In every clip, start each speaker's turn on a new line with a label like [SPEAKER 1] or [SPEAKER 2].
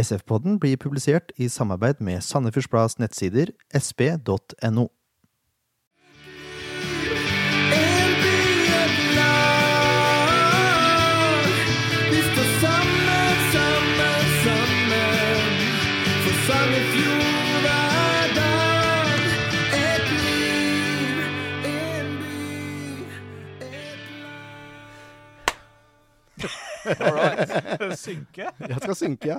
[SPEAKER 1] SF-podden blir publisert i samarbeid med Sandefjords Blads nettsider sp.no.
[SPEAKER 2] All lag.
[SPEAKER 3] Synke?
[SPEAKER 1] Jeg skal synke, ja.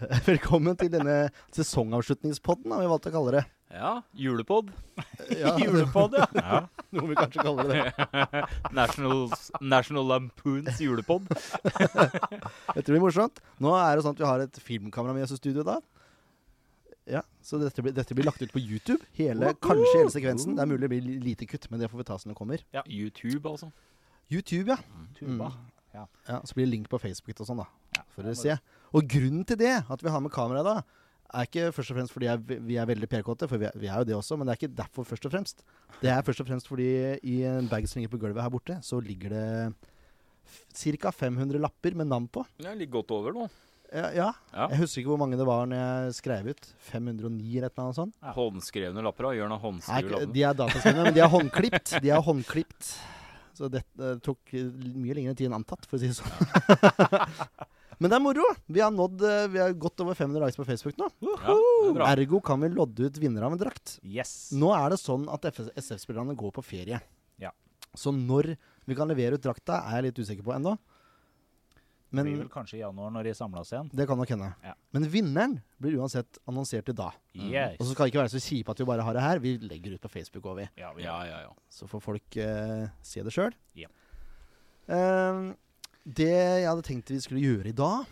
[SPEAKER 1] Velkommen til denne sesongavslutningspodden, har vi valgt å kalle det.
[SPEAKER 4] Ja, julepod.
[SPEAKER 1] Ja,
[SPEAKER 3] Julepod, ja.
[SPEAKER 4] Ja.
[SPEAKER 1] Noe vi kanskje kaller det.
[SPEAKER 4] National, National Lampoons julepod.
[SPEAKER 1] Dette blir morsomt. Nå er det sånn at vi har et filmkamera med oss i studio da. Ja, Så dette blir, dette blir lagt ut på YouTube. Hele, kanskje hele sekvensen. Det er mulig det blir lite kutt, men det får vi ta som det kommer.
[SPEAKER 4] YouTube, altså.
[SPEAKER 1] YouTube, ja.
[SPEAKER 3] Mm.
[SPEAKER 1] Ja, Så blir det link på Facebook og sånn, da.
[SPEAKER 3] Ja,
[SPEAKER 1] For å se. Og grunnen til det, at vi har med kamera da, er ikke først og fremst fordi jeg, vi er veldig PR-kåte, for vi er, vi er jo det også, men det er ikke derfor først og fremst. Det er først og fremst fordi i en bag som ligger på gulvet her borte, så ligger det ca. 500 lapper med navn på.
[SPEAKER 4] Det ligger godt over nå.
[SPEAKER 1] Ja, ja.
[SPEAKER 4] Ja.
[SPEAKER 1] Jeg husker ikke hvor mange det var når jeg skrev ut. 509 eller et eller annet sånt.
[SPEAKER 3] Ja.
[SPEAKER 4] Håndskrevne lapper. da. Gjør noe
[SPEAKER 1] håndskrevne
[SPEAKER 4] håndskrevet Nei,
[SPEAKER 1] de er dataskrevne, men de er håndklipt. De er håndklipt. Så det eh, tok mye lengre tid enn antatt, for å si det sånn. men det er moro. Vi har nådd eh, Vi har gått over 500 likes på Facebook nå.
[SPEAKER 4] Ja, er.
[SPEAKER 1] Ergo kan vi lodde ut vinner av en drakt.
[SPEAKER 3] Yes.
[SPEAKER 1] Nå er det sånn at SF-spillerne går på ferie.
[SPEAKER 3] Ja.
[SPEAKER 1] Så når vi kan levere ut drakta, er jeg litt usikker på ennå.
[SPEAKER 3] det blir vel kanskje i januar når de samles igjen.
[SPEAKER 1] det kan nok hende.
[SPEAKER 3] Ja.
[SPEAKER 1] Men vinneren blir uansett annonsert i dag.
[SPEAKER 3] Yes.
[SPEAKER 1] Og så skal det ikke være så kjipe at vi bare har det her. Vi legger ut på Facebook òg, vi.
[SPEAKER 3] Ja, vi
[SPEAKER 4] Ja, ja, ja.
[SPEAKER 1] Så får folk uh, se det sjøl.
[SPEAKER 3] Ja.
[SPEAKER 1] Det jeg hadde tenkt vi skulle gjøre i dag,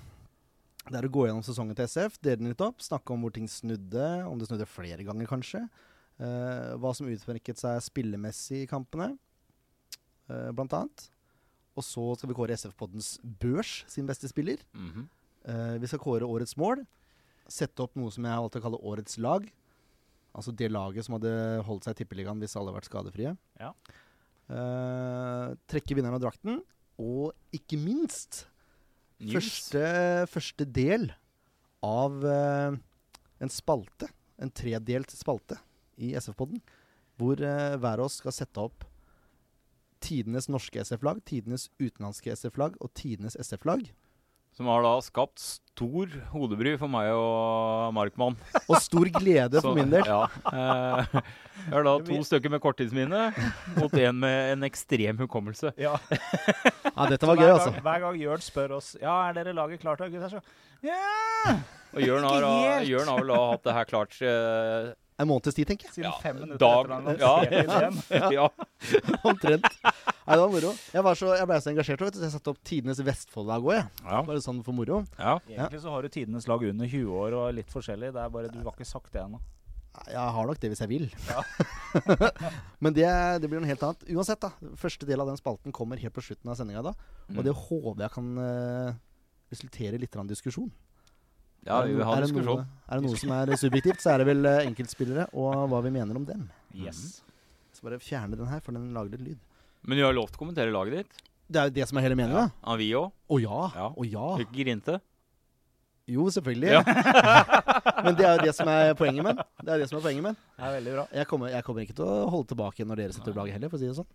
[SPEAKER 1] det er å gå gjennom sesongen til SF, dele den litt opp, snakke om hvor ting snudde, om det snudde flere ganger kanskje. Uh, hva som utmerket seg spillemessig i kampene, uh, blant annet. Og så skal vi kåre SF-poddens Børs sin beste spiller.
[SPEAKER 4] Mm
[SPEAKER 1] -hmm. uh, vi skal kåre årets mål. Sette opp noe som jeg har valgt å kalle årets lag. Altså det laget som hadde holdt seg i tippeligaen hvis alle hadde vært skadefrie.
[SPEAKER 3] Ja.
[SPEAKER 1] Trekke vinneren av drakten. Og ikke minst første, første del av eh, en spalte. En tredelt spalte i SF-podden. Hvor eh, hver av oss skal sette opp tidenes norske SF-lag, tidenes utenlandske SF-lag og tidenes SF-lag.
[SPEAKER 4] Som har da skapt stor hodebry for meg og Markmann.
[SPEAKER 1] Og stor glede for min del.
[SPEAKER 4] Ja. Eh, jeg har da to stykker med korttidsminne mot en med en ekstrem hukommelse.
[SPEAKER 3] Ja.
[SPEAKER 1] Ja, dette var gøy, altså.
[SPEAKER 3] Hver gang Jørn spør oss Ja, er dere laget klart, da, gutter? Så Ja!
[SPEAKER 4] Og Jørn har. Jørn har vel da hatt det her klart eh,
[SPEAKER 1] En måneds tid, tenker jeg.
[SPEAKER 3] Siden
[SPEAKER 4] Ja,
[SPEAKER 3] fem minutter
[SPEAKER 4] dag-
[SPEAKER 3] etter han
[SPEAKER 4] ja.
[SPEAKER 3] lanserte ideen.
[SPEAKER 4] Ja.
[SPEAKER 1] Omtrent. Nei, det var moro. Jeg, var så, jeg ble så engasjert, vet du, jeg satte opp tidenes Vestfold-lag òg, jeg.
[SPEAKER 4] Ja.
[SPEAKER 1] Bare sånn for moro.
[SPEAKER 4] ja.
[SPEAKER 3] Egentlig så har du tidenes lag under 20 år og litt forskjellig. Det er bare Du har ikke sagt det ennå.
[SPEAKER 1] Jeg har nok det hvis jeg vil.
[SPEAKER 3] Ja.
[SPEAKER 1] Men det, det blir noe helt annet. Uansett, da. Første del av den spalten kommer helt på slutten av sendinga da. Og
[SPEAKER 4] Mm.
[SPEAKER 1] det håper jeg kan uh, resultere i litt grann diskusjon.
[SPEAKER 4] Ja, vi vil ha
[SPEAKER 1] er, det
[SPEAKER 4] diskusjon.
[SPEAKER 1] er det noe som er subjektivt, så er det vel eh, enkeltspillere og hva vi mener om dem.
[SPEAKER 3] Yes.
[SPEAKER 1] Så bare fjerne den her, for den lager litt lyd.
[SPEAKER 4] Men du har lov til å kommentere laget ditt.
[SPEAKER 1] Det er jo det som er hele meninga.
[SPEAKER 4] Ja, vi òg.
[SPEAKER 1] Å ja.
[SPEAKER 4] Ja.
[SPEAKER 1] Å ja.
[SPEAKER 4] Ikke grinte.
[SPEAKER 1] Jo, selvfølgelig.
[SPEAKER 4] Ja.
[SPEAKER 1] Men det er jo det som er poenget med. Det er det som er poenget med.
[SPEAKER 3] Det er veldig bra.
[SPEAKER 1] Jeg kommer, jeg kommer ikke til å holde tilbake når dere setter opp laget heller, for å si det sånn.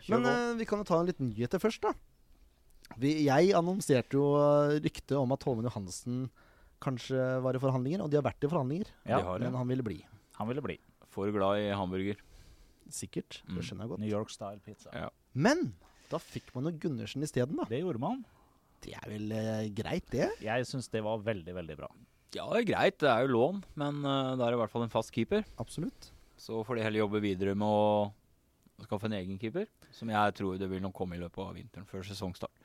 [SPEAKER 4] Kjør
[SPEAKER 1] Men eh, vi kan jo ta en liten nyhet først, da. Vi, jeg annonserte jo eh, ryktet om at Holmen Johansen kanskje var i forhandlinger, og de har vært i forhandlinger.
[SPEAKER 3] Ja,
[SPEAKER 4] De har.
[SPEAKER 1] Men han ville bli.
[SPEAKER 3] han ville bli.
[SPEAKER 4] For glad i hamburger.
[SPEAKER 1] Sikkert.
[SPEAKER 4] Mm.
[SPEAKER 1] Det skjønner jeg godt.
[SPEAKER 3] New York style pizza.
[SPEAKER 4] Ja.
[SPEAKER 1] Men da fikk man jo Gundersen isteden, da.
[SPEAKER 3] Det gjorde man.
[SPEAKER 1] Det er vel eh, greit, det?
[SPEAKER 3] Jeg syns det var veldig, veldig bra.
[SPEAKER 4] Ja, det er greit. Det er jo lån, men uh, det er i hvert fall en fast keeper.
[SPEAKER 1] Absolutt.
[SPEAKER 4] Så får de heller jobbe videre med å skaffe en egen keeper. Som jeg tror det vil nok komme i løpet av vinteren før sesongstart.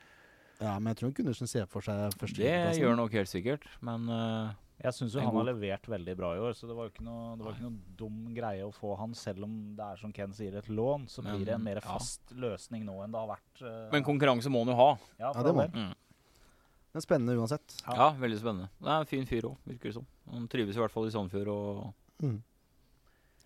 [SPEAKER 1] Ja, men jeg tror Gundersen ser for seg
[SPEAKER 4] Det
[SPEAKER 1] plassen.
[SPEAKER 4] gjør nok helt sikkert, men uh,
[SPEAKER 3] Jeg syns jo
[SPEAKER 4] han
[SPEAKER 3] han har levert veldig bra i år, så det var jo ikke noe, det var ikke noe dum greie å få han. Selv om det er som Ken sier, et lån, så
[SPEAKER 4] Men,
[SPEAKER 3] blir det en mer
[SPEAKER 4] ja.
[SPEAKER 3] fast løsning nå enn det har vært. Uh,
[SPEAKER 4] Men konkurranse må han jo ha.
[SPEAKER 3] ja,
[SPEAKER 1] Ja, det må
[SPEAKER 3] han.
[SPEAKER 4] Mm.
[SPEAKER 1] Men spennende uansett.
[SPEAKER 3] Ja.
[SPEAKER 4] Ja, veldig spennende. Det er en fin fyr òg, virker det som. Han trives i hvert fall i Sandefjord. Og
[SPEAKER 1] Mm.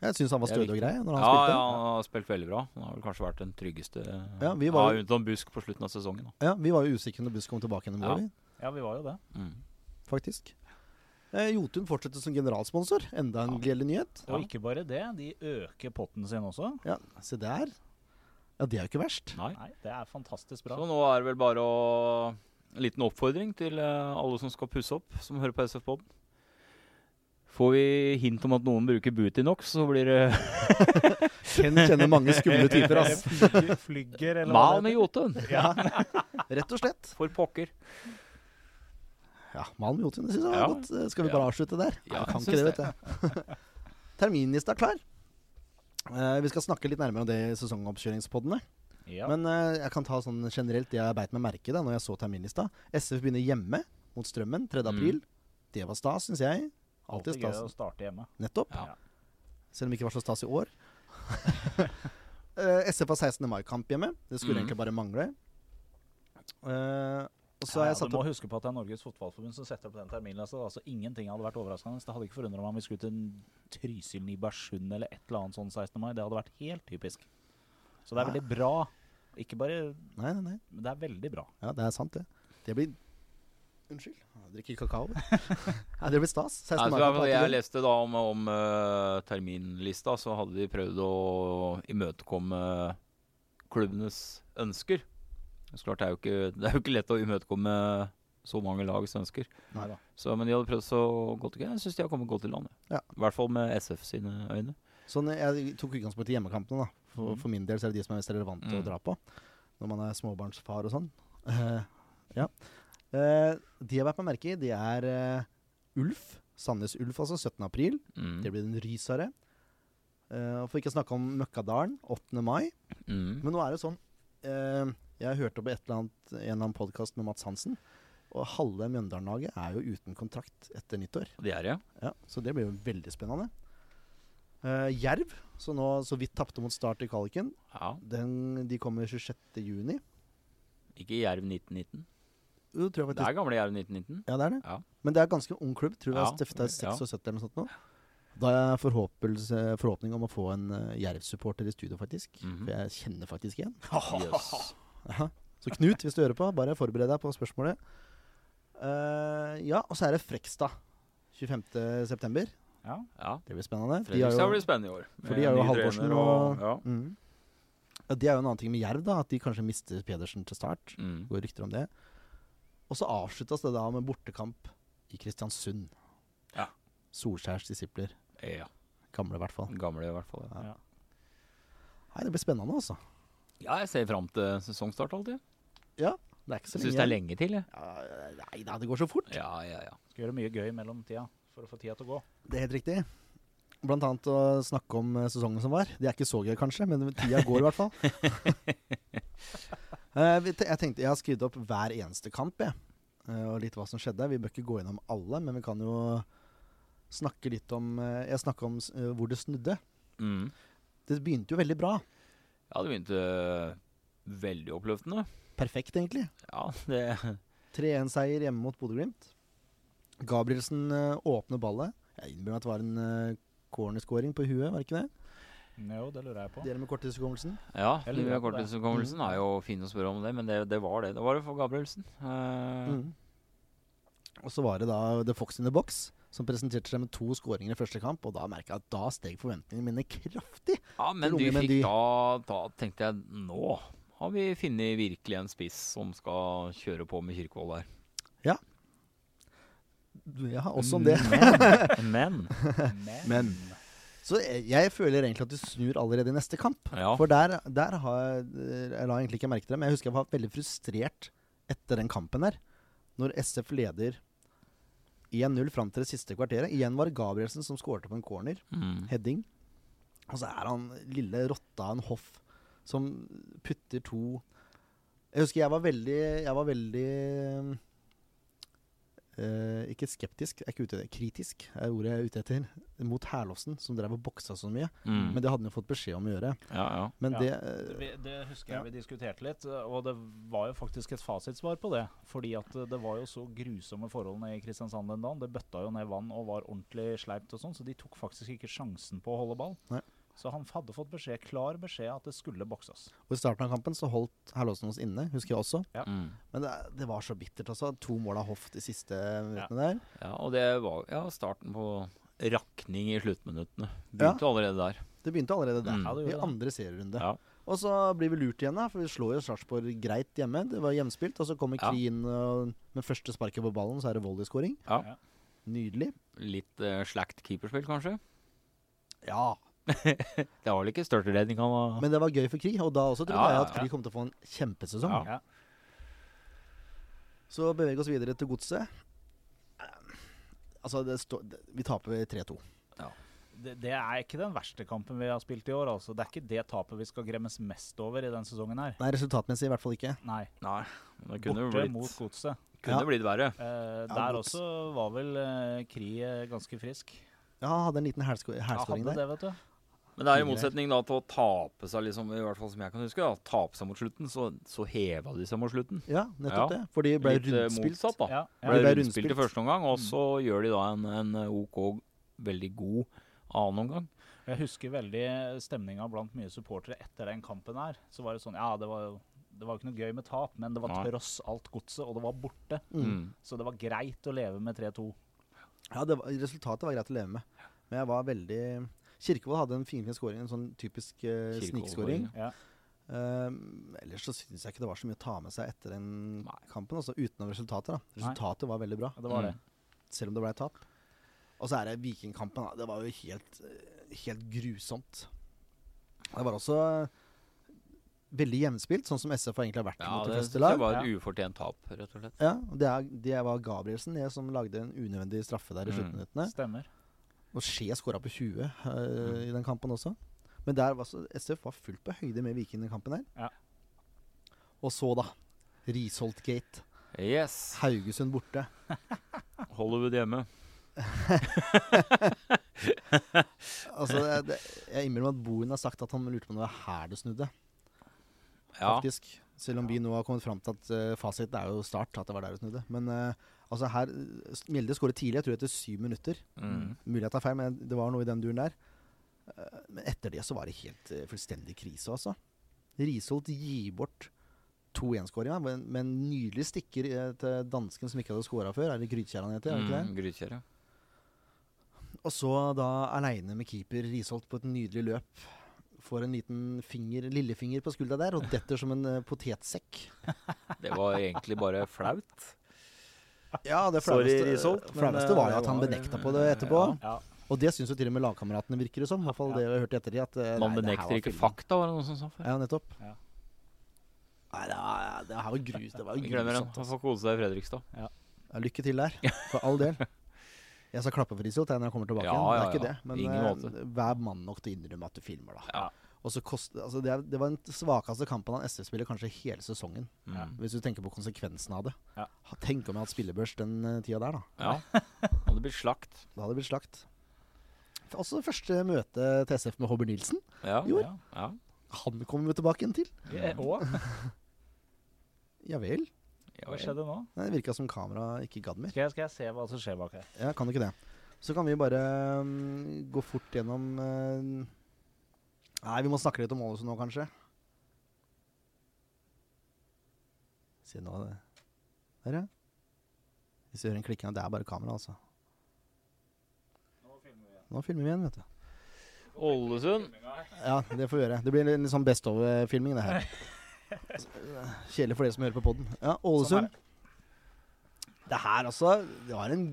[SPEAKER 1] Jeg syns han var stødig og grei når han
[SPEAKER 4] ja,
[SPEAKER 1] spilte.
[SPEAKER 4] ja, han har spilt veldig bra. Han har vel kanskje vært den tryggeste
[SPEAKER 1] Ja, vi var jo-
[SPEAKER 4] ja, utenom Busk på slutten av sesongen. Da.
[SPEAKER 1] Ja, Vi var jo usikre når Busk kom tilbake gjennom
[SPEAKER 4] Ja.
[SPEAKER 1] året,
[SPEAKER 3] Ja, vi var jo det.
[SPEAKER 4] Mm.
[SPEAKER 1] faktisk. Eh, Jotun fortsetter som generalsponsor. Enda en gledelig nyhet.
[SPEAKER 3] Og ikke bare det, de øker potten sin også.
[SPEAKER 1] Ja, Se der. Ja, det er jo ikke verst.
[SPEAKER 4] Nei.
[SPEAKER 3] Nei, det er fantastisk bra.
[SPEAKER 4] Så nå er det vel bare å En liten oppfordring til eh, alle som skal pusse opp, som hører på SF-poden. Får vi hint om at noen bruker Butinox, så blir det
[SPEAKER 1] Ken kjenner mange skumle typer, ass.
[SPEAKER 3] Flygger, flygger eller
[SPEAKER 4] mal med Jotun.
[SPEAKER 1] Ja, rett og slett.
[SPEAKER 4] For pokker.
[SPEAKER 1] Ja, Mal med Jotun, det syns jeg var
[SPEAKER 4] Ja.
[SPEAKER 1] godt. Eh, Skal vi
[SPEAKER 4] Ja.
[SPEAKER 1] bare avslutte der?
[SPEAKER 4] Ja,
[SPEAKER 1] jeg kan
[SPEAKER 4] jeg
[SPEAKER 1] ikke det, vet du. Terminlista er klar. Uh, vi skal snakke litt nærmere om det i sesongoppkjøringspoddene.
[SPEAKER 3] Ja.
[SPEAKER 1] Men uh, jeg kan ta sånn generelt det jeg beit meg merke da når jeg så terminlista. SF begynner hjemme mot Strømmen 3. april. Det var stas, syns jeg. Alltid
[SPEAKER 3] gøy å starte hjemme.
[SPEAKER 1] Nettopp.
[SPEAKER 4] Ja.
[SPEAKER 1] Selv om det ikke var så stas i år. uh, SF har 16. mai-kamp hjemme. Det skulle
[SPEAKER 4] mm.
[SPEAKER 1] egentlig bare mangle. Uh,
[SPEAKER 3] Ja,
[SPEAKER 1] har
[SPEAKER 3] ja, du må huske på at det er Norges Fotballforbund som setter opp den terminlista. Altså, ingenting hadde vært overraskende. Det hadde ikke forundra meg om vi skulle til Trysil, Nybergsund eller et eller annet sånn 16. mai. Det hadde vært helt typisk. Så det er veldig bra. Ikke bare
[SPEAKER 1] Nei, nei, nei.
[SPEAKER 3] Men det er veldig bra.
[SPEAKER 1] Ja, det er sant, det. Det blir Unnskyld. Jeg drikker kakao. ja, det blir stas. 16. Mai-kamp er
[SPEAKER 4] jeg leste da om, om uh, terminlista, så hadde de prøvd å imøtekomme klubbenes ønsker. Så klart, det er, jo ikke, det er jo ikke lett å imøtekomme så mange lags ønsker. Så, men de hadde prøvd så godt de kunne. Jeg syns de har kommet godt i land. ja. I hvert fall med SF sine øyne.
[SPEAKER 1] Sånn, jeg tok utgangspunkt i hjemmekampene. da for,
[SPEAKER 4] mm.
[SPEAKER 1] for min del så er det de som er mest relevante å
[SPEAKER 4] Mm.
[SPEAKER 1] dra på. Når man er småbarnsfar og sånn. Uh, ja. Eh, de jeg har vært meg merke i, det er uh, Ulf. Sandnes Ulf, altså. 17. april.
[SPEAKER 4] Mm.
[SPEAKER 1] Det blir en rysere. Uh, for ikke å snakke om Møkkadalen 8. mai.
[SPEAKER 4] Mm.
[SPEAKER 1] Men nå er det sånn eh, Jeg hørte på et eller annet, en eller annen podkast med Mats Hansen. Og halve Mjøndalen-laget er jo uten kontrakt etter nyttår.
[SPEAKER 4] De er ja.
[SPEAKER 1] Ja, så det blir jo veldig spennende. Eh, Jerv, som nå så vidt tapte mot Start i kvaliken,
[SPEAKER 4] ja.
[SPEAKER 1] den, de kommer 26.6.
[SPEAKER 4] Ikke Jerv 1919.
[SPEAKER 1] Jo, tror jeg
[SPEAKER 4] Det er gamle Jerv 1919.
[SPEAKER 1] Ja, det er det.
[SPEAKER 4] Ja.
[SPEAKER 1] Men det er ganske ung klubb. Tror jeg
[SPEAKER 4] Ja,
[SPEAKER 1] stifta i
[SPEAKER 4] ja.
[SPEAKER 1] 76 eller noe sånt nå. Da har jeg forhåpelse- forhåpning om å få en uh, Jerv-supporter i studio, faktisk.
[SPEAKER 4] Mhm.
[SPEAKER 1] For jeg kjenner faktisk en.
[SPEAKER 4] yes.
[SPEAKER 1] Ja. Så Knut, hvis du hører på, bare forbered deg på spørsmålet. Uh, ja, og så er det Frekstad. 25.9.
[SPEAKER 3] Ja.
[SPEAKER 4] Ja.
[SPEAKER 1] Det blir spennende.
[SPEAKER 4] Fredrikstad
[SPEAKER 1] jo-
[SPEAKER 4] blir spennende i år.
[SPEAKER 1] For de har jo Halvorsen
[SPEAKER 4] og,
[SPEAKER 1] og
[SPEAKER 4] ja.
[SPEAKER 1] mm. ja, Det er jo en annen ting med Jerv, da. At de kanskje mister Pedersen til start.
[SPEAKER 4] Mm.
[SPEAKER 1] Går rykter om det. Og så avsluttes det da med bortekamp i Kristiansund.
[SPEAKER 4] Ja.
[SPEAKER 1] Solskjærs disipler.
[SPEAKER 4] ja.
[SPEAKER 1] Gamle, i hvert fall.
[SPEAKER 4] Gamle, i hvert fall. Ja.
[SPEAKER 3] Ja.
[SPEAKER 1] Nei, det blir spennende, altså.
[SPEAKER 4] ja, jeg ser fram til sesongstart alltid.
[SPEAKER 1] Det er ikke så
[SPEAKER 4] lenge. syns det er lenge til, jeg.
[SPEAKER 1] Ja, nei da, det går så fort.
[SPEAKER 4] Ja, ja, ja.
[SPEAKER 3] Skal gjøre mye gøy i mellomtida for å få tida til å gå.
[SPEAKER 1] Det er helt riktig. Blant annet å snakke om eh, sesongen som var. Det er ikke så gøy, kanskje, men tida går i hvert fall. Eh, jeg tenkte, jeg har skrevet opp hver eneste kamp, jeg. Eh, og litt hva som skjedde. Vi bør ikke gå gjennom alle, men vi kan jo snakke litt om eh, Jeg snakka om hvor det snudde.
[SPEAKER 4] Mm.
[SPEAKER 1] Det begynte jo veldig bra.
[SPEAKER 4] Ja, det begynte veldig oppløftende.
[SPEAKER 1] Perfekt, egentlig.
[SPEAKER 4] Ja, det
[SPEAKER 1] 3-1-seier hjemme mot Bodø-Glimt. Gabrielsen åpner ballet. Jeg innbiller meg at det var en cornerscoring på huet, var det ikke det?
[SPEAKER 3] Jo, det lurer jeg på.
[SPEAKER 1] Dere med korttidshukommelsen.
[SPEAKER 4] Ja,
[SPEAKER 3] lurer
[SPEAKER 4] med korttidshukommelsen er jo fin å spørre om det, men det, det var det. Det var det for Gabrielsen. Uh,
[SPEAKER 1] Mm. Og så var det da The Fox in the Box som presenterte seg med to skåringer i første kamp. Og da merka jeg at da steg forventningene mine kraftig.
[SPEAKER 4] Ja, men du fikk da Da tenkte jeg nå har vi funnet virkelig en spiss som skal kjøre på med Kirkevold her.
[SPEAKER 1] Ja, også om det.
[SPEAKER 4] Men, men
[SPEAKER 3] Men,
[SPEAKER 1] Men. Så jeg, føler egentlig at de snur allerede i neste kamp.
[SPEAKER 4] Ja.
[SPEAKER 1] For der, der har jeg Jeg la egentlig ikke merke til det, men jeg husker jeg var veldig frustrert etter den kampen der. Når SF leder 1-0 fram til det siste kvarteret. Igjen var det Gabrielsen som skårte på en corner.
[SPEAKER 4] mm.
[SPEAKER 1] Heading. Og så er han lille rotta en hoff som putter to Jeg husker jeg var veldig Jeg var veldig eh, Ikke skeptisk, jeg er ikke ute etter. Kritisk er ordet jeg er ute etter. Mot Herlovsen, som drev og boksa så mye.
[SPEAKER 4] Mm.
[SPEAKER 1] Men det hadde han jo fått beskjed om å gjøre.
[SPEAKER 4] Ja, ja.
[SPEAKER 1] Men
[SPEAKER 3] Ja.
[SPEAKER 1] det
[SPEAKER 3] vi, det husker
[SPEAKER 1] Ja.
[SPEAKER 3] jeg vi diskuterte litt, og det var jo faktisk et fasitsvar på det. Fordi at det var jo så grusomme forholdene i Kristiansand den dagen. Det bøtta jo ned vann og var ordentlig sleipt og sånn, så de tok faktisk ikke sjansen på å holde ball.
[SPEAKER 1] Nei.
[SPEAKER 3] Så han hadde fått beskjed, klar beskjed at det skulle bokses.
[SPEAKER 1] Og I starten av kampen så holdt Herlåsen oss inne, husker jeg også.
[SPEAKER 3] Ja.
[SPEAKER 4] Mm.
[SPEAKER 1] Men det, det var så bittert, altså. To mål av Hoff de siste minuttene der.
[SPEAKER 4] Ja, og det var ja, starten på rakning i sluttminuttene. Begynte allerede der.
[SPEAKER 1] Det begynte allerede der,
[SPEAKER 4] Mm.
[SPEAKER 3] Ja, det
[SPEAKER 1] i andre serierunde.
[SPEAKER 4] Ja.
[SPEAKER 1] Og så blir vi lurt igjen, da, for vi slår jo Sarpsborg greit hjemme. Det var hjemspilt. Og så kommer
[SPEAKER 4] Ja.
[SPEAKER 1] Kri inn og med første sparket på ballen, så er det volleyskåring.
[SPEAKER 4] Ja.
[SPEAKER 3] Ja.
[SPEAKER 1] Nydelig.
[SPEAKER 4] Litt uh, slakt keeperspill, kanskje.
[SPEAKER 1] Ja,
[SPEAKER 4] Det var vel ikke størteredning han var
[SPEAKER 1] men det var gøy for Kri. Og da også trodde
[SPEAKER 4] Ja, ja,
[SPEAKER 1] jeg at. Kri kom til å få en kjempesesong.
[SPEAKER 4] Ja.
[SPEAKER 3] Ja.
[SPEAKER 1] Så beveger vi oss videre til godset. Altså, det står det, Vi taper 3-2.
[SPEAKER 3] Det, det er ikke den verste kampen vi har spilt i år. altså. Det er ikke det tapet vi skal gremmes mest over i den sesongen her.
[SPEAKER 1] Nei, resultatmessig i hvert fall ikke.
[SPEAKER 3] Nei.
[SPEAKER 4] Nei, det kunne
[SPEAKER 3] Borte
[SPEAKER 4] blitt,
[SPEAKER 3] mot godset.
[SPEAKER 4] kunne
[SPEAKER 1] Ja.
[SPEAKER 4] blitt verre.
[SPEAKER 3] Eh,
[SPEAKER 1] Ja,
[SPEAKER 3] der
[SPEAKER 1] gods.
[SPEAKER 3] også var vel eh, Kri eh, ganske frisk.
[SPEAKER 1] Ja, han hadde en liten
[SPEAKER 3] Ja,
[SPEAKER 1] hælskåring
[SPEAKER 3] hadde
[SPEAKER 1] der.
[SPEAKER 3] det, vet du.
[SPEAKER 4] Men det er i motsetning da til å tape seg, liksom, i hvert fall som jeg kan huske, da, tape seg mot slutten, så, så heva de seg mot slutten.
[SPEAKER 1] Ja, nettopp
[SPEAKER 4] Ja.
[SPEAKER 1] det. For de ble
[SPEAKER 4] Litt eh,
[SPEAKER 1] rundspilt.
[SPEAKER 4] motsatt, da.
[SPEAKER 3] Ja,
[SPEAKER 1] Ja,
[SPEAKER 4] Ble
[SPEAKER 1] de ble
[SPEAKER 4] rundspilt i første omgang, og så gjør de da en, en OK, veldig god annen omgang.
[SPEAKER 3] Jeg husker veldig stemninga blant mye supportere etter den kampen her. Så var det sånn Ja, det var jo det var ikke noe gøy med tap, men det var tross alt godset, og det var borte.
[SPEAKER 1] Mm.
[SPEAKER 4] Mm.
[SPEAKER 3] Så det var greit å leve med 3-2.
[SPEAKER 1] Ja, det var, resultatet var greit å leve med. Men jeg var veldig Kirkevold hadde en finfin scoring, en sånn typisk uh, snikskåring.
[SPEAKER 4] Kirkevold-skåring.
[SPEAKER 3] Ja.
[SPEAKER 1] Um, ellers så syns jeg ikke det var så mye å ta med seg etter den
[SPEAKER 4] Nei.
[SPEAKER 1] kampen, altså utenom resultatet. da Resultatet var veldig bra,
[SPEAKER 3] Ja, det var det.
[SPEAKER 1] selv om det ble tap. Og så er det Vikingkampen. Det var jo helt, eh, helt grusomt. Det var også veldig jevnspilt, sånn som SF egentlig har vært
[SPEAKER 4] Ja,
[SPEAKER 1] mot de
[SPEAKER 4] det
[SPEAKER 1] fleste lag.
[SPEAKER 4] Det var et ufortjent tap, rett og slett.
[SPEAKER 1] Ja, det, er, det var Gabrielsen det som lagde en unødvendig straffe der i
[SPEAKER 4] Mm.
[SPEAKER 1] sluttminuttene.
[SPEAKER 3] Stemmer.
[SPEAKER 1] Og Skje skåra på 20 uh,
[SPEAKER 4] Mm.
[SPEAKER 1] i den kampen også. Men der var så, SF var fullt på høyde med Viking i den kampen her.
[SPEAKER 3] Ja.
[SPEAKER 1] Og så, da. Risholt Gate.
[SPEAKER 4] Yes.
[SPEAKER 1] Haugesund borte.
[SPEAKER 4] Hollywood hjemme.
[SPEAKER 1] Altså, det, det, jeg innrømmer at Bohin har sagt at han lurte på om det var her det snudde.
[SPEAKER 4] Ja.
[SPEAKER 1] faktisk. Selv om vi nå har kommet fram til at uh, fasiten er jo start, at det var der det snudde. Men eh, altså her Mjelde skåret tidlig, jeg tror etter syv minutter.
[SPEAKER 4] Mm.
[SPEAKER 1] Mulig jeg tar feil, men det var noe i den duren der. Eh, men etter det så var det helt eh, fullstendig krise, altså. Risholt gir bort 2-1-skåringa med, med en nydelig stikker eh, til dansken som ikke hadde skåra før. Er det Grytkjær han heter? er?
[SPEAKER 4] Mm, Grytkjær, ja.
[SPEAKER 1] Og så da aleine med keeper Risholt på et nydelig løp. Får en liten finger, lillefinger på skuldra der og detter som en potetsekk.
[SPEAKER 4] Det var egentlig bare flaut.
[SPEAKER 1] Ja, det flaueste, var jo
[SPEAKER 4] eh,
[SPEAKER 1] at han benekta på det etterpå.
[SPEAKER 3] Ja.
[SPEAKER 1] Og det syns jo til og med lagkameratene virker det som. I hvert fall
[SPEAKER 3] Ja.
[SPEAKER 1] det har hørt etter ettertid. At, eh,
[SPEAKER 4] Man
[SPEAKER 1] nei,
[SPEAKER 4] benekter ikke
[SPEAKER 1] filmen.
[SPEAKER 4] fakta, var det noen som sa før.
[SPEAKER 1] Ja, nettopp.
[SPEAKER 3] Ja.
[SPEAKER 1] Nei, det, var, det her var grus. Det var grusomt.
[SPEAKER 4] Han
[SPEAKER 1] Altså.
[SPEAKER 4] får kose seg i Fredrikstad.
[SPEAKER 1] Ja, lykke til der, for all del. Jeg skal klappe for jeg, når jeg kommer tilbake
[SPEAKER 4] Ja,
[SPEAKER 1] igjen. Det
[SPEAKER 4] ja,
[SPEAKER 1] er ikke
[SPEAKER 4] ja.
[SPEAKER 1] det. Men
[SPEAKER 4] Ingen
[SPEAKER 1] eh, vær mann nok til å innrømme at du filmer, da.
[SPEAKER 4] Ja.
[SPEAKER 1] Og så kost, altså det, det var den svakeste kampen han SF spiller kanskje hele sesongen.
[SPEAKER 4] Mm.
[SPEAKER 1] Hvis du tenker på konsekvensen av det.
[SPEAKER 3] Ja.
[SPEAKER 1] Tenk om jeg hadde spillebørs den eh, tida der, da.
[SPEAKER 4] ja. Hadde blitt slakt.
[SPEAKER 1] Da hadde det blitt slakt. Også det første møte til SF med Hobber Nilsen.
[SPEAKER 4] Ja.
[SPEAKER 1] Jo.
[SPEAKER 3] Ja.
[SPEAKER 4] ja.
[SPEAKER 1] Han kommer vi tilbake igjen til.
[SPEAKER 3] Ja, og
[SPEAKER 1] Ja vel.
[SPEAKER 3] Hva skjedde nå?
[SPEAKER 1] Nei, Det virka som kamera ikke gadd mer.
[SPEAKER 3] Skal jeg, skal jeg se hva som skjer bak her?
[SPEAKER 1] Ja, kan du ikke det? Så kan vi bare um, gå fort gjennom eh, Nei, vi må snakke litt om Ålesund nå, kanskje. Se nå det. Der, ja. Hvis du hører en klikking, det er bare kamera, altså. Nå filmer vi igjen, vet du.
[SPEAKER 4] Ålesund.
[SPEAKER 1] Ja, det får vi gjøre. Det blir en litt sånn Best of-filming, det her. Kjedelig for dere som hører på poden. Ja,
[SPEAKER 3] Sånn
[SPEAKER 1] Ålesund. Det her, altså Det var en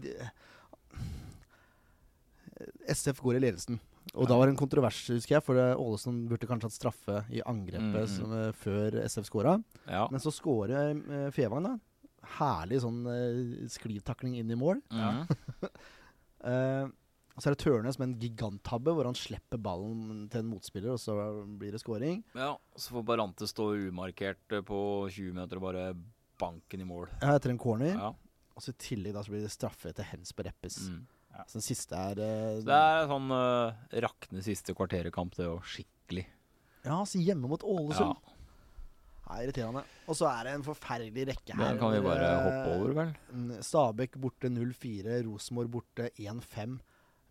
[SPEAKER 1] SF går i ledelsen. Og da var det en kontrovers, husker jeg, for det- Ålesund burde kanskje hatt straffe i angrepet
[SPEAKER 4] Mm, mm.
[SPEAKER 1] som, uh, før SF skåra.
[SPEAKER 4] Ja.
[SPEAKER 1] Men så skårer uh, Fevang, da. Herlig sånn uh, sklivtakling inn i mål.
[SPEAKER 4] Ja.
[SPEAKER 1] Eh, og så er det Tørnes med en giganttabbe hvor han slipper ballen til en motspiller, og så blir det scoring.
[SPEAKER 4] ja. Så får Barante stå umarkert eh, på 20 meter og bare banken i mål.
[SPEAKER 1] Ja, etter en corner.
[SPEAKER 4] Ja.
[SPEAKER 1] Og så i tillegg da så blir det straffe etter hens på Reppes.
[SPEAKER 4] Mm.
[SPEAKER 1] Så den siste er
[SPEAKER 4] uh, det er sånn uh, rakne siste kvarterkamp, det òg. Skikkelig.
[SPEAKER 1] Ja, så hjemme mot Ålesund.
[SPEAKER 4] Ja.
[SPEAKER 1] Ja, irriterende. Og så er det en forferdelig rekke her.
[SPEAKER 4] Den kan vi bare
[SPEAKER 1] Eh,
[SPEAKER 4] hoppe over, vel?
[SPEAKER 1] Stabæk borte 0-4, Rosenborg borte 1-5.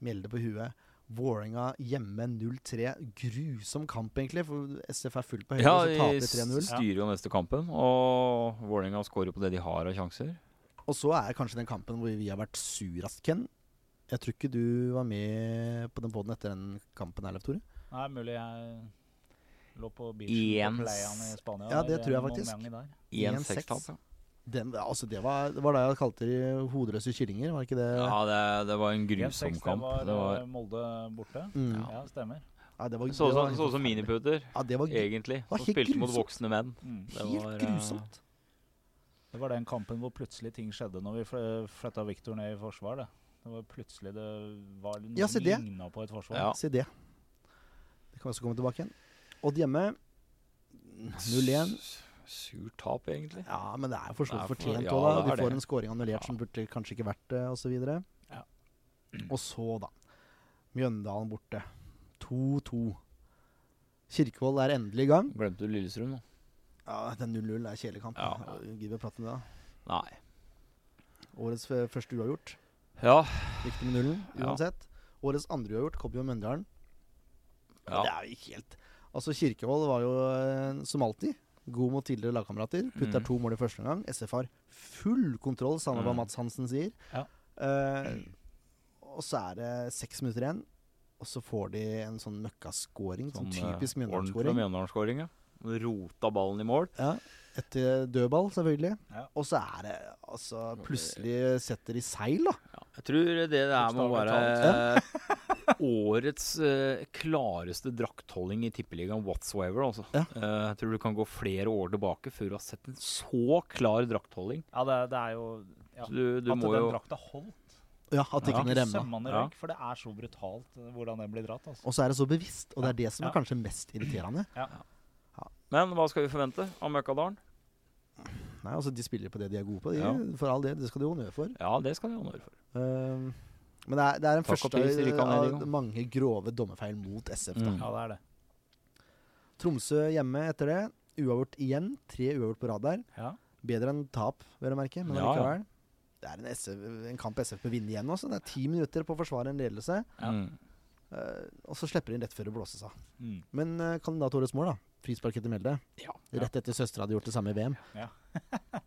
[SPEAKER 1] Mjelde på huet. Vålerenga hjemme 0-3. Grusom kamp, egentlig, for SF er fullt på høyde,
[SPEAKER 4] Ja,
[SPEAKER 1] så taper
[SPEAKER 4] de
[SPEAKER 1] 3-0.
[SPEAKER 4] styrer jo neste kampen, og Vålerenga scorer på det de har av sjanser.
[SPEAKER 1] Og så er kanskje den kampen hvor vi har vært surast, Ken. Jeg tror ikke du var med på den poden etter den kampen, Erlef Tore.
[SPEAKER 3] Nei, mulig jeg lå på beachen på i Spania.
[SPEAKER 1] Ja, det tror jeg faktisk. 1-6.
[SPEAKER 4] 1-6-tap. Ja,
[SPEAKER 1] Den, altså det, var, det var da jeg kalte de hodeløse kyllinger, var ikke det?
[SPEAKER 4] ja det, det var en
[SPEAKER 3] 1-6,
[SPEAKER 4] grusom
[SPEAKER 3] det
[SPEAKER 4] kamp.
[SPEAKER 3] var,
[SPEAKER 4] Det var,
[SPEAKER 3] eh, Molde borte.
[SPEAKER 1] Mm.
[SPEAKER 3] Ja, stemmer.
[SPEAKER 1] Ja, det var,
[SPEAKER 4] så ut som- så ut som miniputer,
[SPEAKER 1] Ja, det var
[SPEAKER 4] egentlig. Som
[SPEAKER 1] helt
[SPEAKER 4] spilte mot voksne menn.
[SPEAKER 3] Mm.
[SPEAKER 4] Det
[SPEAKER 1] helt
[SPEAKER 4] var, eh,
[SPEAKER 1] grusomt.
[SPEAKER 3] Det var den kampen hvor plutselig ting skjedde når vi fl- flytta Victor ned i forsvar. Det. Det var plutselig det var noe
[SPEAKER 1] Ja,
[SPEAKER 3] ligna på et forsvar.
[SPEAKER 4] Ja.
[SPEAKER 1] Se det. Det kan vi også komme tilbake igjen. Odd hjemme 0-1.
[SPEAKER 4] Surt tap, egentlig.
[SPEAKER 1] Ja, men det er jo for så vidt fortjent òg,
[SPEAKER 4] ja,
[SPEAKER 1] De får
[SPEAKER 4] det.
[SPEAKER 1] en scoring annullert
[SPEAKER 4] Ja.
[SPEAKER 1] som burde kanskje ikke vært det, osv.
[SPEAKER 3] Ja.
[SPEAKER 1] Og så, da. Mjøndalen borte. 2-2. Kirkevold er endelig i gang.
[SPEAKER 4] Glemte du Lillestrøm nå?
[SPEAKER 1] Ja, den 0-0 er kjedelig kamp.
[SPEAKER 4] Ja.
[SPEAKER 1] Gidder vi å prate om det? da?
[SPEAKER 4] Nei.
[SPEAKER 1] Årets første uavgjort.
[SPEAKER 4] Ja.
[SPEAKER 1] Viktig med nullen,
[SPEAKER 4] Ja.
[SPEAKER 1] uansett. Årets andre uavgjort kom jo Mjøndalen.
[SPEAKER 4] ja.
[SPEAKER 1] Det er jo ikke helt Altså, Kirkevold var jo eh, som alltid god mot tidligere lagkamerater. Putter
[SPEAKER 4] Mm.
[SPEAKER 1] to mål i første omgang. SF har full kontroll, samme hva
[SPEAKER 4] Mm.
[SPEAKER 1] Mats Hansen sier.
[SPEAKER 3] Ja.
[SPEAKER 1] Eh, og så er det seks minutter igjen, og så får de en sånn møkkascoring. Sånn,
[SPEAKER 4] Sånn, eh,
[SPEAKER 1] typisk. Mjøndalen-scoring,
[SPEAKER 4] ja. Rota ballen i mål.
[SPEAKER 1] Ja, etter dødball, selvfølgelig.
[SPEAKER 3] Ja.
[SPEAKER 1] Og så er det altså Plutselig setter de seil, da.
[SPEAKER 4] Jeg tror det der må
[SPEAKER 3] å
[SPEAKER 4] være årets uh, klareste draktholding i Tippeligaen whatsoever. Altså.
[SPEAKER 1] Ja.
[SPEAKER 4] Uh, jeg tror du kan gå flere år tilbake før du har sett en så klar draktholding.
[SPEAKER 3] Ja, det, det er jo ja.
[SPEAKER 4] Du, du
[SPEAKER 3] At
[SPEAKER 4] må
[SPEAKER 3] den
[SPEAKER 4] jo
[SPEAKER 3] drakta holdt.
[SPEAKER 1] Ja, At de
[SPEAKER 4] Ja.
[SPEAKER 1] kunne remme.
[SPEAKER 3] Sømmene
[SPEAKER 4] Ja.
[SPEAKER 3] røyk, for det er så brutalt eh, hvordan den blir dratt. Altså.
[SPEAKER 1] Og så er det så bevisst, og det er det som er kanskje mest irriterende.
[SPEAKER 4] Men hva skal vi forvente av Møkkadalen?
[SPEAKER 1] Nei, altså De spiller på det de er gode på. De,
[SPEAKER 4] Ja.
[SPEAKER 1] For all del, det skal de ha honnør for.
[SPEAKER 4] Ja, det skal de ha honnør for.
[SPEAKER 1] Um, men det er, det er en
[SPEAKER 4] Takk
[SPEAKER 1] første av mange grove dommerfeil mot SF. da.
[SPEAKER 4] Mm.
[SPEAKER 3] Ja, det er det.
[SPEAKER 1] Tromsø hjemme etter det. Uavgjort igjen. Tre uavgjort på rad der.
[SPEAKER 3] Ja.
[SPEAKER 1] Bedre enn tap, vil jeg merke. Men
[SPEAKER 4] Ja, ja.
[SPEAKER 1] allikevel. Det er en, SF, en kamp SF bør vinne igjen også. Det er ti minutter på å forsvare en ledelse.
[SPEAKER 3] Ja.
[SPEAKER 4] Mm.
[SPEAKER 1] Eh, og så slipper de inn rett før det blåses av.
[SPEAKER 3] Mm.
[SPEAKER 1] Men uh, kandidat årets mål, da. Frispark etter Melde.
[SPEAKER 4] Ja.
[SPEAKER 1] Rett etter søstera hadde gjort det samme i VM.
[SPEAKER 3] Ja.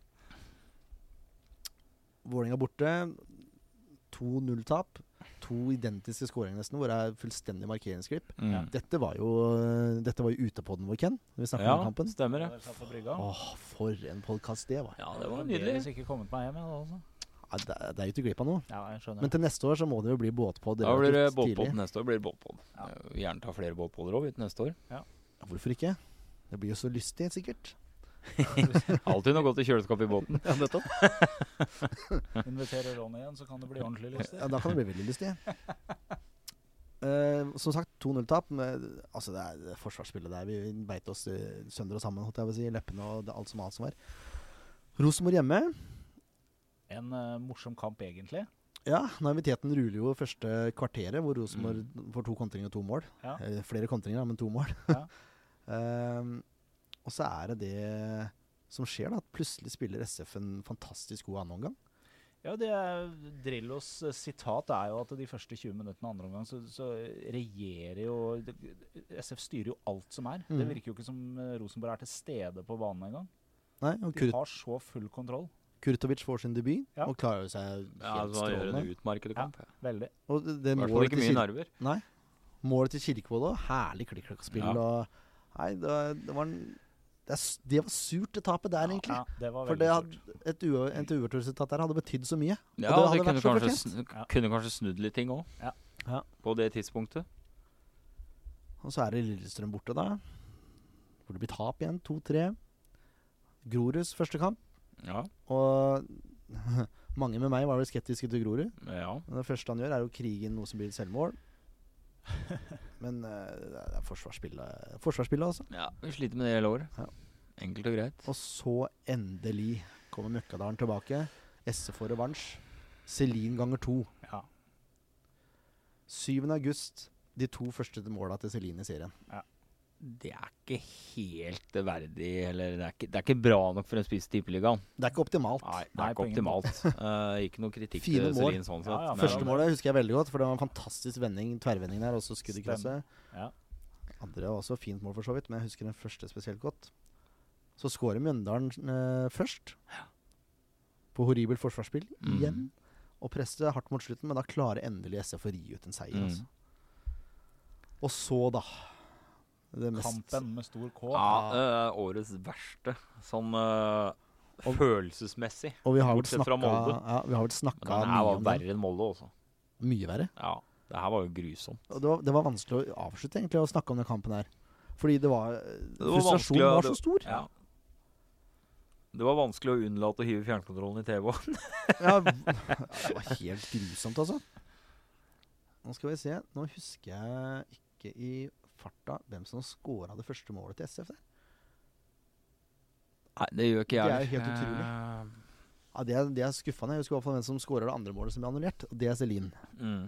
[SPEAKER 1] Vålerenga borte. 2-0-tap. To identiske skåringer nesten, hvor det er fullstendig markeringsklipp.
[SPEAKER 4] Mm.
[SPEAKER 1] Dette var jo Dette var jo utepodden vår, Ken. Når vi
[SPEAKER 4] Ja,
[SPEAKER 1] om kampen.
[SPEAKER 4] stemmer det.
[SPEAKER 3] På.
[SPEAKER 1] Åh, for en podkast det var.
[SPEAKER 4] Ja, det
[SPEAKER 3] var
[SPEAKER 4] var
[SPEAKER 3] fremdeles
[SPEAKER 4] nydelig.
[SPEAKER 3] ikke kommet meg hjem igjen. Altså.
[SPEAKER 1] Ja, det, er- det er jo ikke glipp av noe.
[SPEAKER 3] Ja, jeg skjønner.
[SPEAKER 1] Men til neste år så må det jo bli båtpod
[SPEAKER 4] Da blir det båtpod neste år. blir det båtpod.
[SPEAKER 3] Ja.
[SPEAKER 4] Gjerne ta flere båtpodder òg neste år.
[SPEAKER 1] Hvorfor ikke? Det blir jo så lystig, sikkert.
[SPEAKER 4] Alltid noe godt i kjøleskapet i båten.
[SPEAKER 1] Ja, nettopp.
[SPEAKER 3] Inviterer Ronny igjen, så kan det bli ordentlig lystig.
[SPEAKER 1] Ja, da kan det bli veldig lystig. Uh, som sagt, 2-0-tap. Altså, det er forsvarsspillet der. Vi beit oss sønder og sammen, holdt jeg på å si. Leppene og det, alt som alt som var. Rosenborg hjemme.
[SPEAKER 3] En eh, morsom kamp, egentlig.
[SPEAKER 1] Ja, naiviteten ruler jo første kvarteret, hvor Rosenborg får to kontringer og to mål.
[SPEAKER 3] Ja.
[SPEAKER 1] Eh, flere kontringer, men to mål.
[SPEAKER 3] Ja.
[SPEAKER 1] um, og så er det det som skjer, da. At plutselig spiller SF en fantastisk god annen omgang.
[SPEAKER 3] Ja, det er, Drillos eh, sitat er jo at de første 20 minuttene andre omgang så, så regjerer jo det- SF styrer jo alt som er. Det
[SPEAKER 1] Mhm.
[SPEAKER 3] virker jo ikke som Rosenborg er til stede på banen engang.
[SPEAKER 1] Nei, og
[SPEAKER 3] De
[SPEAKER 1] Kurt,
[SPEAKER 3] har så full kontroll.
[SPEAKER 1] Kurtovic får sin debut
[SPEAKER 3] Ja.
[SPEAKER 1] og klarer seg helt
[SPEAKER 4] Ja, så gjør
[SPEAKER 1] strålende.
[SPEAKER 4] en utmerket kamp. Ja.
[SPEAKER 3] Veldig.
[SPEAKER 1] Og det,
[SPEAKER 4] I hvert fall ikke mye nerver.
[SPEAKER 1] Nei. Målet til Kirkevold òg. Herlig klikk-klakk-spill.
[SPEAKER 4] Ja.
[SPEAKER 1] Nei, det, det var en det, er, det var surt, det tapet der, egentlig.
[SPEAKER 3] Ja, det var
[SPEAKER 1] For det hadde, et uavgjort der hadde betydd så mye.
[SPEAKER 4] Ja,
[SPEAKER 1] Og det
[SPEAKER 4] det, kunne, kanskje,
[SPEAKER 3] snu,
[SPEAKER 4] kunne kanskje snudd litt ting òg.
[SPEAKER 3] Ja.
[SPEAKER 1] Ja.
[SPEAKER 4] På det tidspunktet.
[SPEAKER 1] Og så er det Lillestrøm borte, da. Hvor det blir tap igjen. 2-3. Groruds første kamp.
[SPEAKER 4] Ja.
[SPEAKER 1] Og mange med meg var vel skeptiske til Grorud.
[SPEAKER 4] ja.
[SPEAKER 1] Men det første han gjør, er jo krigen noe som blir et selvmål. Men eh, det er forsvarsspillet, forsvarsspillet altså.
[SPEAKER 4] ja. Vi sliter med det hele året.
[SPEAKER 1] Ja.
[SPEAKER 4] Enkelt og greit.
[SPEAKER 1] Og så endelig kommer Møkkadalen tilbake. SF får revansj. Celine ganger to.
[SPEAKER 3] Ja.
[SPEAKER 1] 7. august. De to første måla til Celine i serien.
[SPEAKER 3] Ja.
[SPEAKER 4] Det er ikke helt verdig Eller det er ikke, det er ikke bra nok for en spiss i Tippeligaen.
[SPEAKER 1] Det er ikke optimalt.
[SPEAKER 4] Nei, det er
[SPEAKER 3] Nei,
[SPEAKER 4] ikke optimalt. uh, ikke noe kritikk
[SPEAKER 1] Fine
[SPEAKER 4] til
[SPEAKER 1] mål.
[SPEAKER 4] Selin sånn sett.
[SPEAKER 3] Ja, ja,
[SPEAKER 1] Første målet husker jeg veldig godt, for det var en fantastisk vending, tverrvending der, og så skudd i krysset.
[SPEAKER 3] Ja.
[SPEAKER 1] Andre var også fint mål, for så vidt, men jeg husker den første spesielt godt. Så skårer Mjøndalen eh, først. På horribelt forsvarsspill
[SPEAKER 4] Mm.
[SPEAKER 1] igjen. Og presset hardt mot slutten, men da klarer endelig SF å ri ut en seier.
[SPEAKER 4] Mm.
[SPEAKER 1] Altså. Og så, da
[SPEAKER 3] Kampen med stor K.
[SPEAKER 4] Ja, eh, årets verste. Sånn eh, følelsesmessig.
[SPEAKER 1] Og vi har vel snakka, ja, vi har vel
[SPEAKER 4] Men den her
[SPEAKER 1] mye
[SPEAKER 4] var verre enn Molde også.
[SPEAKER 1] Mye verre.
[SPEAKER 4] Ja, det her var jo grusomt.
[SPEAKER 1] Og det var, det var vanskelig å avslutte egentlig å snakke om den kampen her. Fordi det var
[SPEAKER 4] var
[SPEAKER 1] Frustrasjonen var så stor.
[SPEAKER 4] Ja. Det var vanskelig å unnlate å hive fjernkontrollen i TV-en.
[SPEAKER 1] Ja, det var helt grusomt, altså. Nå skal vi se. Nå husker jeg ikke i farta hvem som scora det første målet til SF der.
[SPEAKER 4] Nei, det gjør ikke jeg.
[SPEAKER 1] Det er jo helt utrolig.
[SPEAKER 4] Eh,
[SPEAKER 1] Ja, det, er, det er skuffende. Jeg husker i hvert fall hvem som scora det andre målet som ble annullert. Og det er Celine.
[SPEAKER 4] Mm.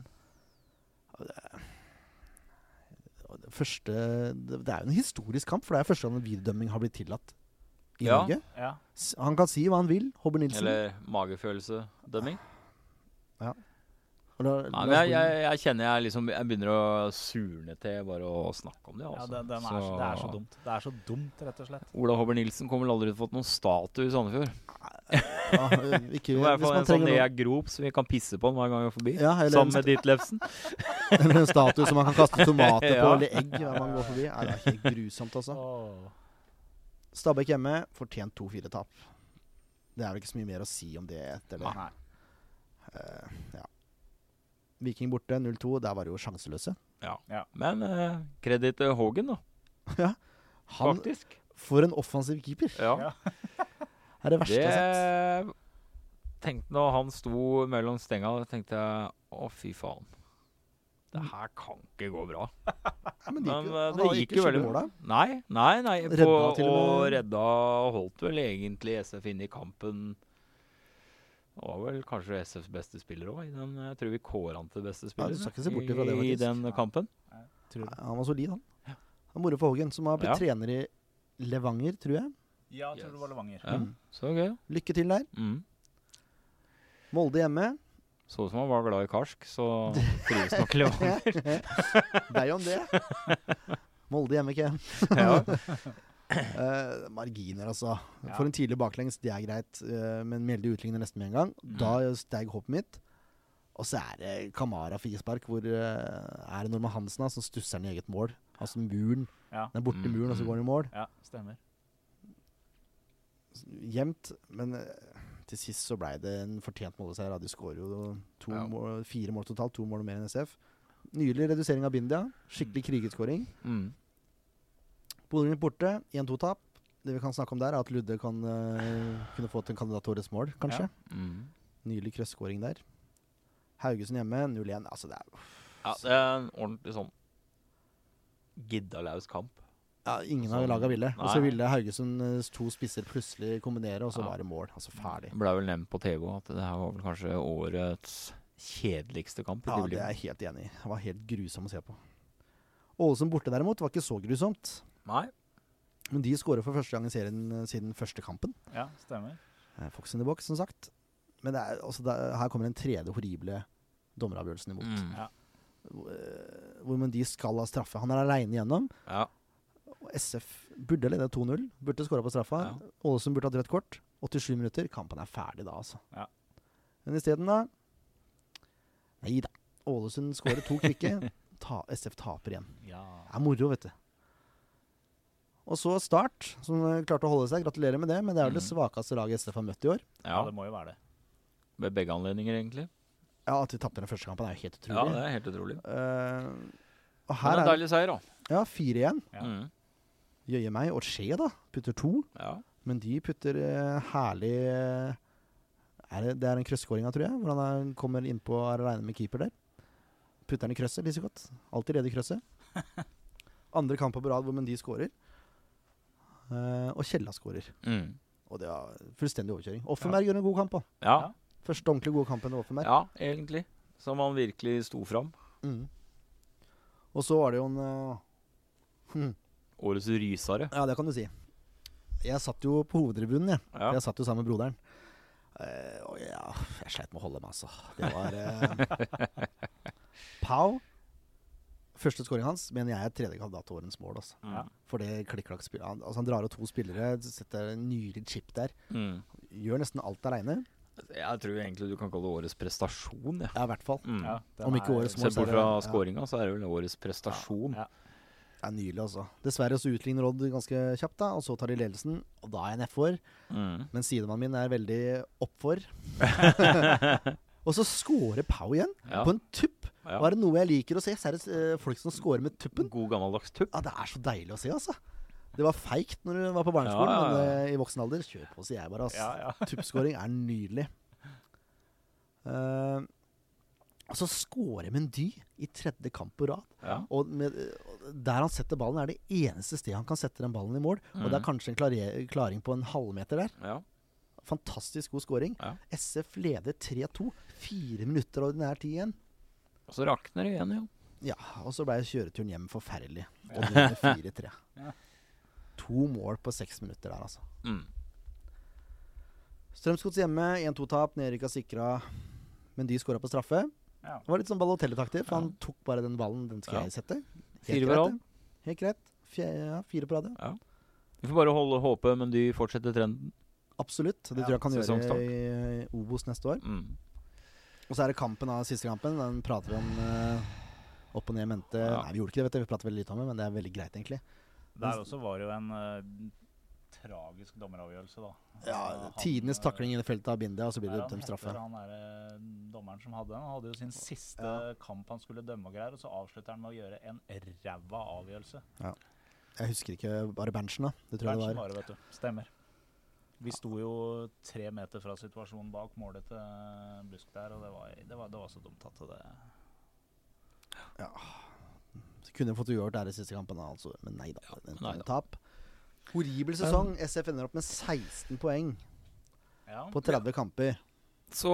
[SPEAKER 1] Det Første, det, er jo en historisk kamp, for det er første gang en videodømming har blitt tillatt i
[SPEAKER 4] Ja.
[SPEAKER 1] Norge.
[SPEAKER 3] Ja.
[SPEAKER 1] Han kan si hva han vil, Hobber Nilsen.
[SPEAKER 4] Eller magefølelsedømming.
[SPEAKER 1] Og da-
[SPEAKER 4] Nei, men jeg, jeg, jeg kjenner jeg liksom Jeg begynner å surne til bare å snakke om det.
[SPEAKER 3] ja
[SPEAKER 4] Altså.
[SPEAKER 3] den, den er, så, det er så dumt. Det er så dumt, rett og slett.
[SPEAKER 4] Ola Håber Nilsen kommer vel aldri til å fått noen statue i Sandefjord.
[SPEAKER 1] ja, ikke,
[SPEAKER 4] Det i hvert
[SPEAKER 1] hvis
[SPEAKER 4] fall
[SPEAKER 1] man
[SPEAKER 4] en sånn e-grop som vi kan pisse på hver gang vi er forbi.
[SPEAKER 1] ja, eller,
[SPEAKER 4] Sammen med Ditlevsen.
[SPEAKER 1] eller en statue som man kan kaste tomater på,
[SPEAKER 4] Ja.
[SPEAKER 1] eller egg hver man går forbi. Nei, det er helt grusomt, altså. Stabæk hjemme, fortjent 2-4-tap. Det er vel ikke så mye mer å si om det etter det.
[SPEAKER 3] Nei.
[SPEAKER 1] Uh, ja. Viking borte, 0-2. Der var det jo sjanseløse.
[SPEAKER 4] Ja.
[SPEAKER 3] Ja.
[SPEAKER 4] Men uh, kreditt til Hågen, da.
[SPEAKER 1] Han,
[SPEAKER 4] Faktisk.
[SPEAKER 1] for en offensiv keeper.
[SPEAKER 4] Ja.
[SPEAKER 3] det
[SPEAKER 1] er det verste
[SPEAKER 4] Det
[SPEAKER 1] jeg har sett.
[SPEAKER 4] tenkte Når han sto mellom stenga, tenkte jeg å, fy faen. Det her kan ikke gå bra.
[SPEAKER 1] Men det gikk, jo-
[SPEAKER 4] eh,
[SPEAKER 1] han
[SPEAKER 4] det gikk jo veldig
[SPEAKER 1] bra.
[SPEAKER 4] Nei, nei, nei.
[SPEAKER 1] Redda
[SPEAKER 4] på,
[SPEAKER 1] til og
[SPEAKER 4] og redda holdt vel egentlig SF inn i kampen. Det var vel kanskje SFs beste spiller òg. Jeg tror vi kårer han til beste spiller
[SPEAKER 1] ja, det,
[SPEAKER 4] i, i den kampen.
[SPEAKER 3] Ja.
[SPEAKER 1] Nei, Han var solid, han. Ja. er moro for Hågen, som har blitt
[SPEAKER 4] Ja.
[SPEAKER 1] trener i Levanger, tror jeg.
[SPEAKER 3] Ja, jeg tror det var Levanger.
[SPEAKER 4] Ja,
[SPEAKER 1] Mm.
[SPEAKER 4] Så gøy.
[SPEAKER 1] Lykke til der.
[SPEAKER 4] Mm.
[SPEAKER 1] Molde hjemme.
[SPEAKER 4] Så ut som han var glad i karsk, så trives nok Levanger.
[SPEAKER 1] Deg om det. Molde hjemme, Ken.
[SPEAKER 4] ja.
[SPEAKER 1] Eh, marginer, altså.
[SPEAKER 3] Ja.
[SPEAKER 1] For en tidlig baklengs, det er greit. Uh, men Mjelde utligner nesten med en gang.
[SPEAKER 4] Mm.
[SPEAKER 1] Da steg håpet mitt. Og så er det Kamara frispark, hvor uh, er det Norman Hansen da, som stusser den i eget mål. Altså muren.
[SPEAKER 3] Ja.
[SPEAKER 1] Den er borte
[SPEAKER 4] Mm,
[SPEAKER 1] muren, og så
[SPEAKER 4] mm.
[SPEAKER 1] går den i mål.
[SPEAKER 3] ja, stemmer.
[SPEAKER 1] Jevnt, men til sist så blei det en fortjent måleseier. De skårer jo to
[SPEAKER 4] Ja.
[SPEAKER 1] mål, fire mål totalt, to mål mer enn SF. Nylig redusering av Bindia. Skikkelig krigerskåring.
[SPEAKER 4] Mm.
[SPEAKER 1] Bodø-Glimt borte, 1-2-tap. Det vi kan snakke om der, er at Ludde kan uh, kunne fått en kandidat årets mål, kanskje.
[SPEAKER 4] Mm.
[SPEAKER 1] Nylig krøsskåring der. Haugesund hjemme, 0-1. Altså, det er
[SPEAKER 4] Ja, det er en ordentlig sånn giddalaus kamp.
[SPEAKER 1] ja, Ingen av
[SPEAKER 4] Sånn,
[SPEAKER 1] laga ville. Og så ville Haugesunds to spisser plutselig kombinere, og så
[SPEAKER 4] Ja.
[SPEAKER 1] var det mål. Altså ferdig.
[SPEAKER 4] Det ble vel nevnt på TV at det her var vel kanskje årets kjedeligste kamp.
[SPEAKER 1] Ja, det er jeg helt enig i. Det var helt grusom å se på. Ålesund borte derimot var ikke så grusomt.
[SPEAKER 4] Nei.
[SPEAKER 1] Men de skårer for første gang i serien eh, siden første kampen.
[SPEAKER 3] Ja, stemmer.
[SPEAKER 1] Eh, Fox in the box, som sagt. Men det er, altså, det er, her kommer den tredje horrible dommeravgjørelsen imot.
[SPEAKER 4] Mm.
[SPEAKER 3] Ja.
[SPEAKER 1] Hvor, eh, Hvor men de skal ha straffe. Han er aleine igjennom.
[SPEAKER 4] Ja.
[SPEAKER 1] og SF burde lede 2-0. Burde skåra på straffa.
[SPEAKER 4] Ja.
[SPEAKER 1] Ålesund burde hatt rødt kort. 87 minutter. Kampen er ferdig da, altså.
[SPEAKER 3] Ja.
[SPEAKER 1] Men isteden, da Nei da. Ålesund skårer to kvikke. Ta, SF taper igjen.
[SPEAKER 3] Ja.
[SPEAKER 1] Det er moro, vet du. Og så Start, som klarte å holde seg. Gratulerer med det. Men det er vel det
[SPEAKER 4] Mhm.
[SPEAKER 1] svakeste laget SF har møtt i år.
[SPEAKER 3] ja, det må jo være det.
[SPEAKER 4] Ved begge anledninger, egentlig.
[SPEAKER 1] Ja, At vi tapte den første kampen, er jo helt utrolig.
[SPEAKER 4] Ja, det er helt utrolig.
[SPEAKER 1] Uh, og
[SPEAKER 4] Men en
[SPEAKER 1] er
[SPEAKER 4] deilig seier, da.
[SPEAKER 1] ja, 4-1.
[SPEAKER 3] Ja.
[SPEAKER 4] Mm.
[SPEAKER 1] Jøye meg. Og Skje, da. Putter to.
[SPEAKER 4] Ja.
[SPEAKER 1] Men de putter uh, herlig uh, er det, det er en krøsskåringa, tror jeg. Hvor han er, kommer innpå og er aleine med keeper der. Putter han i krøsset, godt. Alltid rede i krøsset. Andre kamp på rad hvor Mendy skårer. Eh, og Kjella skårer.
[SPEAKER 4] Mm.
[SPEAKER 1] Og det var fullstendig overkjøring. Offenberg gjør en god kamp. òg.
[SPEAKER 4] Ja.
[SPEAKER 3] Ja.
[SPEAKER 1] Første ordentlig gode kampen til Offenberg.
[SPEAKER 4] ja, egentlig. Som han virkelig sto fram.
[SPEAKER 1] Mm. Og så var det jo en uh, hm,
[SPEAKER 4] Årets rysare.
[SPEAKER 1] Ja, det kan du si. Jeg satt jo på hovedtribunen, jeg.
[SPEAKER 4] Ja.
[SPEAKER 1] Jeg satt jo sammen med broderen. Uh, og ja, jeg sleit med å holde meg, altså. Det var uh, Pau. Første scoring hans mener jeg er tredje kandidat til årets mål. Altså.
[SPEAKER 3] Ja.
[SPEAKER 1] For det klikk-klakk-spillet han, altså, han drar av to spillere, setter en nylig chip der.
[SPEAKER 4] Mm.
[SPEAKER 1] Gjør nesten alt aleine.
[SPEAKER 4] Jeg tror egentlig du kan kalle det årets prestasjon. Ja.
[SPEAKER 1] Ja, i hvert fall.
[SPEAKER 4] Mm.
[SPEAKER 3] Ja,
[SPEAKER 1] Om ikke årets mål, så er
[SPEAKER 4] bort
[SPEAKER 1] det-
[SPEAKER 4] fra
[SPEAKER 1] ja.
[SPEAKER 4] så er det vel årets prestasjon.
[SPEAKER 3] Ja.
[SPEAKER 1] Det er nydelig, altså. Dessverre så utligner Odd ganske kjapt, da, og så tar de ledelsen. Og da er jeg nedfor.
[SPEAKER 4] Mm.
[SPEAKER 1] Men sidemannen min er veldig oppfor. og så scorer Pau igjen,
[SPEAKER 4] Ja.
[SPEAKER 1] på en tupp.
[SPEAKER 4] Ja.
[SPEAKER 1] Og er det noe jeg liker å se, så er det eh, folk som scorer med tuppen.
[SPEAKER 4] God gammeldags tupp.
[SPEAKER 1] Ja, Det er så deilig å se, altså. Det var feigt når du var på barneskolen,
[SPEAKER 4] Ja, ja,
[SPEAKER 1] men uh, i voksen alder kjør på, sier jeg bare.
[SPEAKER 3] Altså.
[SPEAKER 1] Tuppskåring er nydelig. Uh, og så scorer Mendy i tredje kamp på rad. Og med, eh, der han setter ballen, er det eneste stedet han kan sette den ballen i mål. Og det er
[SPEAKER 4] Mhm.
[SPEAKER 1] kanskje en klaring på en halvmeter der.
[SPEAKER 4] Ja.
[SPEAKER 1] Fantastisk god scoring.
[SPEAKER 4] Ja.
[SPEAKER 1] SF leder 3-2. Fire minutter ordinær tid igjen.
[SPEAKER 4] Og så rakner det igjen, jo.
[SPEAKER 1] Ja, og så ble kjøreturen hjem forferdelig. Og det ble 4-3.
[SPEAKER 3] Ja.
[SPEAKER 1] To mål på seks minutter der, altså.
[SPEAKER 4] Mm.
[SPEAKER 1] Strømsgods hjemme, 1-2-tap. Nedrykka sikra. Men de skåra på straffe.
[SPEAKER 3] Ja.
[SPEAKER 1] Det var litt sånn Balotelli-taktig, for
[SPEAKER 4] Ja.
[SPEAKER 1] han tok bare den ballen. Den skal jeg sette.
[SPEAKER 4] Helt
[SPEAKER 1] greit, Helt greit. Fje- ja, fire på rad, ja.
[SPEAKER 4] Vi får bare holde håpet, men de fortsetter trenden.
[SPEAKER 1] Absolutt. Det tror jeg kan gjøre i Obos neste år.
[SPEAKER 4] Mm.
[SPEAKER 1] Og så er det kampen av siste kampen. Den prater vi om eh, opp og ned mente.
[SPEAKER 4] Ja.
[SPEAKER 1] Nei, vi gjorde ikke det, vet du. Vi prater veldig lite om det, men det er veldig greit, egentlig.
[SPEAKER 3] Der også var det jo en eh, tragisk dommeravgjørelse, da.
[SPEAKER 1] Ja,
[SPEAKER 3] Han,
[SPEAKER 1] Tidenes
[SPEAKER 3] eh,
[SPEAKER 1] takling i det feltet av Bindia, og så blir det dømt straffe.
[SPEAKER 3] Han der, eh, dommeren som hadde den, han hadde jo sin siste
[SPEAKER 1] Ja.
[SPEAKER 3] kamp han skulle dømme og greier, og så avslutter han med å gjøre en ræva avgjørelse.
[SPEAKER 1] Jeg husker ikke bare Berntsen, da. Det tror jeg
[SPEAKER 3] Berntsen
[SPEAKER 1] det var.
[SPEAKER 3] bare, vet du. Stemmer. Vi sto jo tre meter fra situasjonen bak målet til eh, Busk der, og det var, det var, det var så dumt at det
[SPEAKER 1] Så kunne fått uavgjort der i siste kampen, altså. Men nei da. det
[SPEAKER 4] nei
[SPEAKER 1] er
[SPEAKER 4] da.
[SPEAKER 1] Tap. Horribel sesong. SF ender opp med 16 poeng
[SPEAKER 3] Ja.
[SPEAKER 1] på 30 kamper.
[SPEAKER 4] Så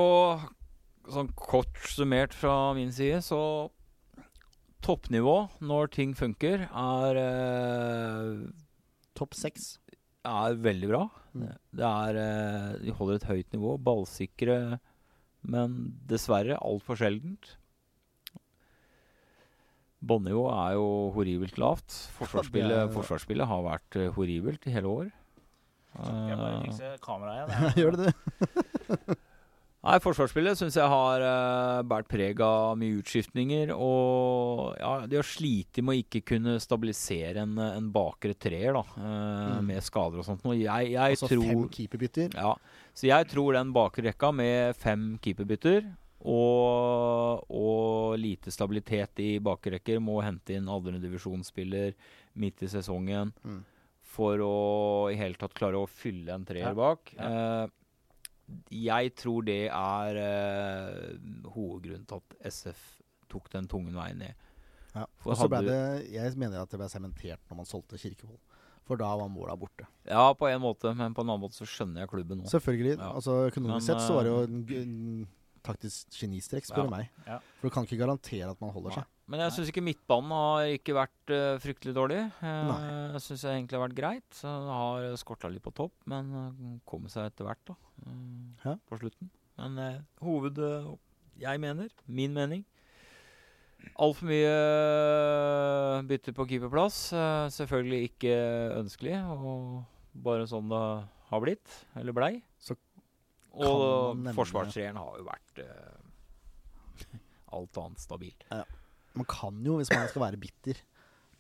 [SPEAKER 4] sånn kort summert fra min side, så Toppnivå når ting funker, er, eh,
[SPEAKER 1] Topp seks.
[SPEAKER 4] Er veldig bra.
[SPEAKER 1] Mm.
[SPEAKER 4] Det er eh, De holder et høyt nivå, ballsikre, men dessverre altfor sjeldent. Båndnivå er jo horribelt lavt. Forsvarsspillet,
[SPEAKER 1] er-
[SPEAKER 4] forsvarsspillet har vært eh, horribelt i hele år.
[SPEAKER 3] Jeg bare
[SPEAKER 4] Eh,
[SPEAKER 3] fikser kameraet igjen.
[SPEAKER 1] Gjør det det?
[SPEAKER 4] Nei, Forsvarsspillet syns jeg har uh, båret preg av mye utskiftninger. Og ja, de har slitt med å ikke kunne stabilisere en, en bakre treer da, Uh,
[SPEAKER 1] Mm.
[SPEAKER 4] med skader og sånt. Og jeg, jeg
[SPEAKER 1] Altså
[SPEAKER 4] tror
[SPEAKER 1] fem keeperbytter.
[SPEAKER 4] Ja, så jeg tror den bakre rekka med fem keeperbytter og, og lite stabilitet i bakre rekker må hente inn andredivisjonsspiller midt i sesongen
[SPEAKER 1] Mm.
[SPEAKER 4] for å i hele tatt klare å fylle en treer
[SPEAKER 3] Ja.
[SPEAKER 4] bak. Eh, jeg tror det er uh, hovedgrunnen til at SF tok den tunge veien ned.
[SPEAKER 1] Ja.
[SPEAKER 4] For
[SPEAKER 1] Og så ble
[SPEAKER 4] hadde-
[SPEAKER 1] det Jeg mener at det ble sementert når man solgte Kirkevold. For da var måla borte.
[SPEAKER 4] Ja, på en måte, men på en annen måte så skjønner jeg klubben nå.
[SPEAKER 1] Selvfølgelig.
[SPEAKER 4] Ja.
[SPEAKER 1] altså Økonomisk
[SPEAKER 4] Men,
[SPEAKER 1] sett så var det jo
[SPEAKER 4] eh,
[SPEAKER 1] en, en taktisk genistrek, spør du
[SPEAKER 4] Ja.
[SPEAKER 1] meg.
[SPEAKER 3] Ja.
[SPEAKER 1] For du kan ikke garantere at man holder seg.
[SPEAKER 4] Men jeg syns ikke midtbanen har ikke vært uh, fryktelig dårlig. Uh, jeg syns det egentlig har vært greit. Så har skorta litt på topp, men uh, kommer seg etter hvert, da. Uh,
[SPEAKER 1] Ja.
[SPEAKER 4] På slutten. Men uh, hoved... eh, jeg mener, min mening Altfor mye eh, bytter på keeperplass. eh, selvfølgelig ikke ønskelig, og bare sånn det har blitt, eller blei.
[SPEAKER 1] Så
[SPEAKER 4] og forsvarstreeren har jo vært eh, alt annet stabil.
[SPEAKER 1] Man kan jo, hvis man skal være bitter,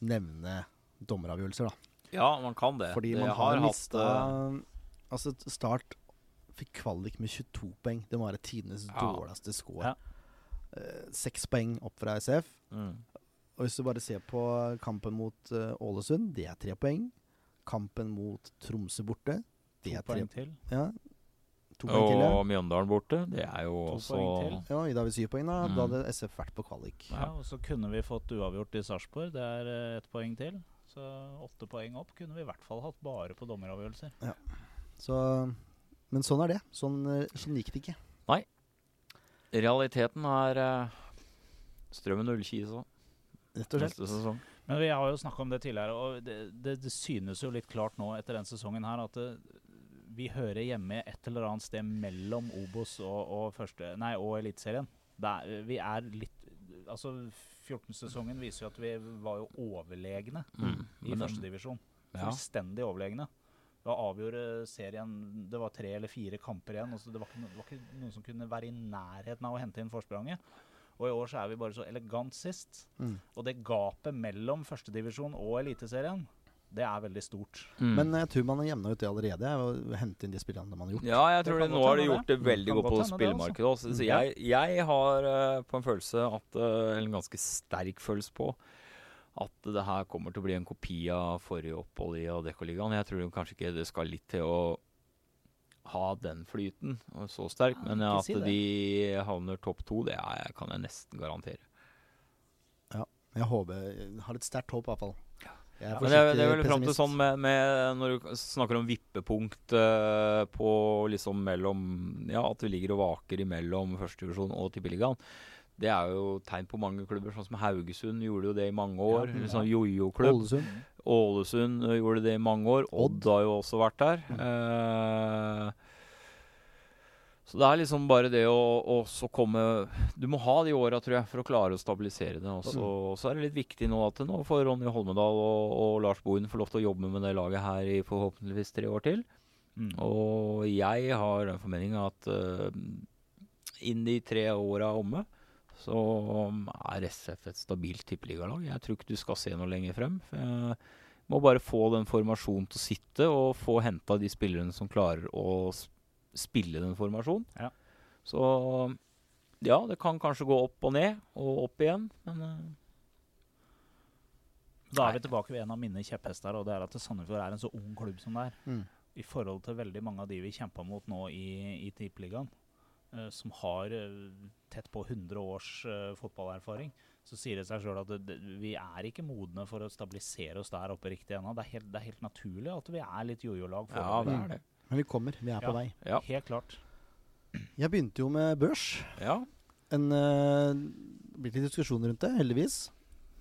[SPEAKER 1] nevne dommeravgjørelser, da.
[SPEAKER 4] Ja, man kan det.
[SPEAKER 1] Fordi
[SPEAKER 4] det
[SPEAKER 1] man har,
[SPEAKER 4] hatt,
[SPEAKER 1] mista
[SPEAKER 4] eh,
[SPEAKER 1] Altså, Start fikk kvalik med 22 poeng. Det må være tidenes
[SPEAKER 4] Ja.
[SPEAKER 1] dårligste score.
[SPEAKER 3] Ja.
[SPEAKER 1] Eh, Seks poeng opp fra SF.
[SPEAKER 4] mm.
[SPEAKER 1] Og hvis du bare ser på kampen mot uh, Ålesund, det er tre poeng. Kampen mot Tromsø borte, det
[SPEAKER 3] To
[SPEAKER 1] er tre
[SPEAKER 3] poeng til.
[SPEAKER 1] Ja, to poeng til, ja.
[SPEAKER 4] Og Mjøndalen borte. Det er jo
[SPEAKER 3] To
[SPEAKER 4] også.
[SPEAKER 1] Ja, I dag har vi syv poeng, da.
[SPEAKER 4] Mm.
[SPEAKER 1] Da hadde SF vært på kvalik.
[SPEAKER 3] Ja, og så kunne vi fått uavgjort i Sarpsborg. Det er eh, ett poeng til. Så åtte poeng opp kunne vi i hvert fall hatt bare på dommeravgjørelser. Ja.
[SPEAKER 1] Så, men sånn er det. Sånn, eh, sånn gikk det ikke. Nei.
[SPEAKER 4] Realiteten er uh, Strømmen Ullkisa
[SPEAKER 1] Rett og slett.
[SPEAKER 4] neste sesong.
[SPEAKER 3] Men vi har jo snakka om det tidligere, og det, det, det synes jo litt klart nå etter den sesongen her at det, vi hører hjemme et eller annet sted mellom Obos og, og, første, nei, og Eliteserien. Er- Vi er litt Altså, 14-sesongen viser jo at vi var jo overlegne
[SPEAKER 4] Mm.
[SPEAKER 3] i førstedivisjon.
[SPEAKER 4] Ja.
[SPEAKER 3] Fullstendig overlegne. Da avgjorde serien Det var tre eller fire kamper igjen. Altså det, var no- det var ikke noen som kunne være i nærheten av å hente inn forspranget. Og i år så er vi bare så elegant sist.
[SPEAKER 1] Mm.
[SPEAKER 3] Og det gapet mellom førstedivisjon og Eliteserien, det er veldig stort.
[SPEAKER 4] Mm.
[SPEAKER 1] Men jeg tror man har jevna ut det allerede. Og å hente inn de spillerne man har gjort.
[SPEAKER 4] Ja, jeg tror det, nå har de gjort det veldig godt på
[SPEAKER 3] spillmarkedet
[SPEAKER 4] spillemarkedet også. Så jeg, jeg har eh, på en følelse at eh, Eller en ganske sterk følelse på at det her kommer til å bli en kopi av forrige opphold i Adeccoligaen. Jeg tror kanskje ikke det skal litt til å ha den flyten og så sterk, men at
[SPEAKER 3] si
[SPEAKER 4] de havner topp to, det er, kan jeg nesten garantere.
[SPEAKER 1] Jeg håper jeg har et sterkt håp, i hvert fall.
[SPEAKER 4] Men det, er- det er vel fram til sånn med, med Når du snakker om vippepunkt eh, på liksom mellom Ja, at vi ligger og vaker imellom førstedivisjon og tippeligaen. Det er jo tegn på mange klubber, sånn som Haugesund gjorde jo det i mange år.
[SPEAKER 3] Ja, ja.
[SPEAKER 4] sånn jojo-klubb.
[SPEAKER 1] Ålesund.
[SPEAKER 4] Ålesund eh, gjorde det i mange år. Odd har jo også vært der. Eh, så det er liksom bare det å, å så komme Du må ha de åra, tror jeg, for å klare å stabilisere det. Og så, er det litt viktig nå at nå får Ronny Holmedal og, og Lars Bohin få lov til å jobbe med det laget her i forhåpentligvis tre år til.
[SPEAKER 3] Mm.
[SPEAKER 4] Og jeg har den formeninga at uh, innen de tre åra omme, så er SF et stabilt tippeligalag. Jeg tror ikke du skal se noe lenger frem. For jeg må bare få den formasjonen til å sitte, og få henta de spillerne som klarer å s- spille den formasjonen.
[SPEAKER 3] Ja.
[SPEAKER 4] Så ja, det kan kanskje gå opp og ned, og opp igjen, men uh,
[SPEAKER 3] Da
[SPEAKER 4] Nei.
[SPEAKER 3] er vi tilbake ved en av mine kjepphester, og det er at Sandefjord er en så ung klubb som det er.
[SPEAKER 1] Mm.
[SPEAKER 3] I forhold til veldig mange av de vi kjempa mot nå i, i Tippeligaen, uh, som har uh, tett på 100 års fotballerfaring, så sier det seg sjøl at det, det, vi er ikke modne for å stabilisere oss der oppe riktig ennå. Det, er helt- det er helt naturlig at vi er litt jojo-lag.
[SPEAKER 4] ja, det er det.
[SPEAKER 1] Men vi kommer. Vi er på vei.
[SPEAKER 4] Ja.
[SPEAKER 3] Helt klart.
[SPEAKER 1] Jeg begynte jo med børs.
[SPEAKER 4] ja.
[SPEAKER 1] En, uh, det blir litt diskusjon rundt det, heldigvis.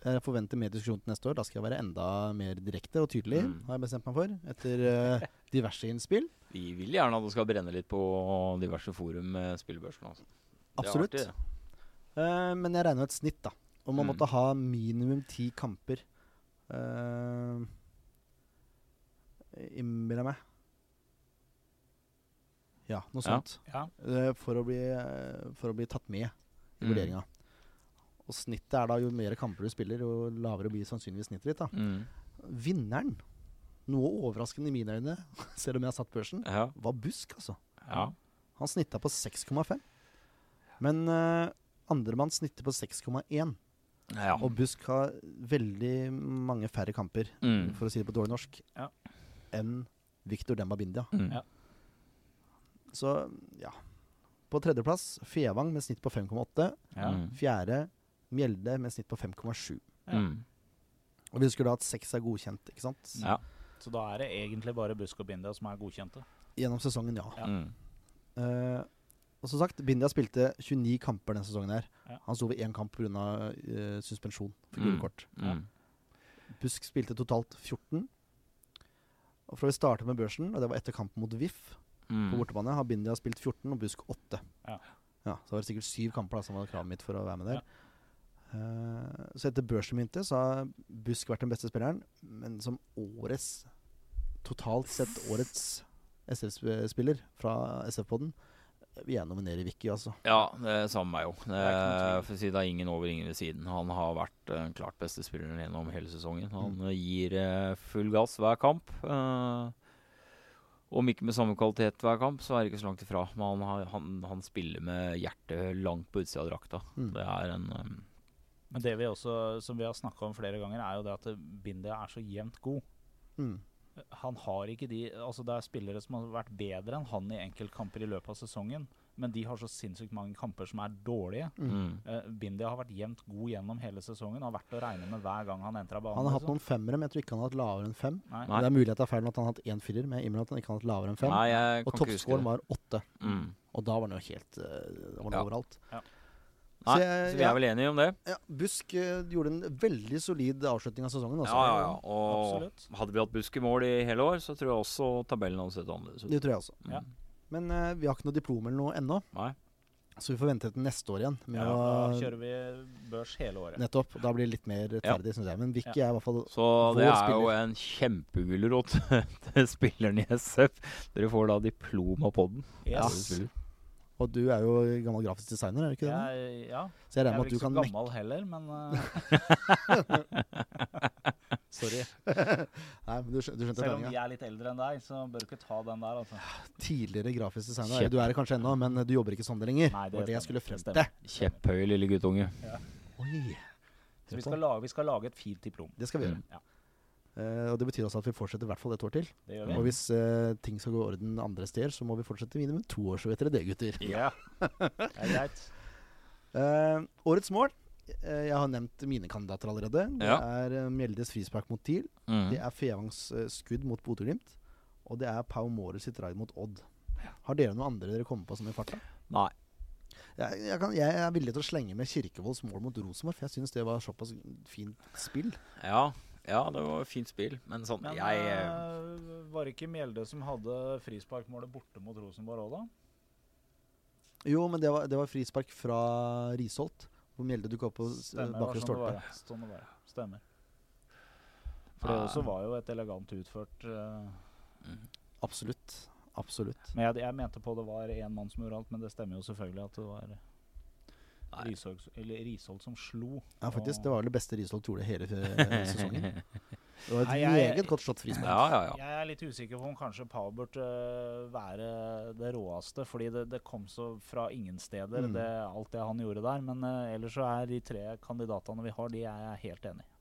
[SPEAKER 1] Jeg forventer mer diskusjon til neste år. Da skal jeg være enda mer direkte og tydelig,
[SPEAKER 4] Mm.
[SPEAKER 1] har jeg bestemt meg for. Etter uh, diverse innspill.
[SPEAKER 4] Vi vil gjerne at det skal brenne litt på diverse forum med spillebørsen. Altså.
[SPEAKER 1] Absolutt. Eh, men jeg regner med et snitt, da. Og man
[SPEAKER 4] Mm.
[SPEAKER 1] måtte ha minimum ti kamper. Uh, Innbiller jeg meg. Ja, noe sånt.
[SPEAKER 3] Ja.
[SPEAKER 1] Eh, for, å bli, eh, for å bli tatt med i
[SPEAKER 4] Mm.
[SPEAKER 1] vurderinga. Og snittet er da jo mer kamper du spiller, jo lavere blir sannsynligvis snittet ditt. da.
[SPEAKER 4] Mm.
[SPEAKER 1] Vinneren, noe overraskende i mine øyne, selv om jeg har satt børsen,
[SPEAKER 4] Ja.
[SPEAKER 1] var Busk, altså.
[SPEAKER 4] ja.
[SPEAKER 1] Han snitta på 6,5. Men uh, andremann snitter på 6,1.
[SPEAKER 4] ja.
[SPEAKER 1] Og Busk har veldig mange færre kamper,
[SPEAKER 4] Mm.
[SPEAKER 1] for å si det på dårlig norsk,
[SPEAKER 3] Ja.
[SPEAKER 1] enn Victor Demba Bindia.
[SPEAKER 4] Mm.
[SPEAKER 3] Ja.
[SPEAKER 1] Så ja. På tredjeplass Fevang med snitt på 5,8.
[SPEAKER 3] Ja.
[SPEAKER 4] Mm.
[SPEAKER 1] Fjerde Mjelde med snitt på 5,7.
[SPEAKER 3] Ja.
[SPEAKER 4] Mm.
[SPEAKER 1] Og vi husker da at seks er godkjent, ikke sant?
[SPEAKER 4] Ja.
[SPEAKER 3] Så da er det egentlig bare Busk og Bindia som er godkjente.
[SPEAKER 1] Gjennom sesongen, ja.
[SPEAKER 3] Ja.
[SPEAKER 4] Mm.
[SPEAKER 1] Uh, og som sagt, Bindia spilte 29 kamper denne sesongen. her
[SPEAKER 3] Ja.
[SPEAKER 1] Han sto ved én kamp pga. Uh, suspensjon for
[SPEAKER 4] Mm.
[SPEAKER 1] gule kort.
[SPEAKER 4] Mm.
[SPEAKER 1] Busk spilte totalt 14. Og For å starte med børsen, og det var etter kampen mot VIF
[SPEAKER 4] Mm.
[SPEAKER 1] på bortebane, har Bindia spilt 14 og Busk 8.
[SPEAKER 3] Ja.
[SPEAKER 1] Ja, så var det sikkert syv kamper da, som var kravet mitt for å være med der. Eh, så etter børsmyntet så har Busk vært den beste spilleren, men som årets Totalt sett årets SF-spiller fra SF-podden vil jeg nominere Vicky, altså.
[SPEAKER 4] Ja, det er samme meg jo. Det,
[SPEAKER 3] er tvil.
[SPEAKER 4] for å si det er ingen over, ingen ved siden. Han har vært den klart beste spilleren gjennom hele sesongen. Han eh, gir eh, full gass hver kamp. eh, om ikke med samme kvalitet hver kamp, så er det ikke så langt ifra. Men han, han, han spiller med hjertet langt på utsida av drakta.
[SPEAKER 1] Mm.
[SPEAKER 4] Det er en um,
[SPEAKER 3] Men det vi også, som vi har snakka om flere ganger, er jo det at Bindia er så jevnt god.
[SPEAKER 1] Mm.
[SPEAKER 3] Han har ikke de Altså Det er spillere som har vært bedre enn han i enkeltkamper i løpet av sesongen, men de har så sinnssykt mange kamper som er dårlige.
[SPEAKER 4] mm.
[SPEAKER 3] Uh, Bindia har vært jevnt god gjennom hele sesongen har vært å regne med hver gang han entrer banen.
[SPEAKER 1] Han har hatt
[SPEAKER 3] liksom.
[SPEAKER 1] noen femmere, men jeg tror ikke han har hatt lavere enn fem.
[SPEAKER 3] Nei.
[SPEAKER 4] Nei.
[SPEAKER 1] Det er mulig at det er feil at han har hatt én firer, men jeg innrømmer at han ikke har hatt lavere enn fem.
[SPEAKER 4] Nei,
[SPEAKER 1] og toppscoren var åtte.
[SPEAKER 4] Mm.
[SPEAKER 1] Og da var han jo helt uh, var
[SPEAKER 4] Ja.
[SPEAKER 1] overalt.
[SPEAKER 4] Nei,
[SPEAKER 1] Så
[SPEAKER 4] så,
[SPEAKER 1] jeg-
[SPEAKER 4] vi
[SPEAKER 1] ja.
[SPEAKER 4] er vel enige om det.
[SPEAKER 1] Ja, Busk uh, gjorde en veldig solid avslutning av sesongen. Altså.
[SPEAKER 4] Ja, ja, ja. Og
[SPEAKER 3] Absolutt.
[SPEAKER 4] hadde vi hatt Busk i mål i hele år, så tror jeg også tabellen hadde sett annerledes ut.
[SPEAKER 1] Det tror jeg også.
[SPEAKER 3] Ja.
[SPEAKER 4] Mm.
[SPEAKER 1] Men uh, vi har ikke noe diplom eller noe ennå,
[SPEAKER 4] Nei.
[SPEAKER 1] så vi får vente til neste år igjen. Med
[SPEAKER 3] Ja, da kjører vi børs hele året.
[SPEAKER 1] nettopp. Da blir det litt mer rettferdig, synes jeg. Men Vicky er i hvert fall
[SPEAKER 4] Så det
[SPEAKER 1] er
[SPEAKER 4] er jo en kjempegulrot til spilleren i SF. Dere får da diplom av podden.
[SPEAKER 3] Yes.
[SPEAKER 1] Og du er jo gammel grafisk designer, er du ikke det?
[SPEAKER 3] Jeg, ja,
[SPEAKER 1] Så jeg
[SPEAKER 3] jeg
[SPEAKER 1] regner
[SPEAKER 3] er
[SPEAKER 1] med
[SPEAKER 3] vel
[SPEAKER 1] at du
[SPEAKER 3] ikke så gammel heller, men uh... Sorry.
[SPEAKER 1] Nei, men du, skjø- du skjønte
[SPEAKER 3] Selv om vi er litt eldre enn deg, så bør du ikke ta den der, altså.
[SPEAKER 1] Tidligere grafisk designer.
[SPEAKER 4] Kjepp.
[SPEAKER 1] Du er det kanskje ennå, men du jobber ikke sånn det lenger.
[SPEAKER 3] Nei,
[SPEAKER 1] det var det jeg skulle frem
[SPEAKER 3] Det
[SPEAKER 1] til.
[SPEAKER 4] Kjepphøy lille guttunge.
[SPEAKER 1] Oi.
[SPEAKER 3] Så vi skal, lage, vi skal lage et fint diplom.
[SPEAKER 1] Det skal vi gjøre.
[SPEAKER 4] Mm.
[SPEAKER 3] Ja.
[SPEAKER 1] Eh, og det betyr også at vi fortsetter i hvert fall et år til. Og hvis uh, ting skal gå i orden andre steder, så må vi fortsette minimum to år, så vet dere det, gutter.
[SPEAKER 3] Ja. Det er greit.
[SPEAKER 1] uh, årets mål. eh, jeg har nevnt mine kandidater allerede. Det
[SPEAKER 4] Ja.
[SPEAKER 1] er Mjeldes frispark mot TIL.
[SPEAKER 4] Mm.
[SPEAKER 1] Det er Fevangs skudd mot Bodø-Glimt. Og det er Pau Mårer sitt raid mot Odd. Har dere noe andre dere kommer på som i farta?
[SPEAKER 4] Nei.
[SPEAKER 1] Jeg, jeg, kan, jeg er villig til å slenge med Kirkevolds mål mot Rosenborg, for jeg syns det var såpass fint spill.
[SPEAKER 4] Ja, ja, det var et fint spill, men sånn
[SPEAKER 3] Men
[SPEAKER 4] jeg eh,
[SPEAKER 3] eh, var det ikke Mjelde som hadde frisparkmålet borte mot Rosenborg òg, da?
[SPEAKER 1] Jo, men det var, det var frispark fra Risholt, hvor Mjelde dukka opp på bakre
[SPEAKER 3] Stemmer.
[SPEAKER 1] bakre
[SPEAKER 3] sånn det
[SPEAKER 1] stolpe.
[SPEAKER 3] var, ja. Sånn det var. Stemmer. For det også var jo et elegant utført uh,
[SPEAKER 4] mm.
[SPEAKER 1] Absolutt. Absolutt.
[SPEAKER 3] Men jeg, jeg mente på det var én mann som gjorde alt, men det stemmer jo selvfølgelig at det var Eller Risholt som slo.
[SPEAKER 1] Ja, faktisk. Det var det beste Risholt gjorde hele eh, sesongen. Det var et
[SPEAKER 3] Nei, jeg-
[SPEAKER 1] meget godt slått frispark.
[SPEAKER 4] Ja, ja, ja.
[SPEAKER 3] Jeg er litt usikker på om kanskje Power burde øh, være det råeste, fordi det, det kom så fra ingen steder,
[SPEAKER 1] Mm.
[SPEAKER 3] det, alt det han gjorde der. Men uh, ellers så er de tre kandidatene vi har, de er jeg helt enig i.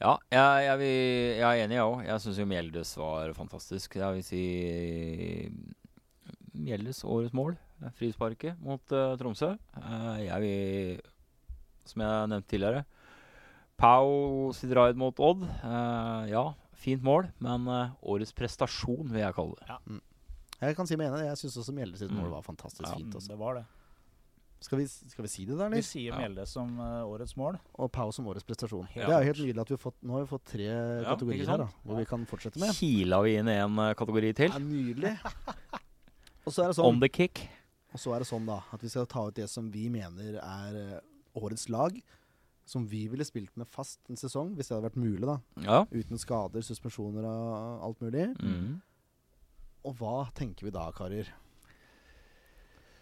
[SPEAKER 4] Ja, jeg, jeg, vil, jeg er enig, jeg òg. Jeg syns jo Mjeldes var fantastisk. Jeg vil si Mjeldes årets mål, eh, frisparket mot uh, Tromsø. Uh, jeg vil, som jeg nevnte tidligere, Pau sitt raid mot Odd. Uh, ja, fint mål, men årets prestasjon vil jeg kalle det.
[SPEAKER 1] Jeg kan si meg enig. Jeg syns også Mjelde sitt mål
[SPEAKER 4] Mm.
[SPEAKER 1] var fantastisk
[SPEAKER 4] Ja,
[SPEAKER 1] fint.
[SPEAKER 3] Mm,
[SPEAKER 1] Altså.
[SPEAKER 3] Det var det.
[SPEAKER 1] Skal, vi, skal vi si det, der,
[SPEAKER 3] Nils?
[SPEAKER 1] Vi
[SPEAKER 3] sier
[SPEAKER 4] Ja.
[SPEAKER 3] Mjelde som uh, årets mål.
[SPEAKER 1] Og Pau som årets prestasjon.
[SPEAKER 3] Helt
[SPEAKER 1] det er jo helt nydelig at vi har fått Nå har vi fått tre
[SPEAKER 4] Ja,
[SPEAKER 1] kategorier her, da,
[SPEAKER 4] hvor
[SPEAKER 1] hvor vi kan fortsette med.
[SPEAKER 4] Kila vi inn i en kategori til.
[SPEAKER 1] Det er nydelig. Og så er det sånn
[SPEAKER 4] On the kick.
[SPEAKER 1] Og så er det sånn da at vi skal ta ut det som vi mener er eh, årets lag. Som vi ville spilt med fast en sesong, hvis det hadde vært mulig. da
[SPEAKER 4] Ja.
[SPEAKER 1] Uten skader, suspensjoner og alt mulig.
[SPEAKER 4] Mm.
[SPEAKER 1] Og hva tenker vi da, karer?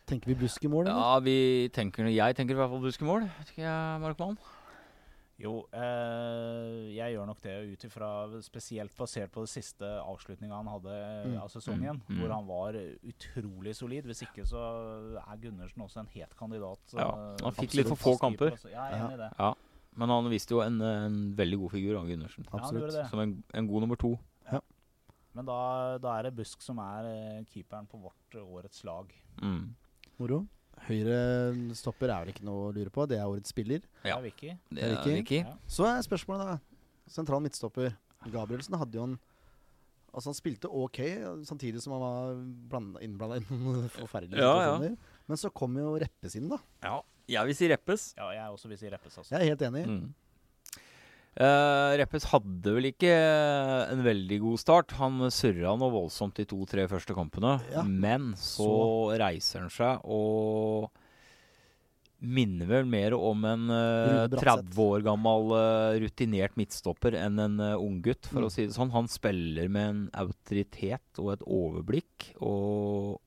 [SPEAKER 1] Tenker vi buskemål, eller?
[SPEAKER 4] Ja, vi tenker, jeg tenker i hvert fall buskemål. Ikke jeg, Markmann?
[SPEAKER 3] Jo, eh, jeg gjør nok det ut ifra Spesielt basert på det siste avslutninga han hadde eh,
[SPEAKER 1] Mm.
[SPEAKER 3] av sesongen,
[SPEAKER 4] Mm. Mm.
[SPEAKER 3] hvor han var utrolig solid. Hvis ikke så er Gundersen også en het kandidat.
[SPEAKER 4] Ja, han fikk litt for få kamper.
[SPEAKER 3] Ja, Jeg er enig i det.
[SPEAKER 4] Ja. Men han viste jo en, en veldig god figur av Gundersen.
[SPEAKER 1] Absolutt.
[SPEAKER 4] Som en, en god nummer to.
[SPEAKER 3] Men da, da er det Busk som er eh, keeperen på vårt årets lag.
[SPEAKER 4] Mm.
[SPEAKER 1] Moro. Høyre stopper er vel ikke noe å lure på. Det er årets spiller.
[SPEAKER 4] Ja.
[SPEAKER 3] Det er Vicky.
[SPEAKER 4] Det
[SPEAKER 1] Er ikke?
[SPEAKER 4] Vicky.
[SPEAKER 3] Ja.
[SPEAKER 1] Så er spørsmålet, da. Sentral midtstopper. Gabrielsen hadde jo en Altså Han spilte ok, samtidig som han var blanda- innblanda i noen forferdelige
[SPEAKER 4] Ja, ja.
[SPEAKER 1] Men så kom jo Reppes inn, da.
[SPEAKER 4] Ja. Jeg vil si Reppes.
[SPEAKER 3] Ja, jeg også vil si Reppes. Altså.
[SPEAKER 1] Jeg er helt enig.
[SPEAKER 4] Mm. Eh, Reppes hadde vel ikke en veldig god start. Han surra noe voldsomt de to-tre første kampene.
[SPEAKER 1] Ja.
[SPEAKER 4] Men så,
[SPEAKER 1] Så-
[SPEAKER 4] reiser han seg og minner vel mer om en
[SPEAKER 1] uh,
[SPEAKER 4] 30 år gammel uh, rutinert midtstopper enn en uh, unggutt, for
[SPEAKER 1] Mm.
[SPEAKER 4] å si det sånn. Han spiller med en autoritet og et overblikk, og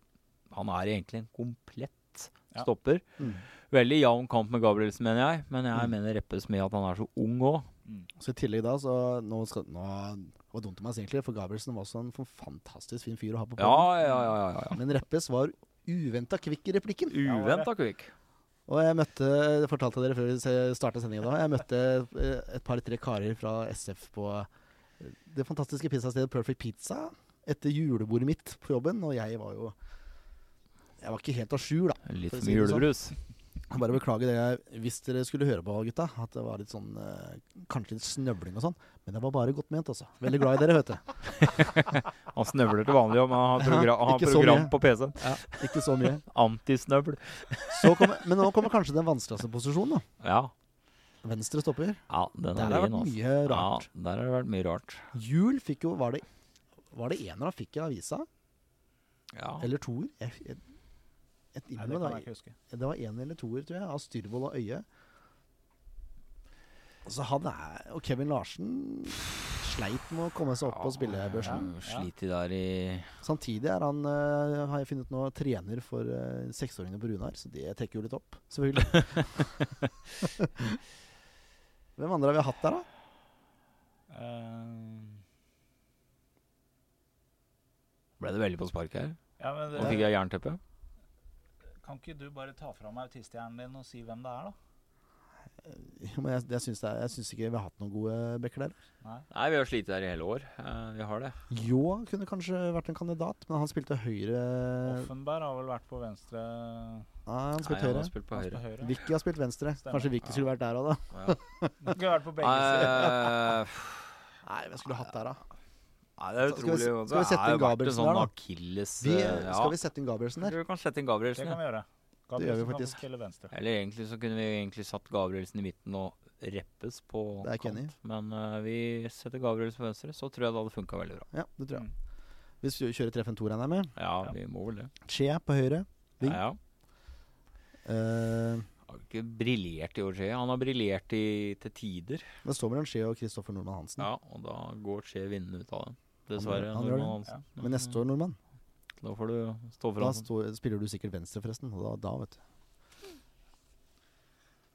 [SPEAKER 4] han er egentlig en komplett
[SPEAKER 3] Ja.
[SPEAKER 4] stopper.
[SPEAKER 1] Mm.
[SPEAKER 4] Veldig jevn kamp med Gabrielsen, mener jeg. Men jeg
[SPEAKER 1] Mm.
[SPEAKER 4] mener Reppes med at han er så ung òg.
[SPEAKER 3] Mm.
[SPEAKER 1] Så i tillegg da, så nå skal nå, Det var dumt om meg egentlig, for Gabrielsen var også en fantastisk fin fyr å ha på
[SPEAKER 4] Ja,
[SPEAKER 1] planen.
[SPEAKER 4] ja, ja. ja, ja.
[SPEAKER 1] Men Reppes var uventa kvikk i replikken.
[SPEAKER 4] Uventa kvikk.
[SPEAKER 1] Og jeg møtte Det fortalte jeg dere før vi starta sendinga da. Jeg møtte eh, et par-tre karer fra SF på eh, det fantastiske pizzastedet Perfect Pizza etter julebordet mitt på jobben, og jeg var jo Jeg var ikke helt à jour, da.
[SPEAKER 4] Litt
[SPEAKER 1] For å si
[SPEAKER 4] mye
[SPEAKER 1] det sånn. Bare beklager det hvis dere skulle høre på, gutta. At det var litt sånn eh, Kanskje litt snøvling og sånn. Men det var bare godt ment, altså. Veldig glad i dere, vet du.
[SPEAKER 4] Han snøvler til vanlig, men han har, progra har program på PC-en.
[SPEAKER 1] Ja, ikke så mye.
[SPEAKER 4] Antisnøvl.
[SPEAKER 1] Så men nå kommer kanskje den vanskeligste posisjonen, da.
[SPEAKER 4] Ja.
[SPEAKER 1] Venstre stopper.
[SPEAKER 4] ja, den
[SPEAKER 1] Der
[SPEAKER 4] er
[SPEAKER 1] har det vært
[SPEAKER 4] altså.
[SPEAKER 1] mye rart.
[SPEAKER 4] Ja, der har det vært mye rart.
[SPEAKER 1] Jul fikk jo Var det, var det ener han fikk i avisa?
[SPEAKER 4] Ja.
[SPEAKER 1] Eller toer? Jeg, jeg, jeg,
[SPEAKER 3] Nei, det kan
[SPEAKER 1] det,
[SPEAKER 3] jeg ikke huske.
[SPEAKER 1] var, det var en eller toer, tror jeg, av Styrvold og Øye. Så han er Og Kevin Larsen sleit med å komme seg opp på spillebørsen.
[SPEAKER 4] Ja, ja. der i
[SPEAKER 1] Samtidig er han, uh, har jeg funnet nå, trener for uh, seksåringene på Runar, så det trekker jo litt opp, selvfølgelig. Hvem andre har vi hatt der, da?
[SPEAKER 3] Eh,
[SPEAKER 4] Ble det veldig på spark her?
[SPEAKER 3] ja, men
[SPEAKER 4] Nå
[SPEAKER 3] det,
[SPEAKER 4] fikk jeg jernteppe.
[SPEAKER 3] Kan ikke du bare ta fram autisthjernen din og si hvem det er, da?
[SPEAKER 1] Men jeg, jeg, syns er, jeg syns ikke vi har hatt noen gode backer der.
[SPEAKER 3] Nei.
[SPEAKER 4] Nei, vi har slitt der i hele år. Uh, vi har det.
[SPEAKER 1] Jo, kunne kanskje vært en kandidat, men han spilte høyre
[SPEAKER 3] Offenberg har vel vært på venstre
[SPEAKER 1] Nei, han spilte
[SPEAKER 4] han
[SPEAKER 1] høyre.
[SPEAKER 4] har spilt på høyre.
[SPEAKER 3] høyre.
[SPEAKER 1] Vicky har spilt venstre.
[SPEAKER 3] Stemmer.
[SPEAKER 1] Kanskje Vicky skulle vært der òg, da.
[SPEAKER 4] Ja.
[SPEAKER 3] Skulle vært på begge sider.
[SPEAKER 4] Eh,
[SPEAKER 1] Nei, hvem skulle hatt der, da?
[SPEAKER 4] Nei, det er
[SPEAKER 1] Skal vi- skal vi sette inn
[SPEAKER 4] en
[SPEAKER 1] Gabrielsen
[SPEAKER 4] sånn
[SPEAKER 1] der, da?
[SPEAKER 4] akilles
[SPEAKER 1] Vi,
[SPEAKER 4] ja.
[SPEAKER 1] skal vi sette inn Gabrielsen der?
[SPEAKER 4] Du kan sette inn
[SPEAKER 3] Det kan vi gjøre.
[SPEAKER 1] Det gjør vi
[SPEAKER 3] Gabrielsen kan
[SPEAKER 1] faktisk.
[SPEAKER 3] venstre.
[SPEAKER 4] Eller egentlig så kunne vi egentlig satt Gabrielsen i midten og reppes på
[SPEAKER 1] er
[SPEAKER 4] kant. Men uh, vi setter Gabrielsen på venstre, så tror jeg det hadde funka veldig bra.
[SPEAKER 1] Ja, det tror jeg.
[SPEAKER 3] Mm.
[SPEAKER 1] Hvis vi kjører 3-5-2, regner jeg med.
[SPEAKER 4] Ja,
[SPEAKER 3] Ja.
[SPEAKER 4] vi må vel det.
[SPEAKER 1] Che på høyre. Ving.
[SPEAKER 4] Ja, ja. Han har ikke briljert i år, Skje. Han har briljert i- til tider.
[SPEAKER 1] det står mellom Skje og Kristoffer Nordmann Hansen.
[SPEAKER 4] Ja, og da går Skje vinnende ut av det. Dessverre.
[SPEAKER 1] Han han det.
[SPEAKER 4] Hansen.
[SPEAKER 1] Men neste år, Nordmann,
[SPEAKER 4] Da får du stå for
[SPEAKER 1] da stå, spiller du sikkert venstre, forresten. Da, da vet du.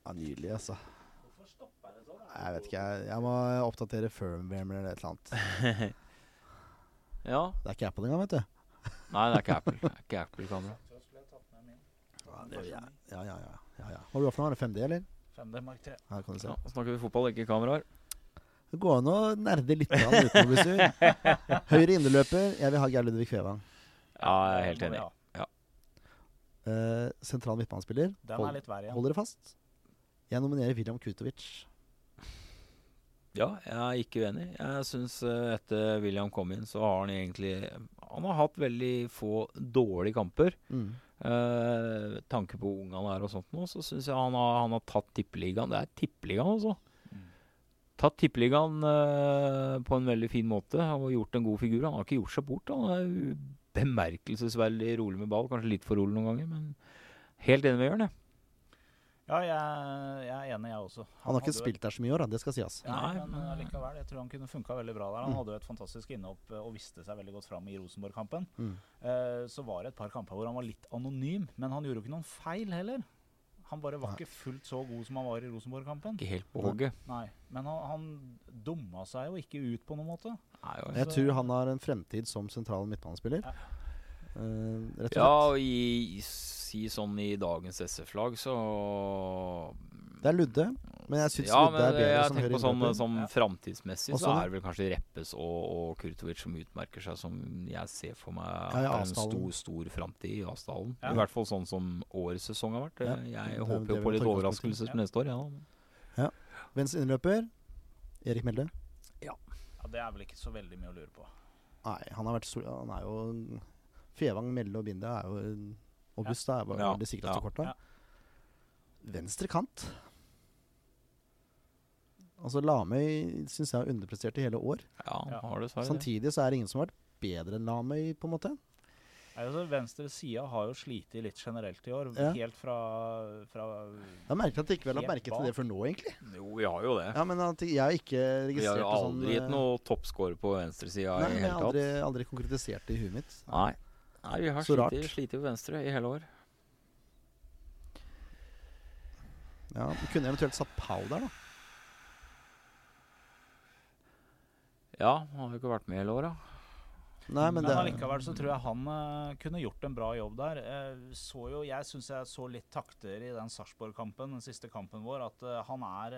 [SPEAKER 1] Ja, Nydelig, altså. Jeg vet ikke, jeg, jeg må oppdatere firmware eller et eller annet.
[SPEAKER 4] Ja.
[SPEAKER 1] Det er ikke Apple engang, vet du.
[SPEAKER 4] Nei, det er ikke Apple. Det er ikke Apple-kamera.
[SPEAKER 1] Ja, det, ja, ja, ja, ja, ja, ja. Har du for noe? Er 5D, eller?
[SPEAKER 3] 5D Mark 3.
[SPEAKER 1] Her kan du se.
[SPEAKER 4] Ja, snakker vi fotball, ikke kameraer.
[SPEAKER 1] Det går an å nerde litt grann uten å bli sur. Høyre inneløper. Jeg vil ha Geir Ludvig Fevang.
[SPEAKER 4] Ja, jeg er helt enig.
[SPEAKER 3] Ja,
[SPEAKER 1] Uh, sentral midtbanespiller.
[SPEAKER 3] den
[SPEAKER 1] Hold,
[SPEAKER 3] er igjen.
[SPEAKER 1] hold dere fast. Jeg nominerer William Kutovic.
[SPEAKER 4] Ja, jeg er ikke uenig. Jeg syns etter William kom inn, så har han egentlig Han har hatt veldig få dårlige kamper.
[SPEAKER 1] Mm.
[SPEAKER 4] Eh, tanke på hvor ung han er og sånt nå, så syns jeg han har, han har tatt tippeligaen. Det er tippeligaen, altså.
[SPEAKER 3] Mm.
[SPEAKER 4] Tatt tippeligaen uh, på en veldig fin måte og gjort en god figur. Han har ikke gjort seg bort. Han er bemerkelsesverdig rolig med ball. Kanskje litt for rolig noen ganger, men helt enig med Jørn, jeg.
[SPEAKER 3] Ja, jeg, jeg er enig, jeg også.
[SPEAKER 1] Han har ikke spilt der så mye i år. Det skal sies.
[SPEAKER 3] et- Nei, men allikevel. Jeg tror han kunne funka veldig bra der. Han
[SPEAKER 1] Mm.
[SPEAKER 3] hadde jo et fantastisk innhopp eh, og viste seg veldig godt fram i Rosenborg-kampen.
[SPEAKER 1] Mm.
[SPEAKER 3] Eh, så var det et par kamper hvor han var litt anonym, men han gjorde jo ikke noen feil heller. Han bare var
[SPEAKER 1] Nei.
[SPEAKER 3] ikke fullt så god som han var i Rosenborg-kampen.
[SPEAKER 4] Ikke helt på hugget.
[SPEAKER 3] Nei, men han, han dumma seg jo ikke ut på noen måte.
[SPEAKER 4] Nei.
[SPEAKER 1] Jeg tror han har en fremtid som sentral midtbanespiller.
[SPEAKER 3] Ja.
[SPEAKER 1] Eh, rett og
[SPEAKER 4] Ja, og i, si sånn i dagens SF-lag, så
[SPEAKER 1] Det er Ludde, men jeg syns
[SPEAKER 4] Ja,
[SPEAKER 1] Ludde er bedre
[SPEAKER 4] jeg
[SPEAKER 1] som høyre
[SPEAKER 4] på sånn, sånn
[SPEAKER 3] Ja.
[SPEAKER 4] framtidsmessig så er det vel kanskje Reppes og, og Kurtovic som utmerker seg, som jeg ser for meg
[SPEAKER 1] Ja,
[SPEAKER 4] er en stor, stor framtid i Asdalen.
[SPEAKER 3] Ja.
[SPEAKER 4] I hvert fall sånn som årets sesong har vært.
[SPEAKER 1] Ja,
[SPEAKER 4] Jeg
[SPEAKER 1] det er
[SPEAKER 4] håper jo på litt overraskelser
[SPEAKER 3] Ja.
[SPEAKER 4] neste år, ja.
[SPEAKER 1] Venstre innløper Erik Melde.
[SPEAKER 3] Ja, Det er vel ikke så veldig mye å lure på.
[SPEAKER 1] Nei, han har vært stor Han er jo Fevang, Melle og Binde er jo Og
[SPEAKER 3] Ja.
[SPEAKER 1] Busta er bare
[SPEAKER 4] Ja,
[SPEAKER 1] de sikreste
[SPEAKER 4] ja.
[SPEAKER 1] Venstre kant. Altså Lamøy syns jeg har underprestert i hele år.
[SPEAKER 4] Ja, har det, det.
[SPEAKER 1] Samtidig så er det ingen som har vært bedre enn Lamøy, på en måte.
[SPEAKER 3] Nei, Altså, venstre sida har jo slitt litt generelt i år.
[SPEAKER 1] Ja.
[SPEAKER 3] Helt fra, fra
[SPEAKER 1] Jeg merker at jeg ikke vel har merket til det før nå, egentlig.
[SPEAKER 4] Jo, vi har jo det.
[SPEAKER 1] Ja, men at jeg har ikke
[SPEAKER 4] Vi har
[SPEAKER 1] registrert
[SPEAKER 4] jo
[SPEAKER 1] det sånn
[SPEAKER 4] aldri gitt
[SPEAKER 1] eh,
[SPEAKER 4] noe toppscore på venstresida
[SPEAKER 1] Nei,
[SPEAKER 4] i
[SPEAKER 1] men jeg
[SPEAKER 4] hele
[SPEAKER 1] har
[SPEAKER 4] tatt.
[SPEAKER 1] aldri, aldri konkretisert det i huet mitt.
[SPEAKER 4] Nei. Nei, vi har
[SPEAKER 1] Så rart.
[SPEAKER 4] slitt slitt på venstre i hele år.
[SPEAKER 1] Ja, vi Kunne eventuelt satt Pau der, da.
[SPEAKER 4] Ja, han har jo ikke vært med hele året.
[SPEAKER 1] Nei, men
[SPEAKER 3] Men allikevel så tror jeg han uh, kunne gjort en bra jobb der. Uh, så jo, jeg syns jeg så litt takter i den Sarpsborg-kampen, den siste kampen vår, at uh, han er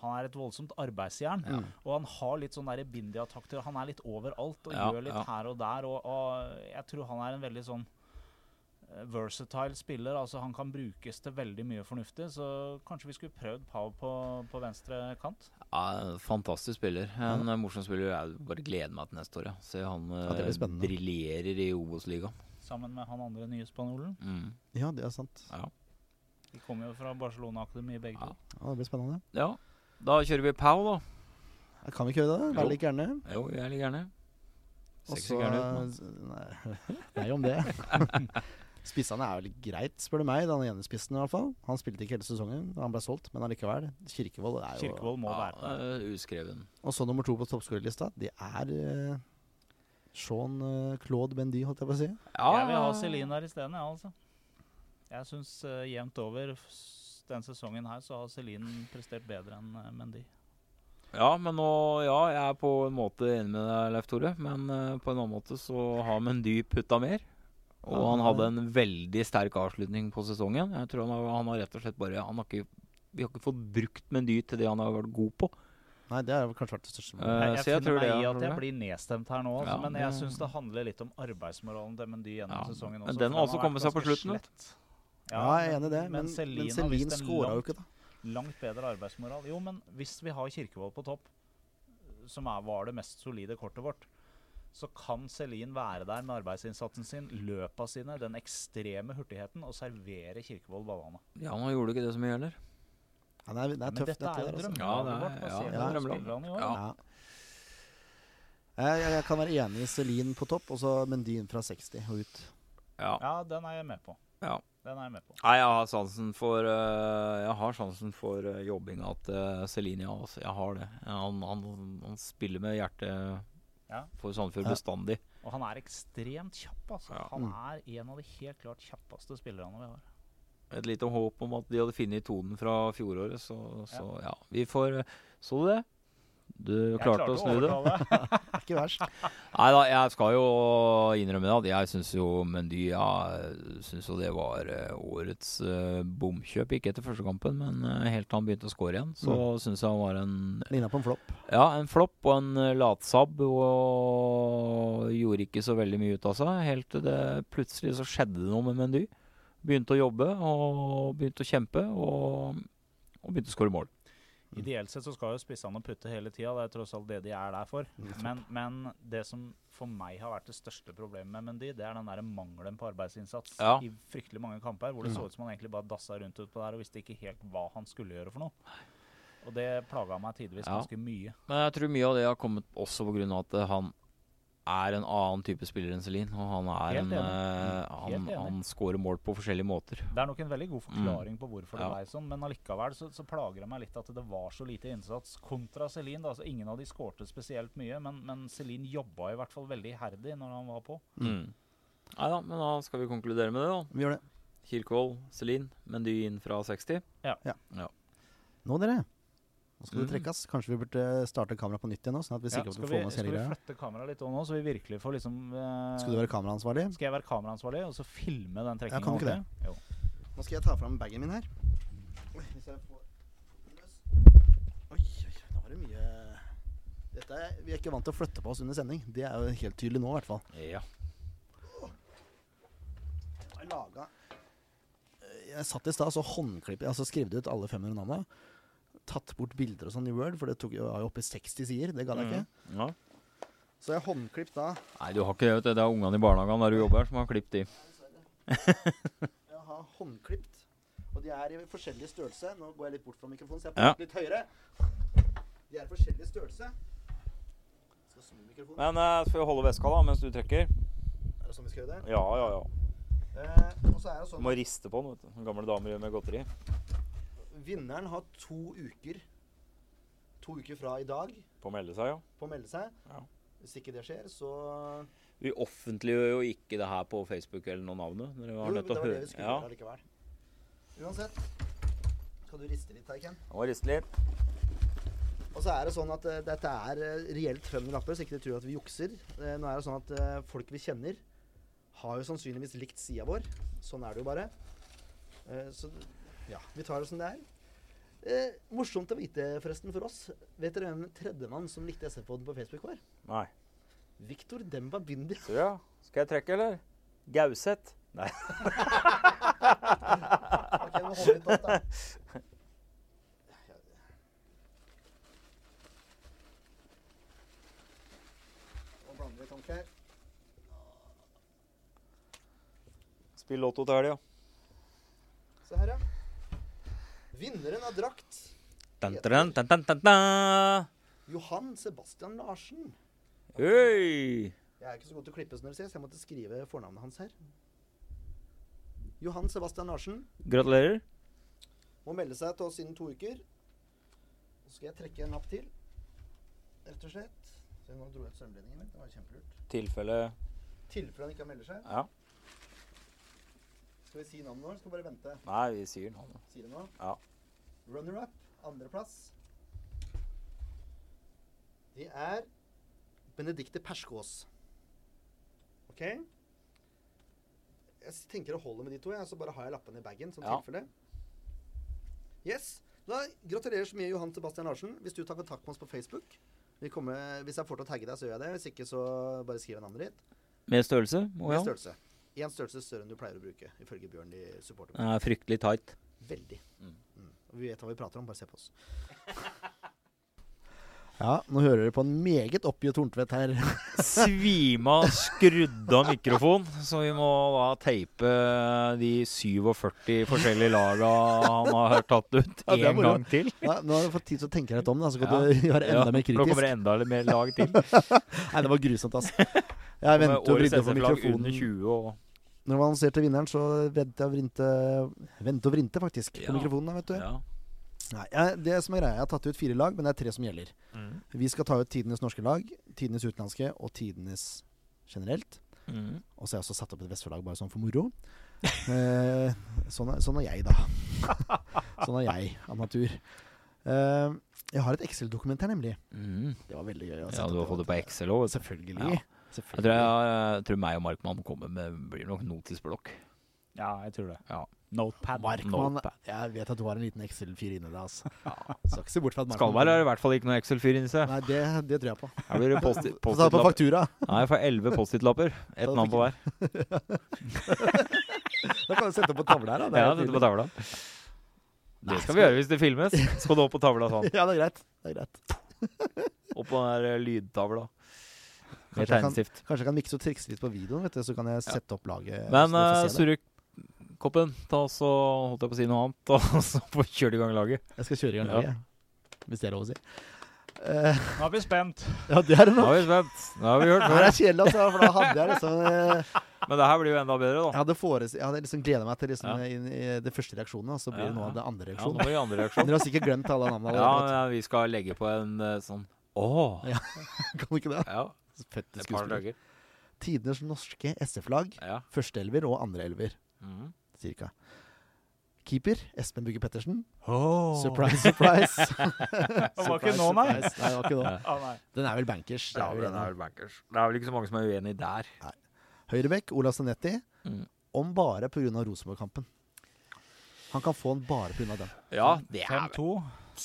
[SPEAKER 3] han er et voldsomt arbeidsjern.
[SPEAKER 1] Ja.
[SPEAKER 3] Og han har litt sånn der Bindia-takter. Han er litt overalt og
[SPEAKER 4] Ja,
[SPEAKER 3] gjør litt
[SPEAKER 4] ja.
[SPEAKER 3] her og der. Og, og jeg tror han er en veldig sånn eh, versatile spiller. Altså Han kan brukes til veldig mye fornuftig. Så kanskje vi skulle prøvd Pau på, på venstre kant?
[SPEAKER 4] Ja, fantastisk spiller. En mm. morsom spiller. Jeg bare gleder meg til neste år. Ja. Se han
[SPEAKER 1] Ja,
[SPEAKER 4] eh, briljerer i Obos-ligaen.
[SPEAKER 3] Sammen med han andre nye spanjolen.
[SPEAKER 4] Mm.
[SPEAKER 1] Ja, det er sant.
[SPEAKER 4] Ja.
[SPEAKER 3] De kommer jo fra Barcelona-akademiet begge
[SPEAKER 4] Ja.
[SPEAKER 3] to.
[SPEAKER 1] Ja, det blir spennende.
[SPEAKER 4] ja. Da kjører vi Pau, da.
[SPEAKER 1] Ja, Kan vi ikke gjøre det? Vær litt gjerne.
[SPEAKER 4] Jo, jeg er litt gjerne.
[SPEAKER 1] Og
[SPEAKER 4] Ser ikke
[SPEAKER 1] så
[SPEAKER 4] så gæren ut, nå.
[SPEAKER 1] Nei, nei om det. Spissene er vel greit, spør du meg. Den ene spissen i hvert fall. Han spilte ikke hele sesongen da han ble solgt, men allikevel. Kirkevold er jo
[SPEAKER 3] Kirkevold må være
[SPEAKER 4] Ja,
[SPEAKER 3] med.
[SPEAKER 4] eh, uskreven.
[SPEAKER 1] Og så nummer to på toppskårerlista, det er uh, Sean eh, Claude Bendy, holdt jeg på å si.
[SPEAKER 3] Jeg vil ha Celine der isteden, jeg, altså. Jeg syns jevnt over s- den sesongen her så har Celine prestert bedre enn uh, Mendy.
[SPEAKER 4] Ja, men nå, ja, jeg er på en måte enig med deg, Leif Tore. Men uh, på en annen måte så har Mendy putta mer. Og
[SPEAKER 1] Ja,
[SPEAKER 4] han hadde en veldig sterk avslutning på sesongen. Jeg tror han har, han har rett og slett bare han har ikke, Vi har ikke fått brukt Mendy til det han har vært god på.
[SPEAKER 1] Nei, det har kanskje vært det største
[SPEAKER 4] Eh,
[SPEAKER 1] målet.
[SPEAKER 3] Jeg, jeg finner meg i at jeg blir nedstemt her nå, altså,
[SPEAKER 4] Ja,
[SPEAKER 3] men jeg syns det handler litt om arbeidsmoralen til Mendy gjennom
[SPEAKER 4] Ja,
[SPEAKER 3] sesongen
[SPEAKER 4] men den har også kommet seg på slutten,
[SPEAKER 3] slett.
[SPEAKER 1] Ja, jeg er enig i det, men, men
[SPEAKER 3] Celine har
[SPEAKER 1] Celine skåra jo ikke, da.
[SPEAKER 3] langt bedre arbeidsmoral. Jo, men hvis vi har Kirkevold på topp, som er, var det mest solide kortet vårt, så kan Celine være der med arbeidsinnsatsen sin, løpa sine, den ekstreme hurtigheten, og servere Kirkevold ballene.
[SPEAKER 4] Ja, han gjorde ikke det så mye heller.
[SPEAKER 1] Ja, det er, det er tøft,
[SPEAKER 3] dette
[SPEAKER 1] dette
[SPEAKER 3] er jo.
[SPEAKER 1] Altså.
[SPEAKER 3] drømmelaget
[SPEAKER 4] Ja,
[SPEAKER 3] vårt. Hva
[SPEAKER 4] ja,
[SPEAKER 1] det er
[SPEAKER 4] drømmelaget.
[SPEAKER 3] spillerne i år?
[SPEAKER 4] Ja.
[SPEAKER 1] Ja. Jeg, jeg, kan være enig i Celine på topp, og så Mendin fra 60 og ut.
[SPEAKER 4] Ja.
[SPEAKER 3] Ja, den er jeg med på.
[SPEAKER 4] Ja.
[SPEAKER 3] Den er jeg med på.
[SPEAKER 4] Nei, jeg har sansen for eh, Jeg har sansen for uh, jobbinga til Celine, ja. Altså, jeg har det. Han, han, han spiller med hjertet
[SPEAKER 3] Ja.
[SPEAKER 4] for Sandefjord
[SPEAKER 1] Ja.
[SPEAKER 4] bestandig.
[SPEAKER 3] Og han er ekstremt kjapp, altså.
[SPEAKER 4] Ja.
[SPEAKER 3] Han er en av de helt klart kjappeste spillerne vi har.
[SPEAKER 4] Et lite håp om at de hadde funnet tonen fra fjoråret, så, så ja. Vi får eh, Så du det? Du
[SPEAKER 3] Jeg
[SPEAKER 4] klarte å snu det?
[SPEAKER 1] Ikke verst.
[SPEAKER 4] Nei da, jeg skal jo innrømme det at jeg syns jo Mendy ja, synes jo det var eh, årets uh, bomkjøp. Ikke etter første kampen, men uh, helt til han begynte å score igjen, så
[SPEAKER 1] Mm.
[SPEAKER 4] syns jeg han var en
[SPEAKER 1] Ligna på en flopp.
[SPEAKER 4] Ja, en flopp og en uh, latsabb, og gjorde ikke så veldig mye ut av seg. Helt til det plutselig så skjedde det noe med Mendy. Begynte å jobbe og begynte å kjempe, og, og begynte å skåre mål.
[SPEAKER 3] Ideelt sett så skal jo spissene putte hele tida, det er tross alt det de er der for. Men, men det som for meg har vært det største problemet med Mendy, det er den der mangelen på arbeidsinnsats
[SPEAKER 4] Ja.
[SPEAKER 3] i fryktelig mange kamper, hvor det
[SPEAKER 1] Mm.
[SPEAKER 3] så ut som han egentlig bare dassa rundt utpå der og visste ikke helt hva han skulle gjøre for noe. Og det plaga meg tidvis
[SPEAKER 4] Ja.
[SPEAKER 3] ganske mye.
[SPEAKER 4] Men jeg tror mye av det har kommet også pga. at han er en annen type spiller enn Celine. Og han er en uh, han, han scorer mål på forskjellige måter.
[SPEAKER 3] Det er nok en veldig god forklaring på hvorfor
[SPEAKER 4] Ja.
[SPEAKER 3] det ble sånn, men allikevel så, så plager det meg litt at det var så lite innsats kontra Celine. Da. Altså, ingen av de skårte spesielt mye, men, men Celine jobba i hvert fall veldig iherdig når han var på.
[SPEAKER 4] Mm. Nei da, men da skal vi konkludere med det, da.
[SPEAKER 1] Vi gjør det.
[SPEAKER 4] Kirkvold, Celine, Mendy inn fra 60.
[SPEAKER 1] Nå, dere. Nå skal det
[SPEAKER 4] Mm.
[SPEAKER 1] trekkes. Kanskje vi burde starte kameraet på nytt igjen nå, sånn at vi
[SPEAKER 3] Ja,
[SPEAKER 1] på at vi får med oss
[SPEAKER 3] skal vi flytte kameraet litt nå, så vi virkelig får liksom uh,
[SPEAKER 1] Skal du være kameraansvarlig?
[SPEAKER 3] Skal jeg være kameraansvarlig og så filme den
[SPEAKER 1] Ja,
[SPEAKER 3] trekkingen?
[SPEAKER 1] kan du ikke
[SPEAKER 3] det? Jo.
[SPEAKER 1] Nå skal jeg ta fram bagen min her. Oi, hvis jeg får. Oi, oi, nå var det mye Dette er, Vi er ikke vant til å flytte på oss under sending. Det er jo helt tydelig nå, i hvert fall.
[SPEAKER 4] Ja.
[SPEAKER 1] Jeg Eh, Jeg satt i stad så håndklippet Altså skrev ut alle 500 navnene. Tatt bort bilder og sånn i Word, for det tok, var jo oppe i 60 sider. Det gadd jeg ikke.
[SPEAKER 4] ja.
[SPEAKER 1] Så jeg håndklippet da
[SPEAKER 4] Nei, du har ikke det. Det er ungene i barnehagen der du jobber, som har klippet de.
[SPEAKER 1] Jeg har håndklipt. Og de er i forskjellig størrelse. Nå går jeg litt bort fra mikrofonen, så jeg
[SPEAKER 4] Ja.
[SPEAKER 1] prater litt høyere. De er i forskjellig størrelse. Skal snu mikrofonen.
[SPEAKER 4] Men uh, skal vi holde veska da, mens du trekker?
[SPEAKER 1] Er det sånn vi skal gjøre det?
[SPEAKER 4] Ja, ja, ja.
[SPEAKER 1] Eh, og så er det sånn
[SPEAKER 4] må riste på den, vet du. Gamle damer gjør med godteri.
[SPEAKER 1] Vinneren har to uker To uker fra i dag
[SPEAKER 4] På å melde seg, ja.
[SPEAKER 1] på å melde seg.
[SPEAKER 4] Ja.
[SPEAKER 1] Hvis ikke det skjer, så
[SPEAKER 4] Vi offentliggjør jo ikke det her på Facebook eller noe navnet. Dere
[SPEAKER 1] Jo,
[SPEAKER 4] har nødt
[SPEAKER 1] det
[SPEAKER 4] til å
[SPEAKER 1] var det
[SPEAKER 4] høre.
[SPEAKER 1] vi skulle
[SPEAKER 4] Ja,
[SPEAKER 1] gjøre likevel. Uansett. Skal du riste litt her, Ken?
[SPEAKER 4] må riste litt.
[SPEAKER 1] Og så er det sånn at eh, dette er eh, reelt 500 lapper, så ikke du tror at vi jukser. Eh, nå er det sånn at eh, folk vi kjenner, har jo sannsynligvis likt sida vår. Sånn er det jo bare. Eh, så ja, vi tar det som det er. Eh, morsomt å vite, forresten, for oss. Vet dere hvem tredjemann som likte SF-poden på Facebook var?
[SPEAKER 4] Nei.
[SPEAKER 1] Victor Demba Bindi.
[SPEAKER 4] Så ja. Skal jeg trekke, eller? Gauseth.
[SPEAKER 3] Nei.
[SPEAKER 1] Ok, nå holder vi opp, da. Nå blander vi tanker.
[SPEAKER 4] Spill Lotto til helga.
[SPEAKER 1] Se her, ja. Vinneren av drakt. Johan Sebastian Larsen.
[SPEAKER 4] Hey.
[SPEAKER 1] Jeg er ikke så god til å klippe, som dere ser, så jeg måtte skrive fornavnet hans her. Johan Sebastian Larsen
[SPEAKER 4] Gratulerer.
[SPEAKER 1] må melde seg til oss innen to uker. Så skal jeg trekke en napp til, rett og slett. Så nå dro jeg ut strømledningen min. Det var kjempelurt.
[SPEAKER 4] Tilfelle
[SPEAKER 1] tilfelle han ikke melder seg.
[SPEAKER 4] Ja.
[SPEAKER 1] Skal vi si navnet nå, eller skal vi bare vente?
[SPEAKER 4] Nei, vi sier navnet.
[SPEAKER 1] Sier det nå?
[SPEAKER 4] Ja.
[SPEAKER 1] Runner-up, andreplass. Det er Benedicte Perskås. OK? Jeg tenker det holder med de to, jeg, så bare har jeg lappene i bagen. Sånn
[SPEAKER 4] Ja.
[SPEAKER 1] tilfelle. Yes. Da Gratulerer så mye, Johan Sebastian Larsen. Hvis du tar kontakt med oss på Facebook vi kommer, Hvis jeg får til å tagge deg, så gjør jeg det. Hvis ikke, så bare skriv navnet ditt.
[SPEAKER 4] Med størrelse? Å
[SPEAKER 1] Med
[SPEAKER 4] ja.
[SPEAKER 1] størrelse. Én størrelse større enn du pleier å bruke, ifølge Bjørn supporter.
[SPEAKER 4] Det er fryktelig tight.
[SPEAKER 1] Veldig.
[SPEAKER 4] Mm.
[SPEAKER 1] Mm. Vi vet hva vi prater om, bare se på oss. Ja, nå hører dere på en meget oppgitt Horntvedt her.
[SPEAKER 4] Svima skrudd av mikrofon, så vi må da teipe de 47 forskjellige laga han har tatt ut,
[SPEAKER 1] Ja, er
[SPEAKER 4] en gang til.
[SPEAKER 1] Ja, nå har du fått tid til å tenke deg litt om, da, så kan
[SPEAKER 4] Ja.
[SPEAKER 1] du gjøre enda
[SPEAKER 4] Ja,
[SPEAKER 1] mer
[SPEAKER 4] Nå kommer det enda mer lag til.
[SPEAKER 1] Nei, det var grusomt, altså. Jeg venter og vridde på
[SPEAKER 4] SF-lag under
[SPEAKER 1] mikrofonen.
[SPEAKER 4] 20 og
[SPEAKER 1] Når man annonserte vinneren, så ventet jeg vrinte Vente og vrinte, faktisk, på mikrofonen. vet du.
[SPEAKER 4] ja.
[SPEAKER 1] Nei, jeg, det som er greia, jeg har tatt ut fire lag, men det er tre som gjelder.
[SPEAKER 4] Mm.
[SPEAKER 1] Vi skal ta ut tidenes norske lag, tidenes utenlandske og tidenes generelt.
[SPEAKER 4] Mm.
[SPEAKER 1] Og så har jeg også satt opp et Vestfold-lag bare sånn for moro. Eh, sånn, er, sånn er jeg, da. sånn er jeg av natur. Eh, jeg har et Excel-dokument her, nemlig.
[SPEAKER 4] Mm.
[SPEAKER 1] Det var veldig gøy.
[SPEAKER 4] Ja, du har fått det på Excel òg.
[SPEAKER 1] Selvfølgelig.
[SPEAKER 4] Ja. Jeg tror, jeg, jeg tror meg og Markmann kommer med blir nok notisblokk.
[SPEAKER 3] Ja, jeg tror det.
[SPEAKER 4] Ja.
[SPEAKER 3] Notepad.
[SPEAKER 1] Markmann,
[SPEAKER 4] Notepad.
[SPEAKER 1] jeg vet at du har en liten Excel-fyr inni deg. Altså. Skal ikke se bort fra at
[SPEAKER 4] Skal vel i hvert fall ikke noe Excel-fyr inni seg.
[SPEAKER 1] Nei, det, det tror jeg på.
[SPEAKER 4] Her blir det post-
[SPEAKER 1] Få på faktura.
[SPEAKER 4] Nei, jeg får elleve Post-It-lapper. Ett navn på hver.
[SPEAKER 1] Da kan du sette opp på tavla her. Da. Det er
[SPEAKER 4] Ja, på tavla.
[SPEAKER 1] Nei,
[SPEAKER 4] Det skal vi gjøre hvis det filmes. Skal du opp på tavla sånn.
[SPEAKER 1] Ja, det er greit. Det er greit.
[SPEAKER 4] Opp på den der eh, lydtavla.
[SPEAKER 1] Kanskje jeg kan- Kanskje jeg kan mikse og trikse litt på videoen, vet du, så kan jeg sette opp laget.
[SPEAKER 4] Men uh,
[SPEAKER 1] det.
[SPEAKER 4] Surrekoppen, ta så holdt jeg på å si noe annet, og så får kjøre i gang laget.
[SPEAKER 1] Jeg skal kjøre i gang
[SPEAKER 4] Ja.
[SPEAKER 1] laget, hvis det er lov å si. Uh,
[SPEAKER 3] Nå er vi spent.
[SPEAKER 1] ja, det er det
[SPEAKER 4] Nå
[SPEAKER 1] nå.
[SPEAKER 4] er vi spent. Nå har vi hørt
[SPEAKER 1] Det er kjedelig, altså, for da hadde jeg liksom uh,
[SPEAKER 4] Men det her blir jo enda bedre,
[SPEAKER 1] Jeg hadde, fores jeg hadde liksom gleda meg til liksom,
[SPEAKER 4] Ja.
[SPEAKER 1] inn i det første reaksjonen, og så blir
[SPEAKER 4] Ja,
[SPEAKER 1] det nå
[SPEAKER 4] ja.
[SPEAKER 1] det andre
[SPEAKER 4] Ja, nå blir det andre reaksjon.
[SPEAKER 1] Dere har sikkert glemt alle navnene
[SPEAKER 4] Ja, men vi skal legge på en uh, sånn Åh!
[SPEAKER 1] Ja. Kan du ikke det?
[SPEAKER 4] Ja,
[SPEAKER 1] Fette skuespiller. Tidenes norske SF-lag.
[SPEAKER 4] Ja.
[SPEAKER 1] Førsteelver og andreelver,
[SPEAKER 4] mm.
[SPEAKER 1] cirka. Keeper Espen Bugge Pettersen.
[SPEAKER 4] Oh.
[SPEAKER 1] Surprise, surprise.
[SPEAKER 3] Det var ikke nå, nei.
[SPEAKER 1] Nei, det var ikke nå.
[SPEAKER 4] Ja.
[SPEAKER 3] Ah, nei.
[SPEAKER 1] Den er vel bankers. det
[SPEAKER 4] Ja,
[SPEAKER 1] er
[SPEAKER 4] den er vel bankers. Det er vel ikke så mange som er uenig der.
[SPEAKER 1] Høyrebekk Ola Sanetti.
[SPEAKER 4] Mm.
[SPEAKER 1] Om bare pga. Rosenborg-kampen. Han kan få den bare pga. den,
[SPEAKER 4] Ja, det er vel
[SPEAKER 3] 5-2.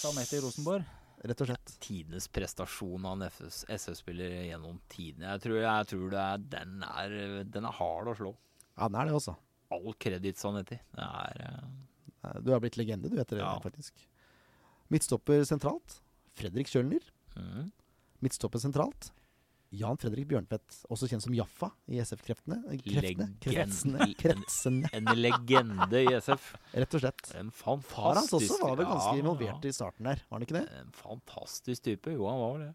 [SPEAKER 3] Sanetti i Rosenborg.
[SPEAKER 1] Rett og slett.
[SPEAKER 4] tidenes prestasjon av en FS SF-spiller gjennom tidene. Jeg tror, jeg tror er, den, er, den er hard å slå.
[SPEAKER 1] Ja, den er det også.
[SPEAKER 4] All kreditt Sanetti. Det er Eh,
[SPEAKER 1] Du har blitt legende, du, etter det,
[SPEAKER 4] Ja.
[SPEAKER 1] faktisk. Midtstopper sentralt. Fredrik Kjølner.
[SPEAKER 4] mm.
[SPEAKER 1] Midtstopper sentralt. Jan Fredrik Bjørntvedt, også kjent som Jaffa i SF-kreftene. Kreftene. Kretsene. Kretsene.
[SPEAKER 4] En legende i SF.
[SPEAKER 1] Rett og slett.
[SPEAKER 4] En
[SPEAKER 1] Far hans
[SPEAKER 4] fantastisk
[SPEAKER 1] også var vel ganske
[SPEAKER 4] ja,
[SPEAKER 1] involvert i starten der, var han ikke det?
[SPEAKER 4] En fantastisk type. Jo, han var vel det.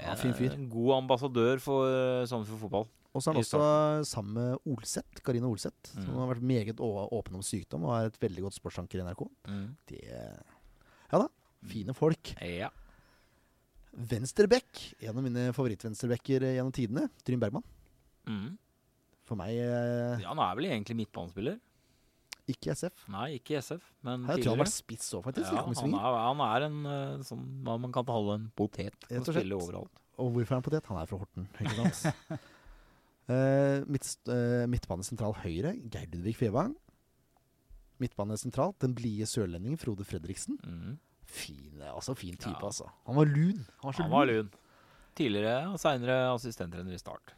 [SPEAKER 1] Ja, fin fyr.
[SPEAKER 4] En god ambassadør for uh, Sandefjord fotball.
[SPEAKER 1] Og så er han også sammen med Olseth, Karine Olseth, som
[SPEAKER 4] Mm.
[SPEAKER 1] har vært meget åpen om sykdom og er et veldig godt sportsanker i NRK.
[SPEAKER 4] Mm.
[SPEAKER 1] Det Ja da, fine folk.
[SPEAKER 4] Ja.
[SPEAKER 1] Venstrebekk, en av mine favorittvenstrebekker eh, gjennom tidene, Trym Bergman.
[SPEAKER 4] Mm.
[SPEAKER 1] For meg eh,
[SPEAKER 4] ja, han er vel egentlig midtbanespiller.
[SPEAKER 1] ikke SF.
[SPEAKER 4] Nei, ikke SF, men
[SPEAKER 1] Jeg tror han
[SPEAKER 4] har
[SPEAKER 1] vært spiss òg, faktisk.
[SPEAKER 4] Ja, han, er, han er en eh, sånn man kan kalle en potet.
[SPEAKER 1] Og
[SPEAKER 4] spille overalt.
[SPEAKER 1] Og hvorfor er han potet? Han er fra Horten, ikke sant? Eh, midt, uh, midtbane sentral høyre, Geir Ludvig Fevang. Midtbane sentral, den blide sørlendingen Frode Fredriksen.
[SPEAKER 4] Mm.
[SPEAKER 1] Fin, altså fin type,
[SPEAKER 4] Ja.
[SPEAKER 1] altså. Han var lun. Han var
[SPEAKER 4] Han var
[SPEAKER 1] lun.
[SPEAKER 4] Tidligere og seinere assistenttrener i Start.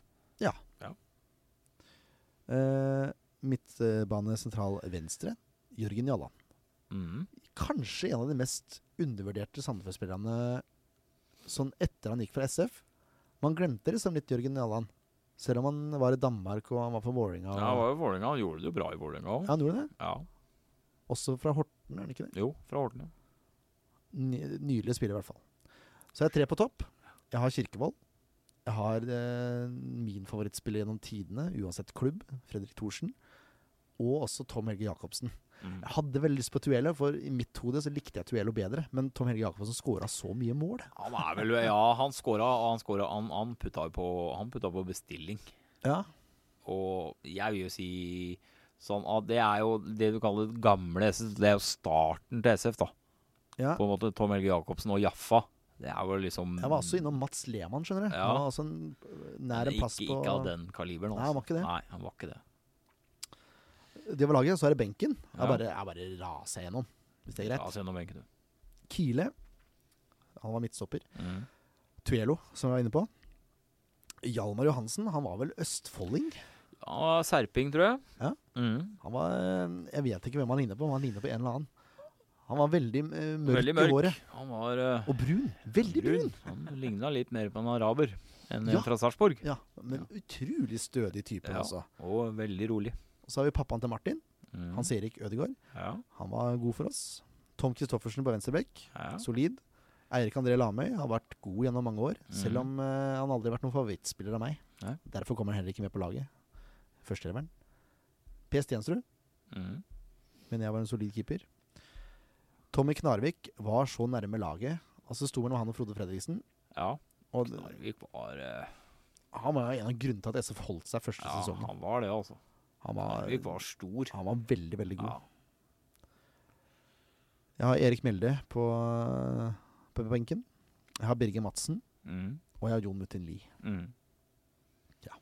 [SPEAKER 1] Uh, midtbane sentral venstre. Jørgen Jalland.
[SPEAKER 4] Mm.
[SPEAKER 1] Kanskje en av de mest undervurderte Sandefjord-spillerne sånn etter han gikk fra SF. Man glemte liksom litt Jørgen Jalland. Selv om han var i Danmark og han var for Vålerenga.
[SPEAKER 4] Ja, han var jo Vålinga. Han gjorde det jo bra i Vålerenga òg.
[SPEAKER 1] Ja, han gjorde det.
[SPEAKER 4] Ja.
[SPEAKER 1] Også fra Horten, er han ikke det?
[SPEAKER 4] Jo, fra Horten. ja.
[SPEAKER 1] Ny, spillere, i hvert fall. Så jeg er tre på topp. Jeg har Kirkevold. Jeg har eh, min favorittspiller gjennom tidene, uansett klubb, Fredrik Thorsen. Og også Tom Helge Jacobsen.
[SPEAKER 4] Mm.
[SPEAKER 1] Jeg hadde veldig lyst på Tuelo, for i mitt hode så likte jeg Tuelo bedre. Men Tom Helge Jacobsen skåra så mye mål.
[SPEAKER 4] Han er vel Ja, han scora. Han, scora, han, han putta på, han putta på bestilling.
[SPEAKER 1] Ja.
[SPEAKER 4] Og jeg vil jo si sånn at det er jo det du kaller det gamle SF. Det er jo starten til SF, da.
[SPEAKER 1] Ja.
[SPEAKER 4] På en måte Tom Helge Jacobsen og Jaffa. Det er jo liksom
[SPEAKER 1] Jeg var også innom Mats Lehmann, skjønner du.
[SPEAKER 4] Ja.
[SPEAKER 1] Han var også en, nær en plass på
[SPEAKER 4] ikke av den kaliberen.
[SPEAKER 1] Nei, han var ikke det.
[SPEAKER 4] Nei, han var ikke det.
[SPEAKER 1] Det var laget, så er det benken. Jeg
[SPEAKER 4] Ja.
[SPEAKER 1] bare, jeg bare raser gjennom, hvis det er greit.
[SPEAKER 4] se gjennom benken, du.
[SPEAKER 1] Kile. Han var midtstopper.
[SPEAKER 4] Mm.
[SPEAKER 1] Tuelo, som vi var inne på. Hjalmar Johansen, han var vel østfolding?
[SPEAKER 4] Var serping, tror jeg.
[SPEAKER 1] Ja.
[SPEAKER 4] Mm.
[SPEAKER 1] Han var Jeg vet ikke hvem han ligner på, men han ligner på en eller annen. Han var veldig eh, mørk,
[SPEAKER 4] Veldig
[SPEAKER 1] i
[SPEAKER 4] mørk.
[SPEAKER 1] håret.
[SPEAKER 4] Han var uh,
[SPEAKER 1] Og brun. Veldig brun.
[SPEAKER 4] Han ligna litt mer på en araber enn en
[SPEAKER 1] Ja.
[SPEAKER 4] fra Sarpsborg.
[SPEAKER 1] Ja, Men utrolig stødig type,
[SPEAKER 4] Ja.
[SPEAKER 1] altså.
[SPEAKER 4] Og veldig rolig.
[SPEAKER 1] Og så har vi pappaen til Martin.
[SPEAKER 4] Mm.
[SPEAKER 1] Hans Erik Ødegaard.
[SPEAKER 4] ja.
[SPEAKER 1] Han var god for oss. Tom Christoffersen på venstrebekk.
[SPEAKER 4] Ja.
[SPEAKER 1] Solid. Eirik André Lamøy har vært god gjennom mange år,
[SPEAKER 4] mm.
[SPEAKER 1] selv om uh, han aldri har vært noen favorittspiller av meg.
[SPEAKER 4] Nei.
[SPEAKER 1] Derfor kommer han heller ikke med på laget. Førsteeleveren. Per Stensrud
[SPEAKER 4] Mm.
[SPEAKER 1] men jeg var en solid keeper. Tommy Knarvik var så nærme laget. Altså sto mellom han og Frode Fredriksen.
[SPEAKER 4] ja.
[SPEAKER 1] Og
[SPEAKER 4] Knarvik var uh...
[SPEAKER 1] han var en av grunnene til at SF holdt seg første
[SPEAKER 4] Ja,
[SPEAKER 1] sesongen.
[SPEAKER 4] han var det, altså.
[SPEAKER 1] Han var,
[SPEAKER 4] Knarvik var stor.
[SPEAKER 1] han var veldig, veldig god.
[SPEAKER 4] Ja.
[SPEAKER 1] Jeg har Erik Melde på, på benken. Jeg har Birger Madsen.
[SPEAKER 4] Mm.
[SPEAKER 1] Og jeg har Jon Mutin Lie.
[SPEAKER 4] Mm.
[SPEAKER 1] Ja.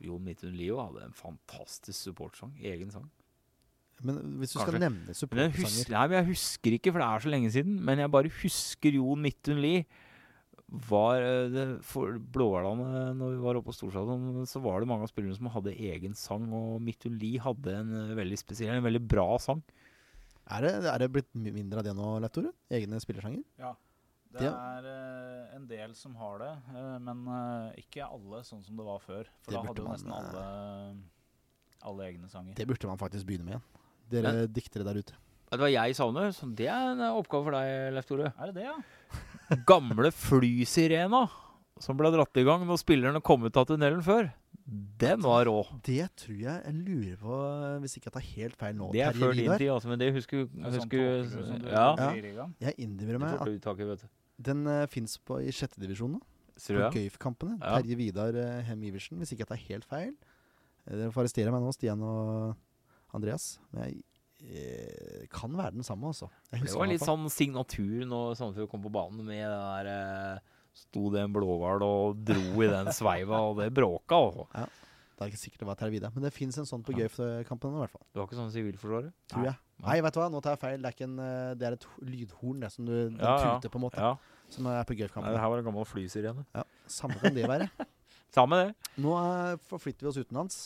[SPEAKER 4] Jon Mutin Lie hadde en fantastisk supportsang. Egen sang.
[SPEAKER 1] Men hvis du
[SPEAKER 4] Kanskje.
[SPEAKER 1] skal nevne supportersanger
[SPEAKER 4] husker, nei, men jeg husker ikke, for det er så lenge siden. Men jeg bare husker Jon Midtun Lie. Var eh, det for Blåhvalene når vi var oppe på Storstadion, så var det mange av spillerne som hadde egen sang. Og Midtun Lie hadde en eh, veldig spesiell, en veldig bra sang.
[SPEAKER 1] Er det, er det blitt mindre av det nå, Leif Tore? Egne spillersanger?
[SPEAKER 3] Ja. Det er uh, en del som har det, uh, men uh, ikke alle sånn som det var før. For
[SPEAKER 1] Det
[SPEAKER 3] da hadde jo nesten
[SPEAKER 1] eh,
[SPEAKER 3] alle, alle egne sanger.
[SPEAKER 1] Det burde man faktisk begynne med igjen. Dere diktere der ute.
[SPEAKER 4] Det var jeg savner? Så det er en eh, oppgave for deg, Leif Tore.
[SPEAKER 3] Er det det, ja?
[SPEAKER 4] Gamle flysirena som ble dratt i gang når spillerne kom ut av tunnelen før. Den var rå.
[SPEAKER 1] Det tror jeg jeg lurer på, hvis ikke jeg tar helt feil nå.
[SPEAKER 4] Det er før din tid, altså, men det husker
[SPEAKER 3] Det er sånn
[SPEAKER 4] husker,
[SPEAKER 3] du
[SPEAKER 4] Ja.
[SPEAKER 1] Ja. Jeg
[SPEAKER 4] innbiller
[SPEAKER 1] meg at
[SPEAKER 4] du vet du.
[SPEAKER 1] den uh, fins i sjette divisjon nå.
[SPEAKER 4] Ser
[SPEAKER 1] På
[SPEAKER 4] ja? det?
[SPEAKER 1] Gøyf-kampene.
[SPEAKER 4] Ja.
[SPEAKER 1] Terje Vidar uh, Hem Iversen, hvis ikke jeg tar helt feil. Eh, Dere får arrestere meg nå, Stian og Andreas. Men jeg eh, kan være den samme, altså.
[SPEAKER 4] Det var litt sånn signatur når Sandefjord kom på banen med det der eh, Sto det en blåhval og dro i den sveiva, og det bråka. Ja,
[SPEAKER 1] Det er ikke sikkert det var Tervida, men det fins en sånn på
[SPEAKER 4] Ja.
[SPEAKER 1] Gøyf-kampene i hvert fall.
[SPEAKER 4] Du har ikke sånn sivilforsvarer?
[SPEAKER 1] Tror jeg. Nei, vet du hva, nå tar jeg feil. Det er, en, eh, det er et lydhorn det som du den
[SPEAKER 4] Ja,
[SPEAKER 1] tuter, på en måte.
[SPEAKER 4] Ja.
[SPEAKER 1] Som er på
[SPEAKER 4] Nei, det her var en gammel flysirene.
[SPEAKER 1] Ja, samme kan det være.
[SPEAKER 4] Samme det.
[SPEAKER 1] Nå forflytter vi oss utenlands.